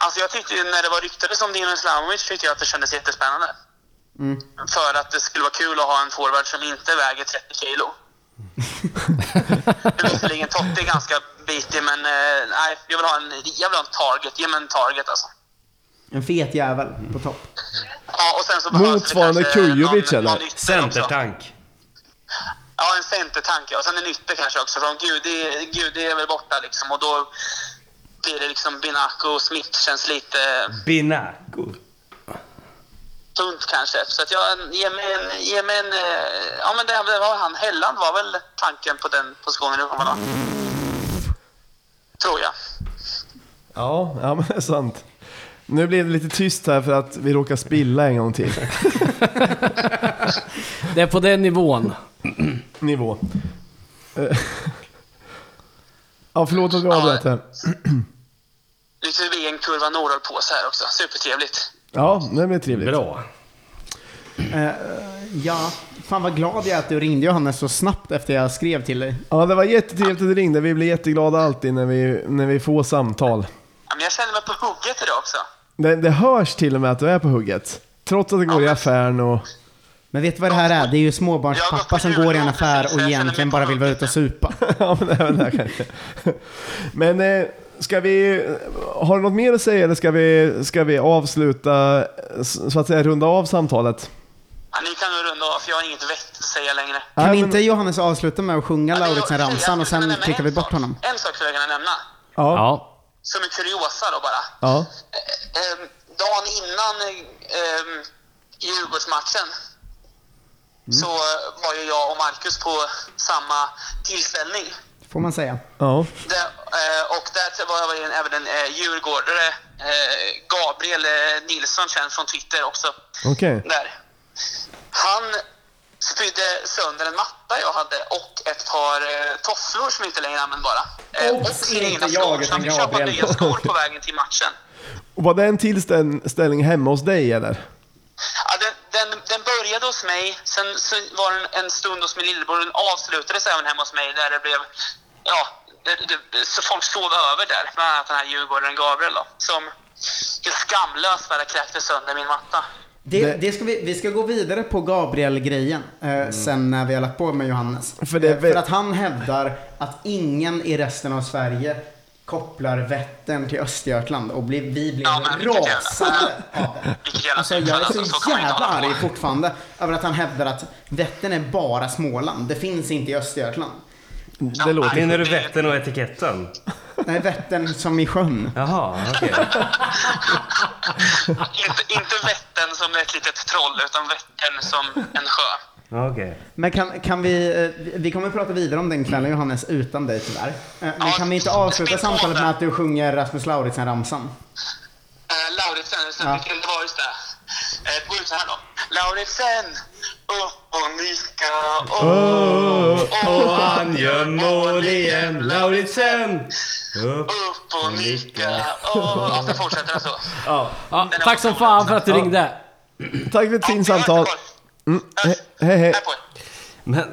Alltså jag tyckte när det var ryktades om Dino Islamovic tyckte jag att det kändes jättespännande. Mm. För att det skulle vara kul att ha en forward som inte väger 30 kilo. [LAUGHS] Visserligen Totte är ganska bitig men nej, jag vill ha en, jag vill ha en target. Ge mig en target alltså. En fet jävel på topp. Ja, och sen så Motsvarande Kujovic, eller? Centertank. Ja, en centertank ja. Och sen en ytter kanske också. För om Gudi, Gudi är väl borta liksom och då blir det liksom Binaco och Smith känns lite Binaco. tunt kanske. Så att jag ger mig en... Ger mig en eh, ja, men det, det var han. Helland var väl tanken på den positionen. nu, va? Tror jag. Ja, ja men det är sant. Nu blir det lite tyst här för att vi råkar spilla en gång till. [LAUGHS] Det är på den nivån. Nivå. Eh, Ja, förlåt att vi avbröt här. Lite VM-kurva Nordahl på sig här också. Supertrevligt. Ja, det blir trevligt. Bra. Eh, ja, fan vad glad jag är att du ringde Johannes så snabbt efter jag skrev till dig. Ja, det var jättetrevligt att du ringde. Vi blir jätteglada alltid när vi, när vi får samtal. Ja, men jag känner mig på hugget idag också. Det, det hörs till och med att du är på hugget. Trots att det går i affären och... Men vet du vad det här är? Det är ju småbarnspappa som går i en affär och egentligen bara vill vara ute och supa. [LAUGHS] ja, men även där kanske. Men eh, ska vi... Har du något mer att säga eller ska vi, ska vi avsluta, så att säga runda av samtalet? Ja, ni kan nog runda av för jag har inget vettigt att säga längre. Kan Nej, men- inte Johannes avsluta med att sjunga Ja, Lauritsen-ramsan och sen klickar vi bort honom? En sak skulle jag kunna nämna. Ja. Ja. Som en kuriosa då bara. Ja. Eh, eh, dagen innan eh, Djurgårdsmatchen så eh, var ju jag och Marcus på samma tillställning. Får man säga. Ja. Där, eh, och där var jag även en eh, djurgårdare, eh, Gabriel eh, Nilsson, känd från Twitter också. Okej. Där. Han spydde sönder en matta jag hade och ett par eh, tofflor som inte längre är användbara. Eh, och inte jag, skor. Så utan han fick köpa Gabriel. nya skor på vägen till matchen. Och var det en tillställning hemma hos dig eller? Ja, den, den, den började hos mig, sen så var den en stund hos min lillebror. Den avslutades även hemma hos mig där det blev... Ja, det, det, så folk sov över där. Bland annat den här djurgårdaren Gabriel då, som helt skamlöst bara kräkte sönder min matta. Det, Det- det ska vi, vi ska gå vidare på Gabriel-grejen eh, sen när vi har lagt på med Johannes. För det Eh, för att han hävdar att ingen i resten av Sverige kopplar Vättern till Östergötland och blir, vi blev Ja, rasande av det. [LAUGHS] Alltså jag är alltså, så inte jävla arg fortfarande över att han hävdar att Vättern är bara Småland. Det finns inte i Östergötland. Det låter... Menar du Vättern och etiketten? Nej, Vättern som i sjön. Jaha, okej. [LAUGHS] inte, inte Vättern som ett litet troll, utan Vättern som en sjö. Okej. Men kan, kan vi, eh, vi kommer att prata vidare om den kvällen Johannes, utan dig tyvärr. Eh, Men Ja, kan vi inte avsluta samtalet med att du sjunger Rasmus Lauritsen-ramsan? Eh, Lauritsen, Ja. det var just det. Eh, det går ut så här då. Lauritsen, upp och nika, oh, Och han gör mål igen, Lauritsen! Upp. och nika, oh. Och så fortsätter den så. Ja. Ja, tack som fan för att du ringde. [CLEARS THROAT] Tack för ett fint samtal. Mm. He- Hej hej. På er. Men,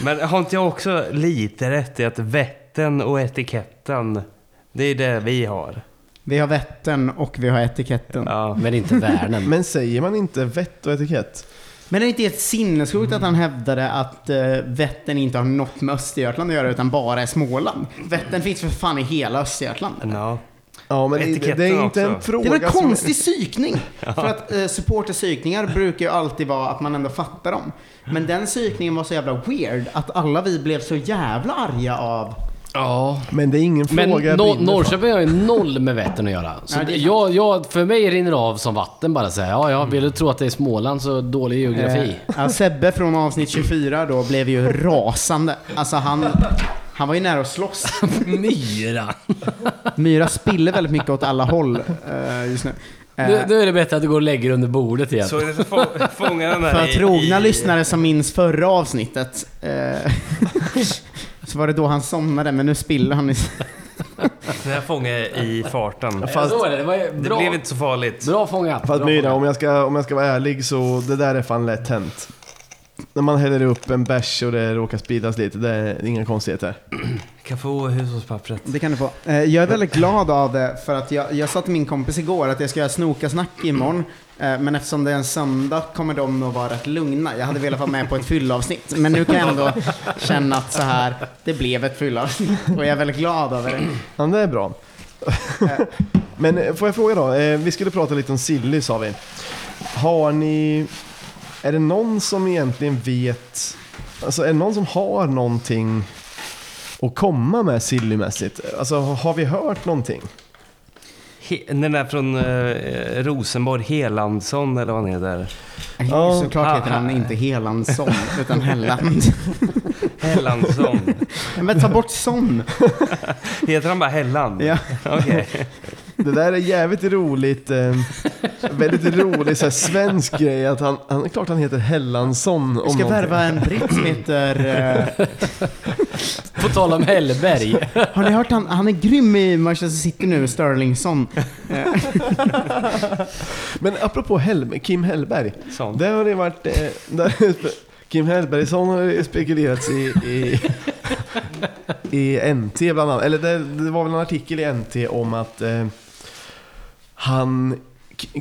men har inte jag också lite rätt i att vätten och etiketten, det är det vi har? Vi har Vättern och vi har etiketten. Ja. Men inte världen. Men säger man inte vett och etikett? Men är det inte helt sinnessjukt att han hävdade att uh, Vättern inte har något med Östergötland att göra utan bara är Småland? Vättern finns för fan i hela Östergötland. Ja. Ja, men det, Etiketten det är inte en också. fråga Det är en som- konstig psykning. [LAUGHS] För att uh, supporterpsykningar brukar ju alltid vara att man ändå fattar dem. Men den psykningen var så jävla weird att alla vi blev så jävla arga av Ja. Men det är ingen Men fråga no brinner. Norrköping har ju noll med Vättern att göra. Så Nej, det är sant. jag, jag, för mig rinner det av som vatten bara säga. Ja, ja, vill du tro att det är Småland så dålig geografi. Eh, ja, Sebbe från avsnitt 24 då blev ju rasande. Alltså han, han var ju nära att slåss. [LAUGHS] Myra. Myra spiller väldigt mycket åt alla håll eh, just nu. Eh, Nu, nu är det bättre att du går och lägger under bordet igen. Så är det så få, fångar den här för trogna i- lyssnare som minns förra avsnittet eh, [LAUGHS] så var det då han somnade, men nu spiller han i... Den här fångar i farten. Är det. Det Det blev inte så farligt. bra fångat. Fast Myra, om jag, ska, om jag ska vara ärlig så det där är fan lätt hänt. När man häller upp en bärs och det råkar spridas lite, det är inga konstigheter. Kan få hushållspappret. Det kan du få. Eh, jag är väldigt glad av det, för att jag, jag sa till min kompis igår att jag ska göra snokasnack imorgon. Eh, men eftersom det är en söndag kommer de nog vara rätt lugna. Jag hade velat vara med på ett fyllavsnitt. Men nu kan jag ändå känna att så här, det blev ett fyllavsnitt. Och jag är väldigt glad över det. Ja, det är bra. Men eh, får jag fråga då? Eh, Vi skulle prata lite om Silly sa vi. Har ni... Är det någon som egentligen vet... Alltså är det någon som har någonting att komma med Sillymässigt? Alltså har vi hört någonting? He, den där från eh, Rosenborg, Helandsson eller vad han heter. Ja. Såklart heter han inte Helandsson, [LAUGHS] utan Helland. Helandsson. [LAUGHS] Men ta bort son. [LAUGHS] heter han bara Helland? Ja. Okej. Det där är jävligt roligt. Eh, väldigt rolig så här, svensk grej. Att han, han, klart han heter Hellansson. Vi ska värva en britt som heter... eh, På tal om Hellberg. har ni hört han? Han är grym i Manchester City nu, Sterlingsson. Men apropå Hell, Kim Hellberg. Sån. Det har det varit... Eh, där, Kim Hellbergsson har spekulerats i, i, i NT bland annat. Eller det, det var väl en artikel i NT om att eh, han...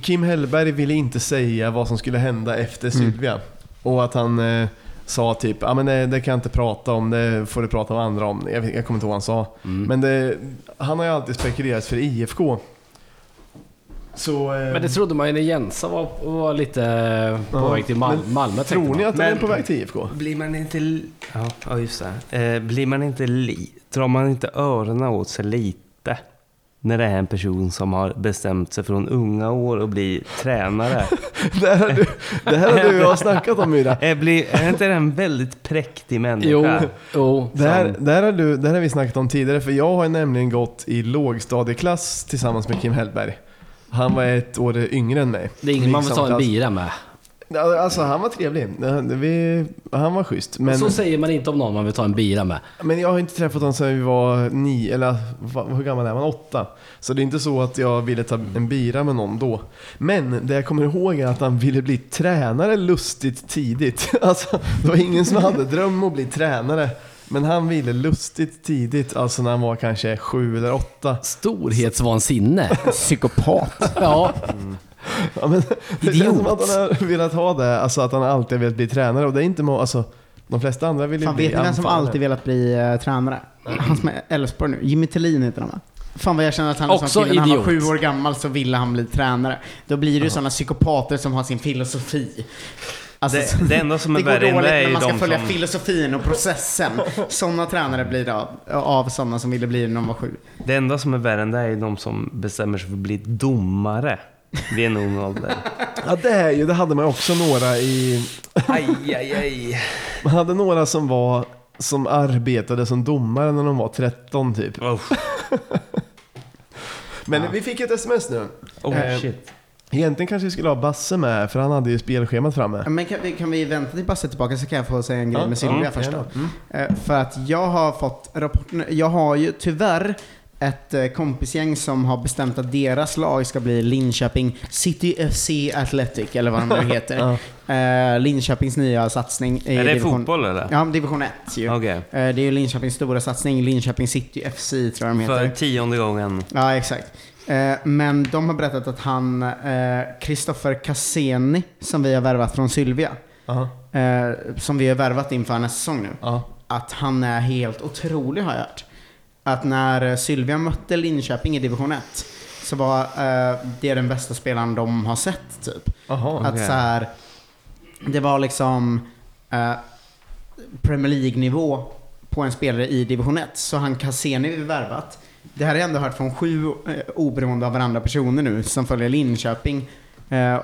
Kim Hellberg ville inte säga vad som skulle hända efter Sylvia. Och att han eh, sa typ, ja men det, det kan jag inte prata om, det får du prata med andra om. Jag, jag kommer inte ihåg vad han sa. Men det, han har ju alltid spekulerats för IFK. Så... Eh, Men det trodde man ju när Jensa var, var lite på Ja, väg till Mal men Malmö. Tror ni att han är på väg till IFK? Blir man inte... ja just det. Eh, blir man inte li... Drar man inte öronen åt sig lite? När det är en person som har bestämt sig från unga år att bli tränare. [LAUGHS] Det här, har du, det här har du och jag snackat om Myra. är, blir, är inte det en väldigt präktig människa? Jo, jo. Det här, det, här har du, det här har vi snackat om tidigare, för jag har nämligen gått i lågstadieklass tillsammans med Kim Hellberg. Han var ett år yngre än mig. Det är ingen man vill ta en bira med. Ja, Alltså han var trevlig. Vi, han var schysst. Men, Så säger man inte om någon man vill ta en bira med. men jag har inte träffat honom sedan vi var nio, eller hur gammal är man? Åtta. Så det är inte så att jag ville ta en bira med någon då. Men det jag kommer ihåg är att han ville bli tränare lustigt tidigt. [LAUGHS] Alltså, det var ingen som hade dröm att bli tränare. Men han ville lustigt tidigt, alltså när han var kanske sju eller åtta. Storhetsvansinne. psykopat. Ja, Ja, men det känns som Idiot. att han har velat ha det, alltså att han alltid velat bli tränare. Och det är inte må, alltså, de flesta andra vill ju Fan, bli vet ni vem som anfallare. alltid velat bli uh, tränare? Han som är Elfsborg nu. Jimmy Tillin heter han va? Fan vad jag känner att han är Också sån kille. När han var idiot. sju år gammal så ville han bli tränare. Då blir det ju sådana psykopater som har sin filosofi. Alltså, Det, det enda som är [LAUGHS] det går värre än dåligt det är när man ska de följa som... filosofin och processen. [LAUGHS] Sådana tränare blir det av, av sådana som ville bli det när de var sju. Det enda som är värre än det är de som bestämmer sig för att bli domare. Vid en ung ålder. [LAUGHS] Ja, det är ju, det hade man också några i... Aj, aj, aj. [LAUGHS] Man hade några som var som arbetade som domare när de var 13 typ. Oh, [LAUGHS] Men vi fick ett sms nu. oh Eh, shit. Egentligen kanske vi skulle ha Basse med, för han hade ju spelschemat framme. Men kan vi, kan vi vänta till Basse tillbaka så kan jag få säga en grej Ja, med Sylvia ja, först då. Eh, För att jag har fått rapporter, jag har ju tyvärr ett eh, kompisgäng som har bestämt att deras lag ska bli Linköping City FC Athletic, eller vad de nu [LAUGHS] heter. Eh, Linköpings nya satsning i Är det division, fotboll eller? Ja, division 1 ju. Okej. Eh, Det är ju Linköpings stora satsning, Linköping City FC tror jag de heter. För tionde gången. Ja, exakt. Men de har berättat att han, Kristoffer Cassini, som vi har värvat från Sylvia, Ja, eh, som vi har värvat inför nästa säsong nu, ja. att han är helt otrolig har jag hört. Att när eh, Sylvia mötte Linköping i division 1 så var eh, det den bästa spelaren de har sett typ. Jaha. Att så här, det var liksom eh, Premier League-nivå på en spelare i division 1. Så han Cassini vi värvat. Det här har jag ändå hört från sju eh, oberoende av varandra personer nu som följer Linköping. Eh,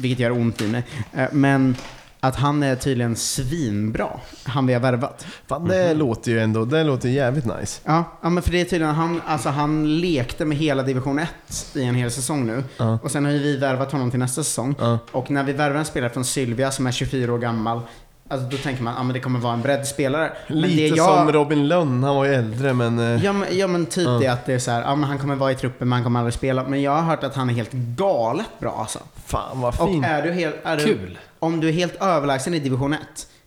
vilket gör ont i mig. Eh, men att han är tydligen svinbra, han vi har värvat. Fan, det låter ju ändå, det låter jävligt nice. Ja, ja men för det är tydligen, han, alltså han lekte med hela division 1 i en hel säsong nu. Ja. Och sen har ju vi värvat honom till nästa säsong. Ja. Och när vi värvar en spelare från Sylvia som är 24 år gammal, alltså då tänker man att ah, men det kommer vara en breddspelare. Lite det jag, som Robin Lönn, han var ju äldre men... eh, Ja men, ja men typ Ja. det att det är så här, ja men han kommer vara i truppen men han kommer aldrig spela. Men jag har hört att han är helt galet bra alltså. Fan vad Och fint. är du helt, är du, Kul. om du är helt överlägsen i division 1,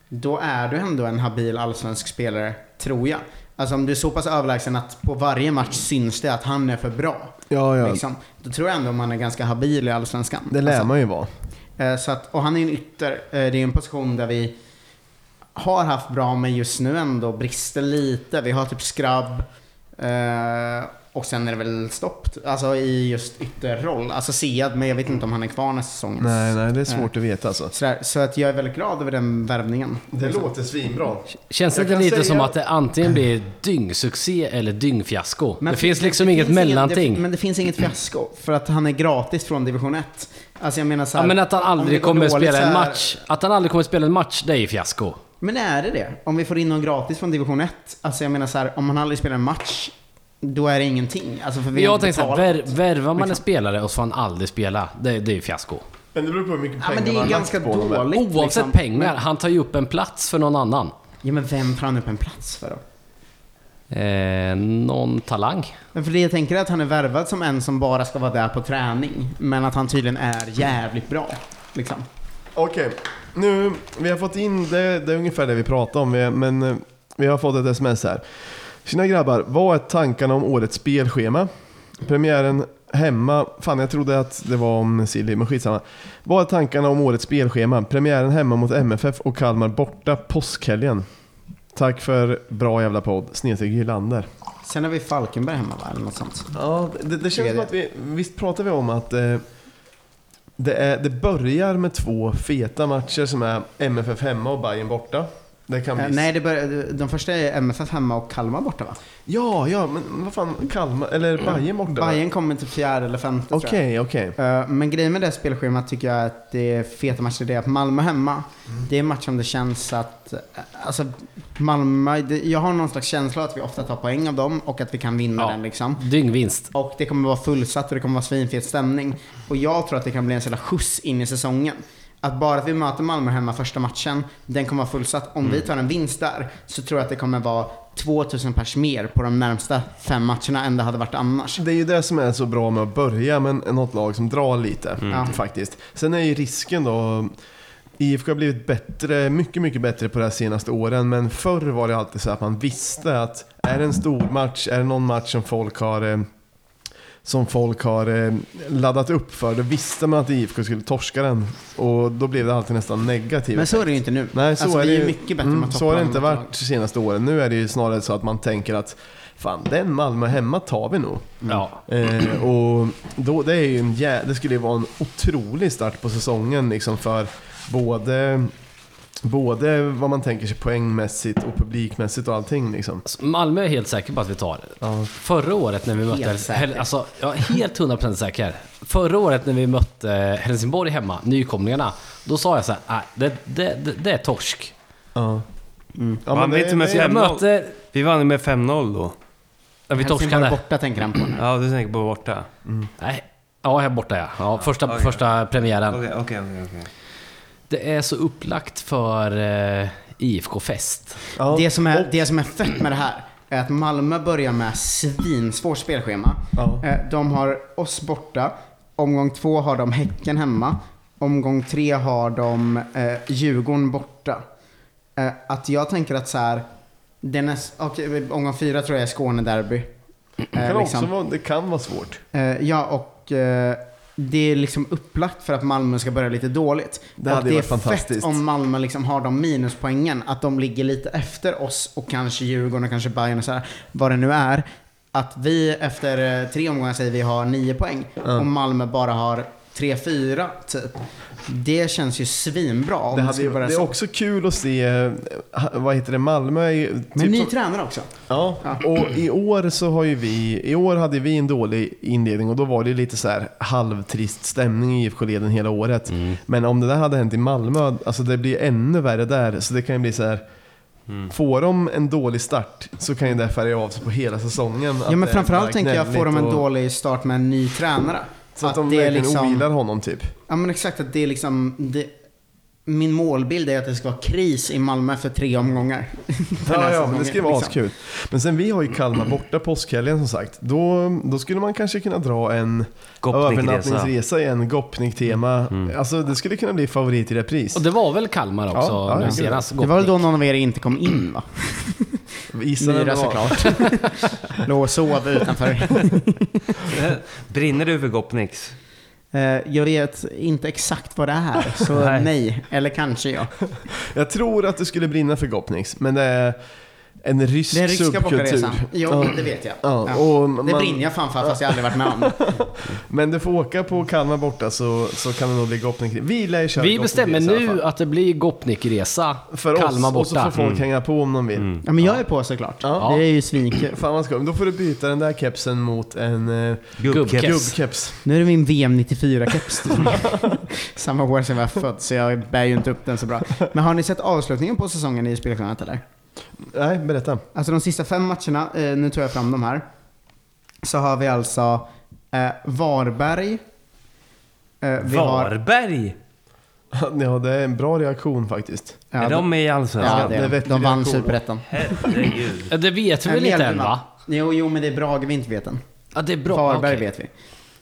då är du ändå en habil allsvensk spelare, tror jag. Alltså om du är så pass överlägsen att på varje match syns det att han är för bra. Ja, ja. Liksom, då tror jag ändå man är ganska habil i allsvenskan. Det lär Alltså, man ju vara. eh, så att, och han är en ytter, eh, det är en position där vi har haft bra men just nu ändå brister lite. Vi har typ skrabb eh, och sen är det väl stopp. Alltså i just ytterroll. Alltså Sead, men jag vet inte om han är kvar nästa säsong. Nej, nej, det är svårt att veta alltså. Sådär, så att jag är väldigt glad över den värvningen. Det låter svinbra. Känns det inte lite säga- som att det antingen blir dyngsuccé eller dyngfiasko? Men det finns liksom det inget finns mellanting. det, men det finns inget fiasko. För att han är gratis från division 1. Alltså jag menar så ja, här, men att han aldrig kommer dåligt spela så en match. Att han aldrig kommer spela en match, det är ju fiasko. Men är det det? Om vi får in någon gratis från division 1. Alltså jag menar så här, om han aldrig spelar en match, då är det ingenting. Alltså för vi jag tänkte såhär, vär, värvar man en Liksom. spelare och så får han aldrig spela, det, det är ju fiasko. Men det beror på hur mycket Ja pengar men det är man ganska på dåligt. Oavsett liksom. pengar, han tar ju upp en plats för någon annan. Ja men vem tar han upp en plats för då? Eh, någon talang. Men för det jag tänker är att han är värvad som en som bara ska vara där på träning. Men att han tydligen är jävligt bra. Liksom. Okej, nu, vi har fått in, det, det är ungefär det vi pratar om, vi- men eh, vi har fått ett sms här. Tjena grabbar, vad är tankarna om årets spelschema? Premiären hemma, fan jag trodde att det var om Silly, men skitsamma. Vad är tankarna om årets spelschema? Premiären hemma mot MFF och Kalmar borta påskhelgen. Tack för bra jävla podd, snedstreck Gylander. Sen har vi Falkenberg hemma va? Eller något sånt. Ja, det, det känns som att vi, visst pratar vi om att eh, det, är, det börjar med två feta matcher som är MFF hemma och Bayern borta. Det kan bli... Eh, nej, det de första är MFF hemma och Kalmar borta va? Ja, ja, men vad fan, Kalmar, eller Bayern borta? va? Bayern kommer till fjärde eller femte. Okej, okej. Eh, Men grejen med det spelschemat tycker jag att det är feta matcher. Det är att Malmö hemma, det är en match som det känns att... eh, Alltså, Malmö, det, jag har någon slags känsla att vi ofta tar poäng av dem och att vi kan vinna Ja. den liksom. Dyngvinst. Och det kommer vara fullsatt och det kommer vara svinfet stämning. Och jag tror att det kan bli en sån där skjuts in i säsongen. Att bara att vi möter Malmö hemma första matchen, den kommer vara fullsatt. Om vi tar en vinst där, så tror jag att det kommer vara 2000 pers mer på de närmsta fem matcherna än det hade varit annars. Det är ju det som är så bra med att börja med något lag som drar lite, Ja. faktiskt. Sen är ju risken då... IFK har blivit bättre, mycket, mycket bättre på de här senaste åren, men förr var det alltid så att man visste att är det en stor match, är det någon match som folk har eh, som folk har eh, laddat upp för, då visste man att IFK skulle torska den. Och då blev det alltid nästan negativt. Men så är det ju inte nu. Nej, så alltså, är det ju- mycket bättre mm, Så har det inte varit de senaste åren. Nu är det ju snarare så att man tänker att fan, den Malmö hemma tar vi nog. Ja. Eh, och då, det, är ju en jä- det skulle ju vara en otrolig start på säsongen liksom för både Både vad man tänker sig poängmässigt och publikmässigt och allting liksom. Alltså, Malmö är helt säker på att vi tar. Förra året när vi mötte... Helt säker. Alltså, jag är helt 100% säker. Förra året när vi mötte Helsingborg hemma, nykomlingarna, då sa jag så här, det, det, det, det är torsk. Ja. Ja, Vann vi det- med det- Jag 5-0? möter... Vi vann med 5-0 då. Ja, vi Helsingborg torskade. borta tänker han på nu. Ja, du tänker på borta. Nej. Ja, här borta ja. ja första, okej. första premiären. Okej, okej, okej. okej. Det är så upplagt för eh, IFK-fest. Ja. Det, som är, det som är fett med det här är att Malmö börjar med svinsvårt spelschema. Ja. Eh, De har oss borta. Omgång två har de Häcken hemma. Omgång tre har de eh, Djurgården borta. Eh, att jag tänker att så här, det är näst, okej, omgång fyra tror jag är Skånederby. Det Eh, kan, liksom. också vara, det kan vara svårt. Eh, ja, och eh, det är liksom upplagt för att Malmö ska börja lite dåligt. Det och hade det är varit fett fantastiskt. om Malmö liksom har de minuspoängen, att de ligger lite efter oss och kanske Djurgården och kanske Bayern och så här, vad det nu är. Att vi efter eh, tre omgångar säger vi har nio poäng och Malmö bara har tre, fyra typ. Det känns ju svinbra Det, hade, ju- det är så. också kul att se, eh, vad heter det, Malmö är ju... Men typ ny som- tränare också. Ja, och i år så har ju vi, i år hade vi en dålig inledning och då var det lite så här halvtrist stämning i IFK-leden hela året. Men om det där hade hänt i Malmö, alltså det blir ännu värre där. Så det kan ju bli så här. Får de en dålig start så kan ju det färga av sig på hela säsongen. Ja men framförallt tänker jag, får de en och- dålig start med en ny tränare. Så att, de det är verkligen liksom- ogillar honom typ. Ja men exakt, att det är liksom... Det, min målbild är att det ska vara kris i Malmö för tre omgångar. [LAUGHS] Ja, ja, men det ska vara liksom. askul. Men sen vi har ju Kalmar borta påskhelgen som sagt. Då, då skulle man kanske kunna dra en övernattningsresa i en Gopnik-tema. Alltså det skulle kunna bli favorit i repris. Och det var väl Kalmar också Ja, ja, nu senast? Det var väl då någon av er inte kom in va? Myra såklart. [LAUGHS] Låg och sov utanför. [LAUGHS] Brinner du för Gopnix? Eh, Jag vet inte exakt vad det är, så [LAUGHS] Nej. nej. Eller kanske ja. Jag tror att det skulle brinna för Gopniks, men det är en rysk Den ryska subkultur. bockaresan. Jo, Ja. det vet jag. Ja, Ja. och Det man- brinner jag fan för fast jag aldrig varit med om. [LAUGHS] Men du får åka på Kalmar borta så, så kan det nog bli Gopnik. Vi lär köra Vi bestämmer nu att det blir Gopnik-resa. för Kalmar oss, och så borta. får folk hänga på om de vill. Ja men jag är på såklart. Ja. Det är ju svinkul. [CLEARS THROAT] Fan vad skoj. Då får du byta den där kepsen mot en eh, Gubbkeps. gubbkeps. Nu är det min VM 94-keps. [LAUGHS] Samma år som jag var född, så jag bär ju inte upp den så bra. Men har ni sett avslutningen på säsongen i Spelklanet eller? Nej, berätta. Alltså de sista fem matcherna, eh, nu tar jag fram de här. Så har vi alltså eh, Varberg. Eh, vi har, Varberg? [LAUGHS] Ja, det är en bra reaktion faktiskt. ja, är de med i Allsvenskan? Ja, det Det är är de. vann. Superettan. Herregud. Det vet vi väl inte än va? Jo, jo, men det är Brage vi inte vet än. Ja, det är bra. Varberg Okej. vet vi.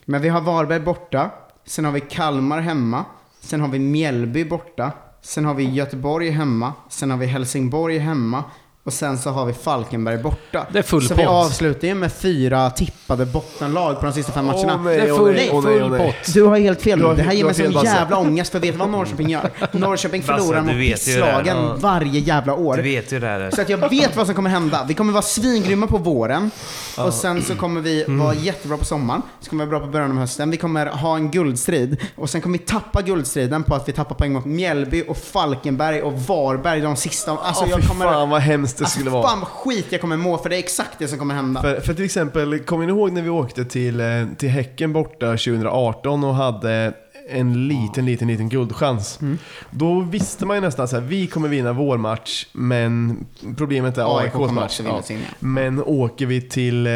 Men vi har Varberg borta. Sen har vi Kalmar hemma. Sen har vi Mjällby borta. Sen har vi Göteborg hemma. Sen har vi Helsingborg hemma. Och sen så har vi Falkenberg borta. Det är full så vi pott. avslutar ju med fyra tippade bottenlag på de sista fem matcherna. Åh, nej, Det är åh, full, nej, åh, nej, åh, full nej. pott. Du har helt fel. Du har- det här du ger har mig fel, sån Basse. jävla ångest, för vet du vad Norrköping gör? [LAUGHS] Norrköping Basse, förlorar du mot vet ju det här. pisslagen Ja. varje jävla år. Du vet ju det här. Så att jag vet vad som kommer hända. Vi kommer vara svingrymma på våren. Och sen så kommer vi vara jättebra på sommaren. Så kommer vi vara bra på början av hösten. Vi kommer ha en guldstrid. Och sen kommer vi tappa guldstriden på att vi tappar poäng mot Mjällby och Falkenberg och Varberg de sista. Alltså Åh, jag fy kommer... fan vad hemskt det alltså, skulle fan vara. vad skit jag kommer må för det är exakt det som kommer hända. För, för till exempel, kommer ni ihåg när vi åkte till, eh, till Häcken borta 2018 och hade en liten, liten, liten guldchans. Mm. Då visste man ju nästan så här, vi kommer vinna vår match, men problemet är AIK AIKs kommer match. Ja. sin, ja. Men åker vi till eh,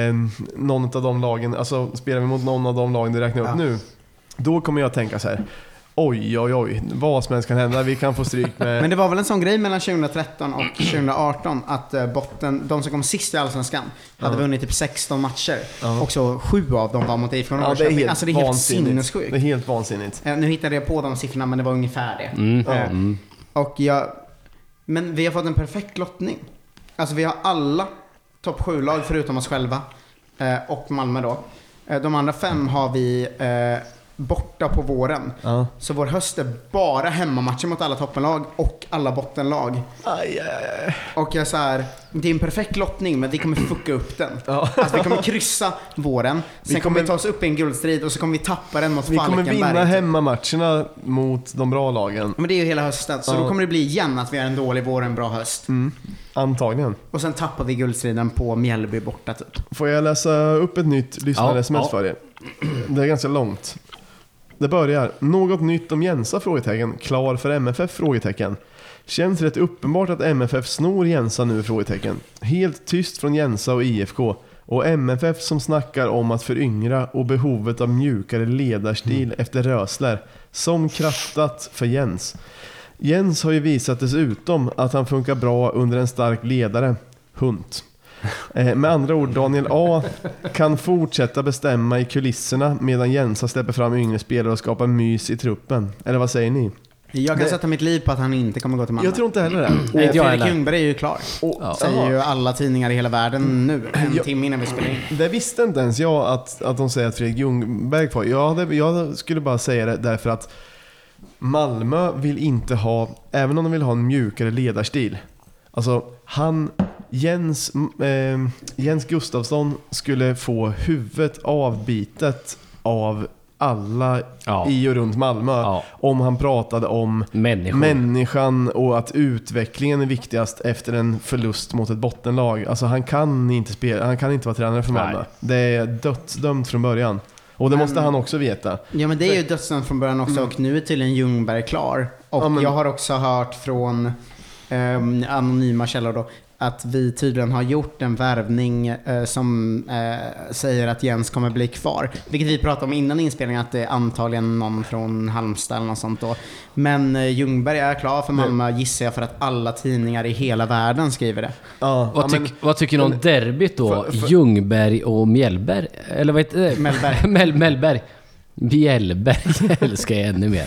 någon av de lagen, alltså spelar vi mot någon av de lagen du räknar upp Ja. nu, då kommer jag tänka så här. Oj, oj, oj, vad som helst kan hända. Vi kan få stryk med... Men det var väl en sån grej mellan 2013 och 2018 att eh, botten, de som kom sist i Allsvenskan hade vunnit typ 16 matcher. Och så sju av dem var mot IFK ja, det är Norrköping. helt alltså det är helt vansinnigt. sinnessjukt. Det är helt vansinnigt. Nu hittade jag på de siffrorna men det var ungefär det. Mm. Ja. Eh, Och jag... Men vi har fått en perfekt lottning. Alltså vi har alla topp 7-lag förutom oss själva. eh, Och Malmö då. De andra fem har vi... borta på våren. Ja. Så vår höst är bara hemmamatcher mot alla toppenlag och alla bottenlag. Aj, aj, aj. Och jag så här, det är en perfekt lottning men vi kommer fucka upp den. Ja. Alltså vi kommer kryssa våren, sen Vi kommer kommer- vi ta oss upp i en guldstrid och så kommer vi tappa den mot Vi kommer Falkenberg. vinna typ. hemmamatcherna mot de bra lagen. Men det är ju hela hösten, så Ja. då kommer det bli igen att vi har en dålig vår och en bra höst. Mm. Antagligen. Och sen tappar vi guldstriden på Mjällby borta typ. Får jag läsa upp ett nytt lyssnar-sms Ja, för er? Det är ganska långt. Det börjar. Något nytt om Jensa? Frågetecken. Klar för MFF? Frågetecken. Känns rätt uppenbart att MFF snor Jensa nu? Frågetecken. Helt tyst från Jensa och IFK. Och MFF som snackar om att föryngra och behovet av mjukare ledarstil efter Rösler. Som krattat för Jens. Jens har ju visat dessutom att han funkar bra under en stark ledare. Hunt. Eh, med andra ord, Daniel A kan fortsätta bestämma i kulisserna medan Jensa släpper fram yngre spelare och skapar mys i truppen. Eller vad säger ni? Jag kan Det- sätta mitt liv på att han inte kommer gå till Malmö. Jag tror inte heller det. Nej, jag Fredrik. Ljungberg är ju klar. Och, Ja. Säger ju alla tidningar i hela världen nu, en Ja. timme innan vi spelar in. Det visste inte ens jag att, att de säger att Fredrik Ljungberg är kvar. Jag, jag skulle bara säga det därför att Malmö vill inte ha, även om de vill ha en mjukare ledarstil. Alltså han, Jens, eh, Jens Gustafsson skulle få huvudet avbitet av alla Ja. i och runt Malmö. Ja. Om han pratade om Människor. människan och att utvecklingen är viktigast efter en förlust mot ett bottenlag. Alltså han kan inte, spela, han kan inte vara tränare för Malmö. Nej. Det är dödsdömt från början. Och det Men- måste han också veta. Ja men det är ju dödsdömt från början också och nu är tydligen Ljungberg klar. Och Ja, men- jag har också hört från ehm, anonyma källor då att vi tydligen har gjort en värvning eh, som eh, säger att Jens kommer bli kvar. Vilket vi pratade om innan inspelningen att det är antagligen någon från Halmstad eller något sånt då. Men eh, Ljungberg är klar för Malmö gissar jag för att alla tidningar i hela världen skriver det. Ja, Vad, ja, tyck, men, vad tycker ni om derbyt då? för- för- Ljungberg och Mjällberg? Eller vad heter det? Mellberg. Mel, [LAUGHS] Mellberg. Mjällberg älskar jag ännu mer.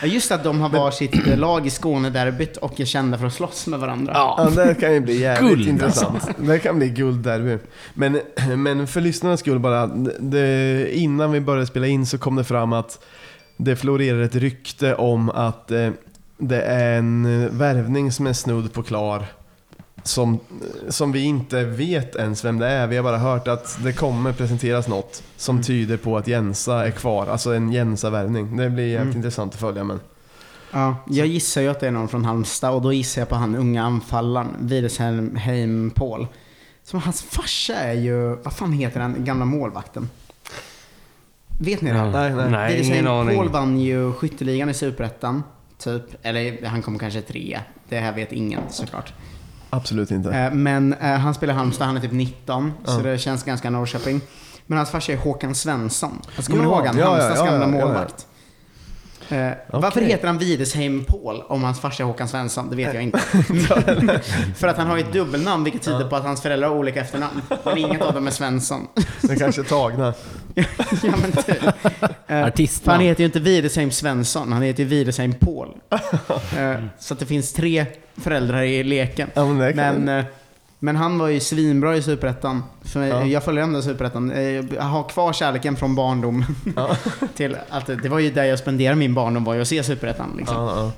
Ja, Just att de har varsitt eh, lag i Skånederbyt och är kända för att slåss med varandra. ja, det kan ju bli jävligt Guld, intressant. Det kan bli guldderby. Men, men för lyssnarnas skull bara, det, innan vi började spela in så kom det fram att det florerar ett rykte om att eh, det är en eh, värvning som är snudd på klar. Som, som vi inte vet ens vem det är. Vi har bara hört att det kommer presenteras något som tyder på att Jensa är kvar. Alltså en Jensa-värvning. Det blir jävligt intressant att följa men. Ja, jag gissar ju att det är någon från Halmstad och då gissar jag på han unga anfallaren, Widersheim Heim Paul. Som hans farsa är ju, vad fan heter den gamla målvakten? Vet ni det? Ja. Nej, nej. Nej, ingen aning. Paul vann ju skytteligan i Superettan, typ. Eller han kom kanske tre. Det här vet ingen såklart. Absolut inte. Eh, Men eh, han spelar i Halmstad, han är typ 19, så Ja. det känns ganska Norrköping. Men hans farsa är Håkan Svensson. Alltså, kommer Ja, ni ihåg han? ja, Halmstads ja, gamla målvakt. Eh, Varför Okej. heter han Widesheim Paul om hans farsa är Håkan Svensson? Det vet jag inte. [LAUGHS] För att han har ett dubbelnamn vilket tyder på att hans föräldrar har olika efternamn. Men inget av dem är Svensson. Det kanske är tagna. [LAUGHS] ja men typ. Eh, Artistnamn. han heter ju inte Widesheim Svensson, han heter ju Widesheim Paul. [LAUGHS] Eh, så att det finns tre föräldrar i leken. Ja, men Men, eh, han var ju svinbra i Superettan. För Ja. Jag följer ändå Superettan. Eh, Jag har kvar kärleken från barndom. [LAUGHS] till att det var ju där jag spenderade min barndom, var ju att se Superettan. Liksom. Ja,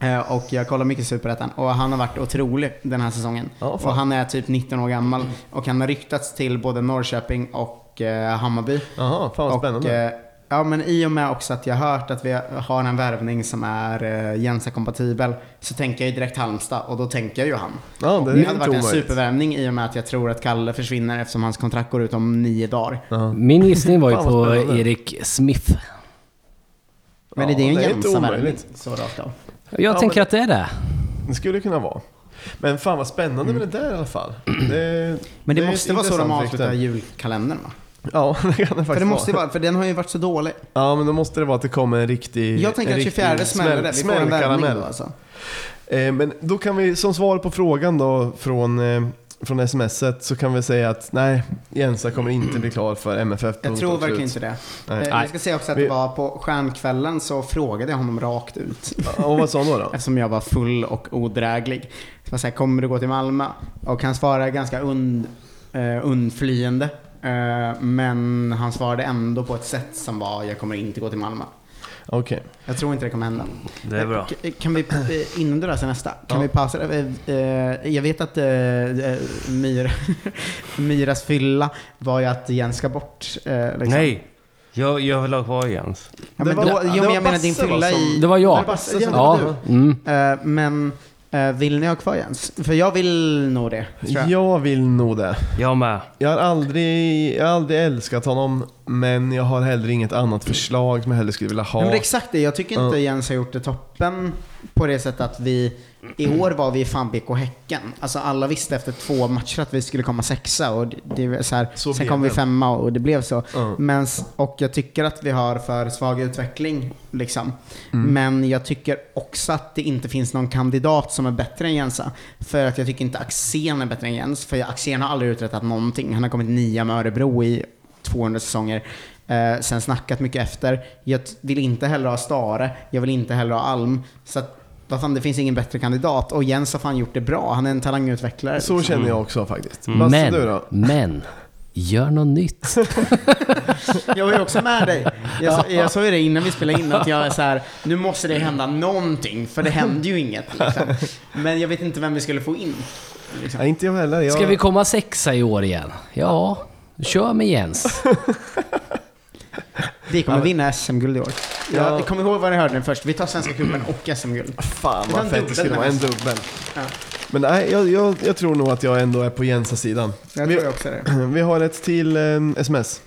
ja. Eh, Och jag kollar mycket Superettan. Och han har varit otrolig den här säsongen. Ja, fan. och han är typ 19 år gammal. Och han har ryktats till både Norrköping och eh, Hammarby. Jaha, fan vad Och, spännande. eh, ja, men i och med också att jag har hört att vi har en värvning som är uh, Jensa-kompatibel så tänker jag ju direkt Halmstad och då tänker jag ju han. ja, det är Det inte hade varit en supervärvning i och med att jag tror att Kalle försvinner eftersom hans kontrakt går ut om nio dagar. Ja. Min gissning var ju på. Erik Smith. Men Ja, är det en det Jensa-värvning? omöjligt. Så rakt av. Jag Ja, tänker att det är det. Det skulle kunna vara. Men fan vad spännande med det där i alla fall. Det, Men det, är måste vara så de avslutar julkalendern va? Ja, [LAUGHS] det kan det faktiskt För det måste vara. vara, för den har ju varit så dålig. Ja, men då måste det vara att det kommer en riktig Jag tänker en att riktig 24 smäller det. Vi får en värvning då alltså. Eh, men då kan vi, som svar på frågan då från, eh, från smset så kan vi säga att nej, Jensa kommer inte bli klar för MFF. Jag punkt tror och verkligen slut. inte det. Nej. Eh, Jag ska säga också att Vi- det var på stjärnkvällen så frågade jag honom rakt ut. Och vad sa han då? då? [LAUGHS] Eftersom jag var full och odräglig. Så jag sa, kommer du gå till Malmö? Och han svarade ganska und, eh, undflyende. Eh, men han svarade ändå på ett sätt som var jag kommer inte gå till Malmö. Okej. Jag tror inte det kommer hända. Det är bra. Kan vi, innan du läser nästa, kan Ja. vi pausa? Eh, eh, Jag vet att Myra, [LAUGHS] Myras fylla var ju att Jens ska bort. Liksom. Nej! Jag, jag vill ha kvar Jens. Ja, Det men var- då, det jo, var men jag menar din Basse, fylla som- i... Det var jag. Var det Basse som Ja. var du? Mm. Men vill ni ha kvar Jens? För jag vill nog det. Jag. Jag vill nog det. Jag med. Jag har, aldrig, jag har aldrig älskat honom, men jag har heller inget annat förslag som jag hellre skulle vilja ha. Men det är exakt det. Jag tycker inte. Jens har gjort det toppen på det sättet att vi... I år var vi fan BK Häcken. Alltså alla visste efter två matcher att vi skulle komma sexa och det, så här, Så sen kom vi femma och det blev så. Ja. Men, och jag tycker att vi har för svag utveckling. Liksom. Mm. Men jag tycker också att det inte finns någon kandidat som är bättre än Jensa. För att jag tycker inte Axén är bättre än Jens. För Axén har aldrig uträttat någonting. Han har kommit nia med Örebro i 200 säsonger. Eh, sen snackat mycket efter. Jag vill inte heller ha Stare. Jag vill inte heller ha Alm. Så att, vad fan, det finns ingen bättre kandidat. Och Jens har fan gjort det bra. Han är en talangutvecklare. Så liksom. känner jag också faktiskt. Basse, Men, du då? men, gör något nytt. [LAUGHS] Jag var ju också med dig. Jag, sa- jag sa ju det innan vi spelade in att jag är så här, nu måste det hända någonting, för det händer ju inget. Liksom. Men jag vet inte vem vi skulle få in. Liksom. Nej, inte jag heller. Jag... Ska vi komma sexa i år igen? Ja, kör med Jens. [LAUGHS] Vi kommer vinna SM-guld i år. Ja. Jag kommer ihåg vad ni hörde nu först. Vi tar Svenska cupen och SM-guld. Fan Vi tar vad en fett dubbel det skulle vara. En dubbel. Ja. Men nej, jag, jag, jag tror nog att jag ändå är på Jensas sidan. Jag Vi- tror jag också det. [CLEARS THROAT] Vi har ett till eh, sms.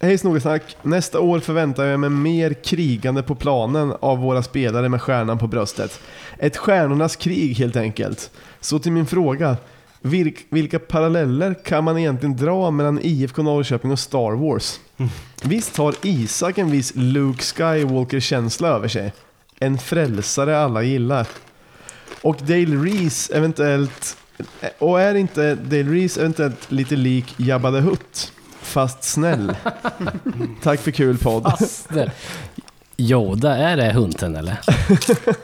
Hej Snogesnack. Nästa år förväntar jag mig mer krigande på planen av våra spelare med stjärnan på bröstet. Ett stjärnornas krig helt enkelt. Så till min fråga. Vilk, vilka paralleller kan man egentligen dra mellan IFK Norrköping och Star Wars? Visst har Isak en viss Luke Skywalker-känsla över sig? En frälsare alla gillar. Och Dale Reese eventuellt... Och är inte Dale Reese eventuellt lite lik Jabba the Hutt? Fast snäll. [LAUGHS] Tack för kul podd. Faster. Yoda, är det hunten eller?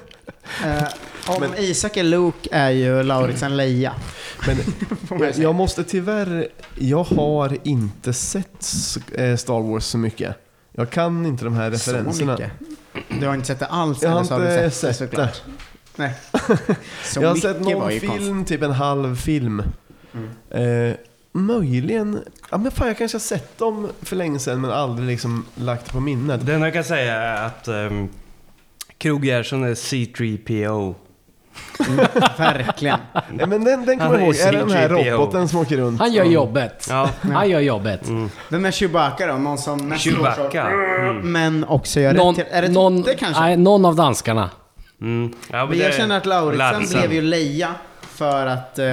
[LAUGHS] Eh, om Isak är Luke är ju Lauritsen Leia. Men [LAUGHS] jag, måste tyvärr... Jag har inte sett eh, Star Wars så mycket. Jag kan inte de här Så referenserna. mycket. Du har inte sett det alls? Jag har eller så du inte sett det sett såklart? Nej. Så [LAUGHS] jag har sett någon film, konstigt. typ en halv film. Mm. Eh, möjligen... Ja men fan jag kanske har sett dem för länge sedan men aldrig liksom lagt det på minnet. Den jag kan säga är att um, Krog Gerson är C3PO. Verkligen. Nej, men den, den kommer jag ihåg. Är det den här C3PO. roboten som åker runt? Han gör jobbet. Ja. Han gör jobbet. Vem är Chewbacca då? Någon som nästan Chewbacca. Mm. Men också gör Någon, rätt till. Är det någon, Totte kanske? nej, någon av danskarna. Mm. Ja, Men det jag känner att Lauritsen Larsen. blev ju Leia för att eh,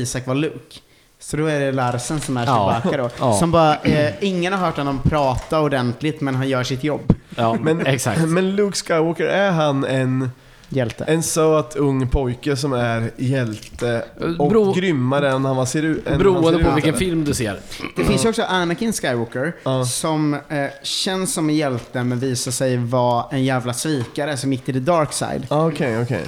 Isak var Luke. Så då är det Larsen som är Ja. Chewbacca då. Ja. Som bara, eh, ingen har hört honom prata ordentligt men han gör sitt jobb. Ja, [LAUGHS] Men, exakt. [LAUGHS] men Luke Skywalker, är han en, Hjälte. en söt ung pojke som är hjälte och Bro- grymmare än han ser ut? Beroende på vilken film du ser. Det finns ju också Anakin Skywalker Ja. som eh, känns som en hjälte men visar sig vara en jävla svikare som gick till the dark side. Ja, Okej, okej.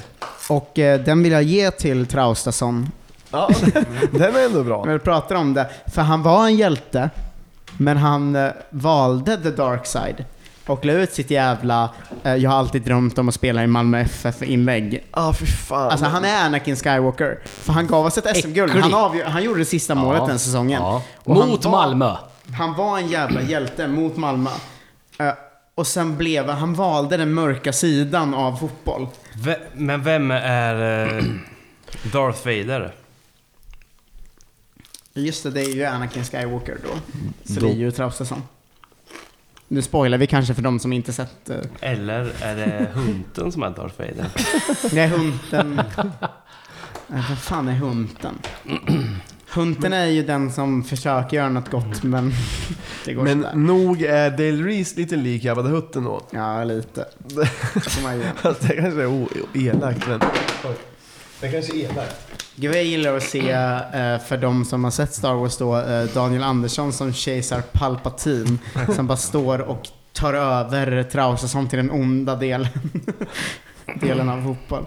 Och eh, den vill jag ge till Traustason. Ja, [LAUGHS] den är ändå bra. När vi pratar om det. För han var en hjälte, men han eh, valde the dark side. Och la ut sitt jävla, eh, jag har alltid drömt om att spela i Malmö FF-inlägg. Ja, ah, fy fan. Alltså han är Anakin Skywalker. För han gav oss ett SM-guld. Han, avgör- han gjorde det sista målet den säsongen. Ja. Och han Mot var- Malmö. Han var en jävla hjälte mot Malmö. Eh, och sen blev han valde den mörka sidan av fotboll. Ve- Men vem är eh, [CLEARS THROAT] Darth Vader? Just det, det är ju Anakin Skywalker då. Så Då- det är ju Traustason. Nu spoilar vi kanske för de som inte sett uh, Eller är det hunten som är Darth Vader? [LAUGHS] Nej, hunten. Nej, vad fan är hunten? Hunten är ju den som försöker göra något gott, men [LAUGHS] det går Men sådär. nog är Dale Reese lite lik Jabba the Hutt ändå. Ja, lite. [LAUGHS] Får man ge. Fast det kanske är o- elakt, men... Det kanske är elakt. Gud, jag gillar att se, eh, för de som har sett Star Wars då, eh, Daniel Andersson som kejsar Palpatine, [LAUGHS] som bara står och tar över Traustason till den onda delen. [LAUGHS] delen av fotboll.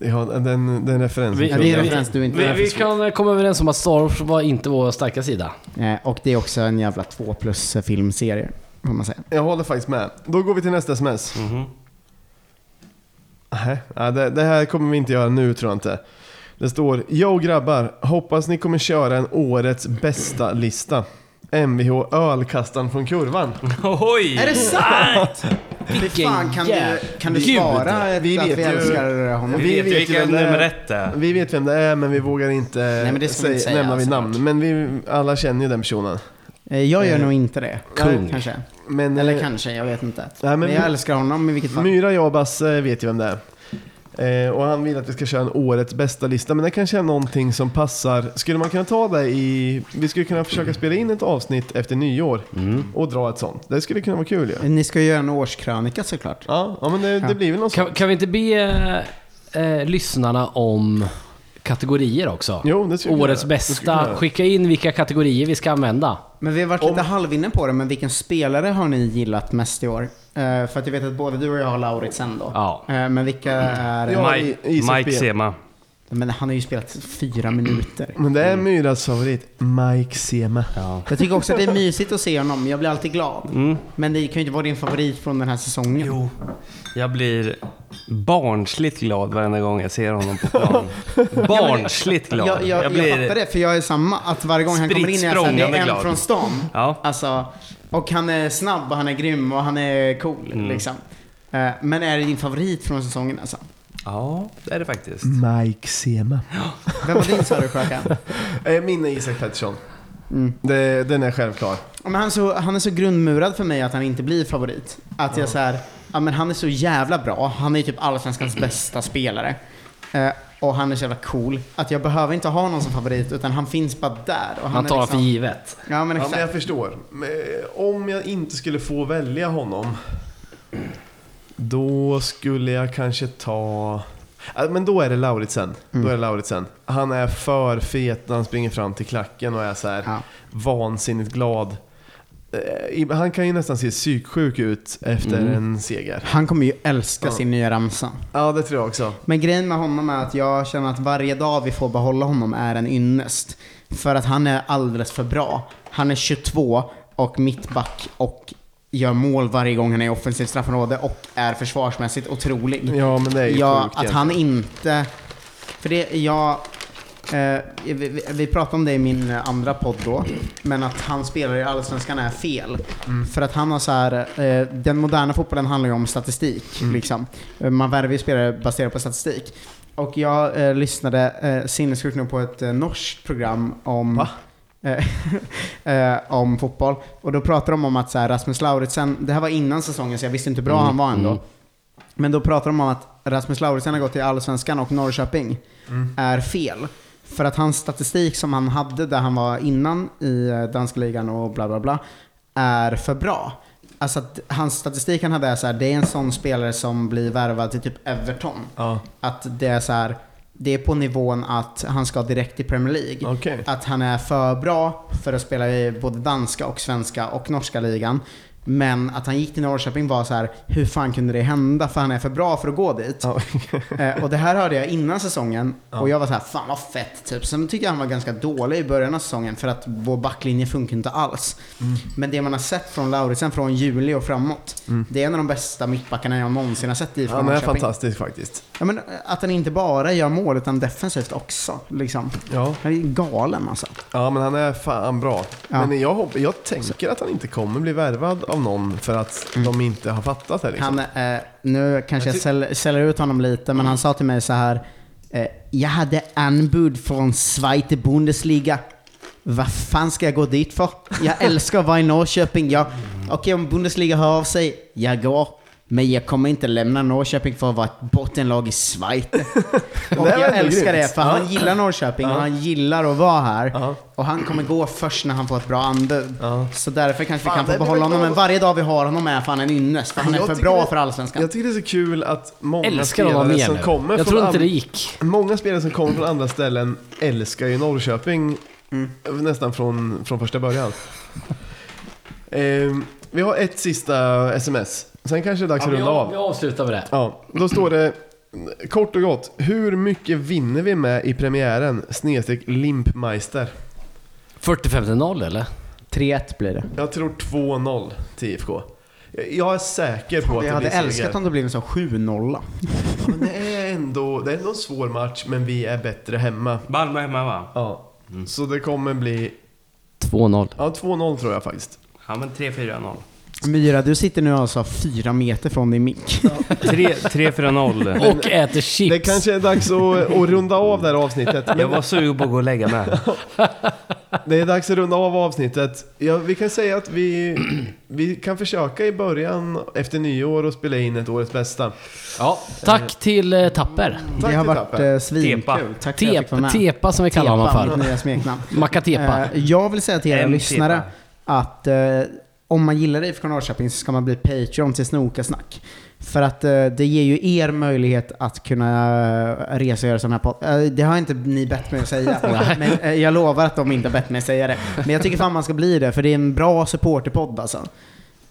Ja, den, den referensen. Vi- Ja, det är en referens du inte Vi, vi kan komma överens om att Star Wars var inte vår starka sida. Eh, Och det är också en jävla två plus filmserie, får man säga. Jag håller faktiskt med. Då går vi till nästa sms. Mhm. Nej, ja, det, det här kommer vi inte göra nu tror jag inte. Det står Yo grabbar, hoppas ni kommer köra en årets bästa lista. Mvh ölkastaren från kurvan. Oj! Är det sant? [LAUGHS] Fy fan, kan du, kan du Gud. svara Vi att vet vi ju- älskar honom? Vi vet ju vet vilka ju vem det är. nummer ett är. Vi vet vem det är men vi vågar inte, men det ska vi inte säga, nämna vid såklart. namn. Men vi alla känner ju den personen. Eh, Jag gör Eh, nog inte det. Kung. Kanske. Men, Eller eh, kanske, jag vet inte. men men, jag älskar honom i vilket fall. Myra, och Basse vet ju vem det är. Eh, och han vill att vi ska köra en årets bästa lista, men det kanske är någonting som passar. Skulle man kunna ta det i... Vi skulle kunna försöka spela in ett avsnitt efter nyår och dra ett sånt. Det skulle kunna vara kul ju. Ni ska ju göra en årskrönika såklart. Ja, ja men det, det Ja. blir väl något Kan, sånt. kan vi inte be eh, lyssnarna om kategorier också? Jo, det skulle Årets göra. Det skulle bästa. göra. Skicka in vilka kategorier vi ska använda. Men vi har varit lite halvinne på det, men vilken spelare har ni gillat mest i år? Eh, för att jag vet att både du och jag har Lauritsen då. Ja. Eh, men vilka är... Ja. Mike, i- Isak Mike. Sema. Men han har ju spelat fyra minuter. Men det är Myras favorit, Mike Sema. Ja. Jag tycker också att det är mysigt att se honom, jag blir alltid glad. Mm. Men det kan ju inte vara din favorit från den här säsongen. Jo. Jag blir barnsligt glad varenda gång jag ser honom på plan. Barnsligt glad. Jag, jag, jag, blir... fattar det, för jag är samma. Att varje gång han kommer in är jag såhär, det är en språngande från stan. Ja. Alltså, och han är snabb och han är grym och han är cool Mm. liksom. Eh, Men är det din favorit från säsongen alltså? ja, det är det faktiskt. Mike Sema. [GASPS] Vem var din sa du Sjökan? [LAUGHS] Eh, min är Isak Pettersson. Mm. Det, den är självklar. Men han, är så, han är så grundmurad för mig att han inte blir favorit. Att jag så här, ja men han är så jävla bra. Han är typ allsvenskans bästa spelare. Eh, och han är så jävla cool. Att jag behöver inte ha någon som favorit, utan han finns bara där. Och han Man tar liksom, för givet. Ja men Ja, men exakt. jag förstår. Men, eh, Om jag inte skulle få välja honom, då skulle jag kanske ta... Men då är det Lauritsen. Då är det Lauritsen. Han är för fet när han springer fram till klacken och är så här Ja. vansinnigt glad. Eh, Han kan ju nästan se psyksjuk ut efter en seger. Han kommer ju älska Ja. sin nya ramsa. Ja, det tror jag också. Men grejen med honom är att jag känner att varje dag vi får behålla honom är en ynnest. För att han är alldeles för bra. Han är 22 och mittback och gör mål varje gång han är i offensivt straffområde och är försvarsmässigt otrolig. Ja, men det är ju Ja, sjukt att han inte... För det, jag... Eh, vi, vi, pratade om det i min eh, andra podd då, men att han spelar i Allsvenskan är fel. För att han har så här, eh, den moderna fotbollen handlar ju om statistik. Liksom. Eh, Man värver ju spelare baserat på statistik. Och jag eh, lyssnade eh, sinnessjukt nog på ett eh, norskt program om Va? [LAUGHS] eh, eh, om fotboll. Och då pratade de om att så här, Rasmus Lauritsen, det här var innan säsongen så jag visste inte hur bra han var ändå. Men då pratar de om att Rasmus Lauritsen har gått till Allsvenskan och Norrköping är fel. För att hans statistik som han hade där han var innan i eh, danska ligan och bla bla bla är för bra. Alltså att hans statistik han hade är så här, det är en sån spelare som blir värvad till typ Everton. Ja, Att det är så här, det är på nivån att han ska direkt till Premier League. okej. Att han är för bra för att spela i både danska och svenska och norska ligan. Men att han gick till Norrköping var så här, hur fan kunde det hända? För han är för bra för att gå dit. Ja. [LAUGHS] Eh, och det här hörde jag innan säsongen och jag var så här, fan vad fett typ. Sen tycker jag han var ganska dålig i början av säsongen för att vår backlinje funkar inte alls. Mm. Men det man har sett från Lauritsen från juli och framåt, det är en av de bästa mittbackarna jag någonsin har sett i från Han är fantastisk faktiskt. Ja, men eh, att han inte bara gör mål utan defensivt också. Liksom. Ja. Han är galen alltså. Ja, men han är fan bra. Ja. Men jag, hopp- jag tänker att han inte kommer bli värvad av någon för att de inte har fattat det. Liksom. Han, eh, nu kanske jag säl- säljer ut honom lite, men han sa till mig så här. Eh, jag hade anbud från Zweite Bundesliga. Vad fan ska jag gå dit för? Jag älskar att vara i Norrköping. Jag, Okej, om Bundesliga hör av sig, jag går. Men jag kommer inte lämna Norrköping för att vara ett bottenlag i Schweiz. [LAUGHS] Och jag älskar det, för han gillar Norrköping och han gillar att vara här. Och han kommer gå först när han får ett bra anbud. Så därför kanske vi kan få behålla honom. Men varje dag vi har honom är fan en ynnest. För han är för bra för Allsvenskan. Jag tycker det är så kul att många spelare som kommer Jag från tror inte det gick. Många spelare som kommer från andra ställen älskar ju Norrköping nästan från, från första början. [LAUGHS] Ehm, vi har ett sista sms. Sen kanske det är dags Ja, att runda av, vi avslutar med det. Ja, då står det Kort och gott, hur mycket vinner vi med i premiären? Snedstreck Limpmeister. 40-50-0 eller? 3-1 blir det. Jag tror 2-0 till IFK. Jag är säker på att Jag det hade blir seger. älskat om det blev en sån 7-0. Ja, men det är ändå det är ändå en svår match, men vi är bättre hemma. Malmö hemma va? Ja. Så det kommer bli... 2-0. Ja, 2-0 tror jag faktiskt. Ja men 3-4-0. Myra, du sitter nu alltså fyra meter från din mick. 3-4-0. [LAUGHS] Och äter chips. Det kanske är dags att, att runda av det här avsnittet. Jag var sugen på att gå och lägga mig. [LAUGHS] det är dags att runda av avsnittet. Ja, vi kan säga att vi, vi kan försöka i början efter nyår och spela in ett årets bästa. Ja, tack till eh, Tapper. Tack det har till varit Tapper. eh, svinkul. Tepa. Tack för att jag fick vara Tepa, med. tepa som vi kallar honom Tepa, för. nya smeknamn. Macatepa. Eh, jag vill säga till era M-tepa. lyssnare att eh, om man gillar IFK Norrköping så ska man bli Patreon till Snokasnack. För att eh, det ger ju er möjlighet att kunna eh, resa och göra sådana här podd. Eh, det har inte ni bett mig att säga. [LAUGHS] men eh, jag lovar att de inte har bett mig att säga det. Men jag tycker fan man ska bli det, för det är en bra supporterpodd alltså.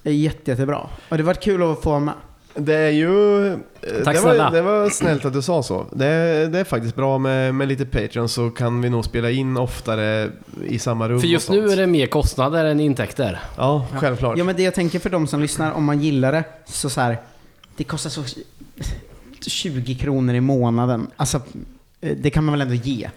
Jätte, jättebra. Och det har varit kul att få vara med. Det är ju... eh, Tack det, var, det var snällt att du sa så. Det, är- det är faktiskt bra med, med lite Patreon så kan vi nog spela in oftare i samma rum För just nu är det mer kostnader än intäkter. Ja, självklart. Ja men det jag tänker för de som lyssnar, om man gillar det, så så här, det kostar så 20 kronor i månaden. Alltså, eh, det kan man väl ändå ge.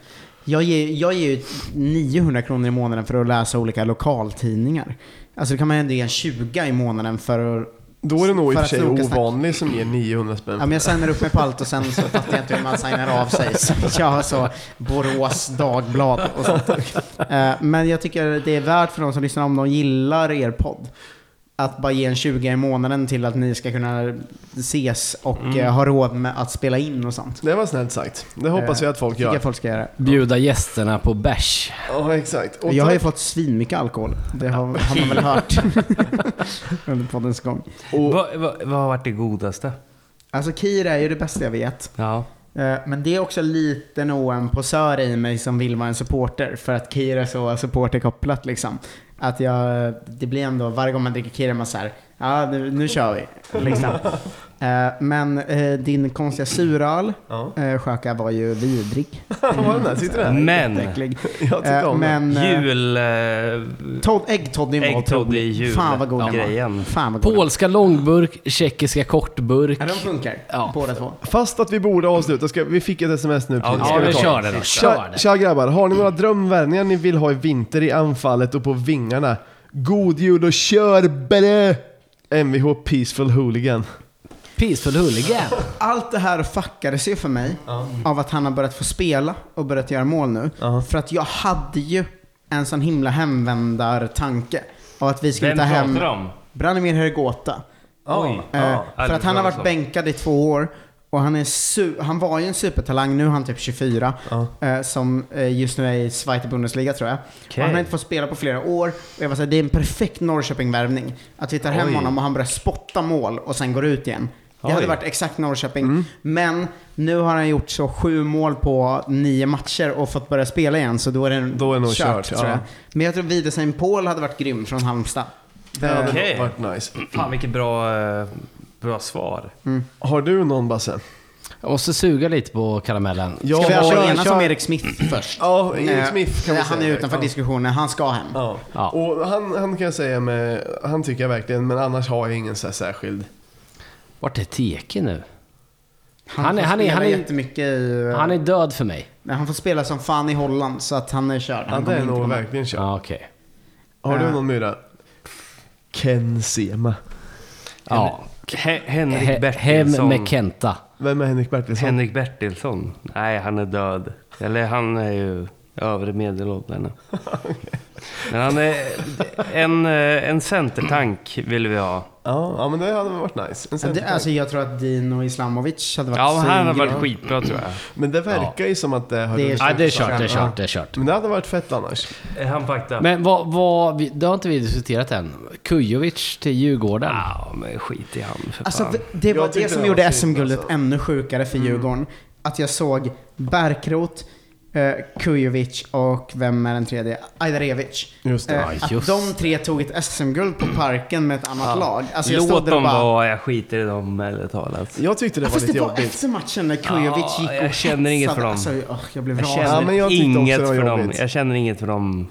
Jag ger, jag ger ju 900 kronor i månaden för att läsa olika lokaltidningar. Alltså då kan man ändå ge en 20 i månaden för att... Då är det nog i och för sig ovanlig som ger 900 spänn. Ja, men jag signar upp mig på allt och sen så fattar jag inte hur man signar av sig. [LAUGHS] Så jag har så Borås Dagblad och sånt. [LAUGHS] Eh, Men jag tycker det är värt för de som lyssnar om de gillar er podd. Att bara ge en 20 i månaden till att ni ska kunna ses och Mm. eh, ha råd med att spela in och sånt. Det var snällt sagt. Det hoppas Eh, jag att folk gör. jag folk ska göra. Bjuda gästerna på bärs. Ja, exakt. Och Jag har ju fått svinmycket alkohol. Det har, har man väl [LAUGHS] hört [LAUGHS] under poddens gång. och, Vad, vad, vad har varit det godaste? Alltså Kir är ju det bästa jag vet. Ja. Eh, Men det är också lite nog en posör i mig som vill vara en supporter. För att Kir är så supporterkopplat liksom. Att jag, det blir ändå, varje gång man dricker Kir så här, ja nu, nu kör vi. Liksom. [LAUGHS] Eh, Men eh, din konstiga suröl, Ja. eh, Sjöka, var ju vidrig. [LAUGHS] Var den där? Sitter där? Men, Äcklig. [LAUGHS] Jag tycker Eh, om den. Men eh, jul... Eh, Todd, äggtoddyn var Äggtoddy otrolig. i jul. Fan vad god Ja. den var. Grejen. Fan vad god den var. Polska långburk, tjeckiska kortburk. Ja, de funkar. Ja. Båda två. Fast att vi borde avsluta, ska, vi fick ett sms nu. Ja, precis. Ja, vi ta kör det då. Kör Tja, det. tja grabbar, har ni några drömvärvningar ni vill ha i vinter i anfallet och på vingarna? God jul och kör bre! Mvh Peaceful Hooligan. Peaceful Hooligan. Allt det här fuckades ju för mig av att han har börjat få spela och börjat göra mål nu. För att jag hade ju en sån himla hemvändartanke. Av att vi skulle Vem ta hem pratar du om? Branimir Hergota. Oj. Eh, Ja, för aldrig att han har varit om. bänkad i två år. Och han, är su- han var ju en supertalang, nu är han typ 24. Ja. Eh, som eh, just nu är i Zweite Bundesliga tror jag. Okej. Och han har inte fått spela på flera år. Och jag var säga, det är en perfekt Norrköping-värvning. Att vi tar hem Oj. honom och han börjar spotta mål och sen går ut igen. Det hade Oj. varit exakt Norrköping. Men nu har han gjort så sju mål på nio matcher och fått börja spela igen. Så då är det, Då är nog kört, tror ja. jag. Men jag tror Widersen Paul hade varit grym från Halmstad. Det hade Okej. varit nice. Fan vilket bra, eh, bra svar. Har du någon Basse? Jag måste suga lite på karamellen. Jag Ska vi alltså enas kör- om Erik Smith [CLEARS THROAT] först? Ja, Erik Eh, Smith kan vi Han säga. är utanför Ja. diskussionen, han ska hem. Ja. Ja. Och han, han kan jag säga med, han tycker jag verkligen, men annars har jag ingen så här särskild. Vart är Teke nu? Han, Han är- han är- han är- i... Han är död för mig. Men han får spela som fan i Holland, så att han är körd. Ja, Han det kommer är nog verkligen kört. Ja, okej. Har du Eh. någon myra? Ken Sema. Ja. He- Henrik He- Hem Bertilsson. med Kenta. Vem är Henrik Bertilsson? Henrik Bertilsson. Nej, han är död. Eller han är ju övre medelåldern. [LAUGHS] Men han är en, eh, en centertank vill vi ha. Ja, ja, men det hade varit nice. En Ja, det, centerback. alltså jag tror att Dino Islamovic hade varit Ja, han svingrym. varit skitbra tror jag. Men det verkar ju som att det har Det är Ja, det är kört, det är kört, det är kört. Men det hade varit fett annars. Är han? Men vad, vad, det har inte vi diskuterat än. Kujovic till Djurgården. Ja, men skit i han för Alltså fan. det var Jag det som det gjorde var fint, SM-guldet alltså. ännu sjukare för Djurgården. Att jag såg Bärkroth, eh, Kujovic och vem är den tredje? Ajdarevic. Just det. Eh, Ja, att just. de tre tog ett SM-guld på parken med ett annat Ja. lag. Alltså jag Låt stod där och dem bara... vara, jag skiter i dem ärligt talat. Jag tyckte det Ja, var fast lite det var jobbigt. efter matchen när Kujovic Ja, gick och jag känner inget för hetsade. dem. Alltså, åh, jag blev Jag rasande. känner Ja, men jag tyckte också inget det var för dem. jobbigt. Jag känner inget för dem.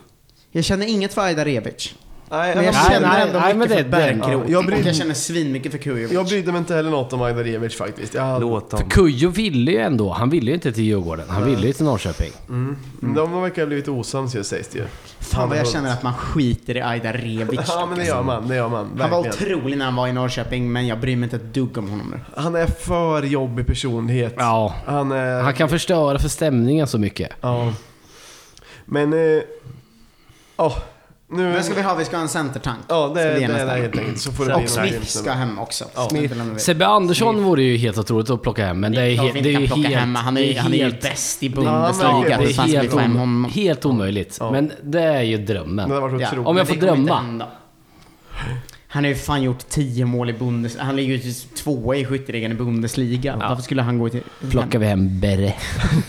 Jag känner inget för Ajdarevic. Nej, Men jag jag, Nej, känner nej, ändå nej, mycket men för det- ja, jag och jag känner svinmycket för Kujovic. jag brydde mig inte heller något om Ajdarevic faktiskt. Jag hade, Låt dem. För Kujo ville ju ändå, han ville ju inte till Djurgården. Han ville ju till Norrköping. De verkar ha blivit osams ju sägs det ju. Fan vad jag känner att man skiter i Ajdarevic. Ja men det gör man, det gör man. Han var Verkligen. otrolig när han var i Norrköping, men jag bryr mig inte ett dugg om honom nu. Han är för jobbig personlighet. Ja. Han är... Han kan förstöra för stämningen så mycket. Ja. Men... eh, Ja. Nu... Vem ska vi ha? Vi ska ha en centertank. Ja, det, det ge är det helt enkelt. Så får det Och Smith ska hem också. Ja. Smith Sebbe Andersson vore ju helt otroligt att plocka hem, men det är, he- det är ju plocka helt... hem Han är, det han är ju helt- bäst i Bundesliga. Det är helt, helt omöjligt. Ja. Men det är ju Det drömmen. Om jag får det drömma. Han har ju fan gjort 10 mål i Bundesliga. Han ligger ju tvåa i skytteligan i Bundesliga. Varför skulle han gå till... Plockar vi hem Berre.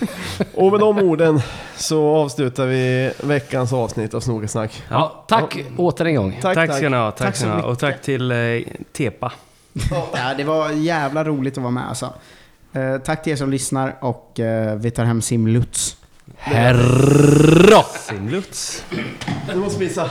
[LAUGHS] Och med de orden så avslutar vi veckans avsnitt av Snogersnack. Ja, tack åter en gång. Tack, Tack ska ni ha. Tack, Tack så ha. Och mycket. tack till eh, Tepa. [LAUGHS] Ja, det var jävla roligt att vara med alltså. Eh, tack till er som lyssnar och eh, vi tar hem Sim Lutz. Herra! Simluts. Du måste visa.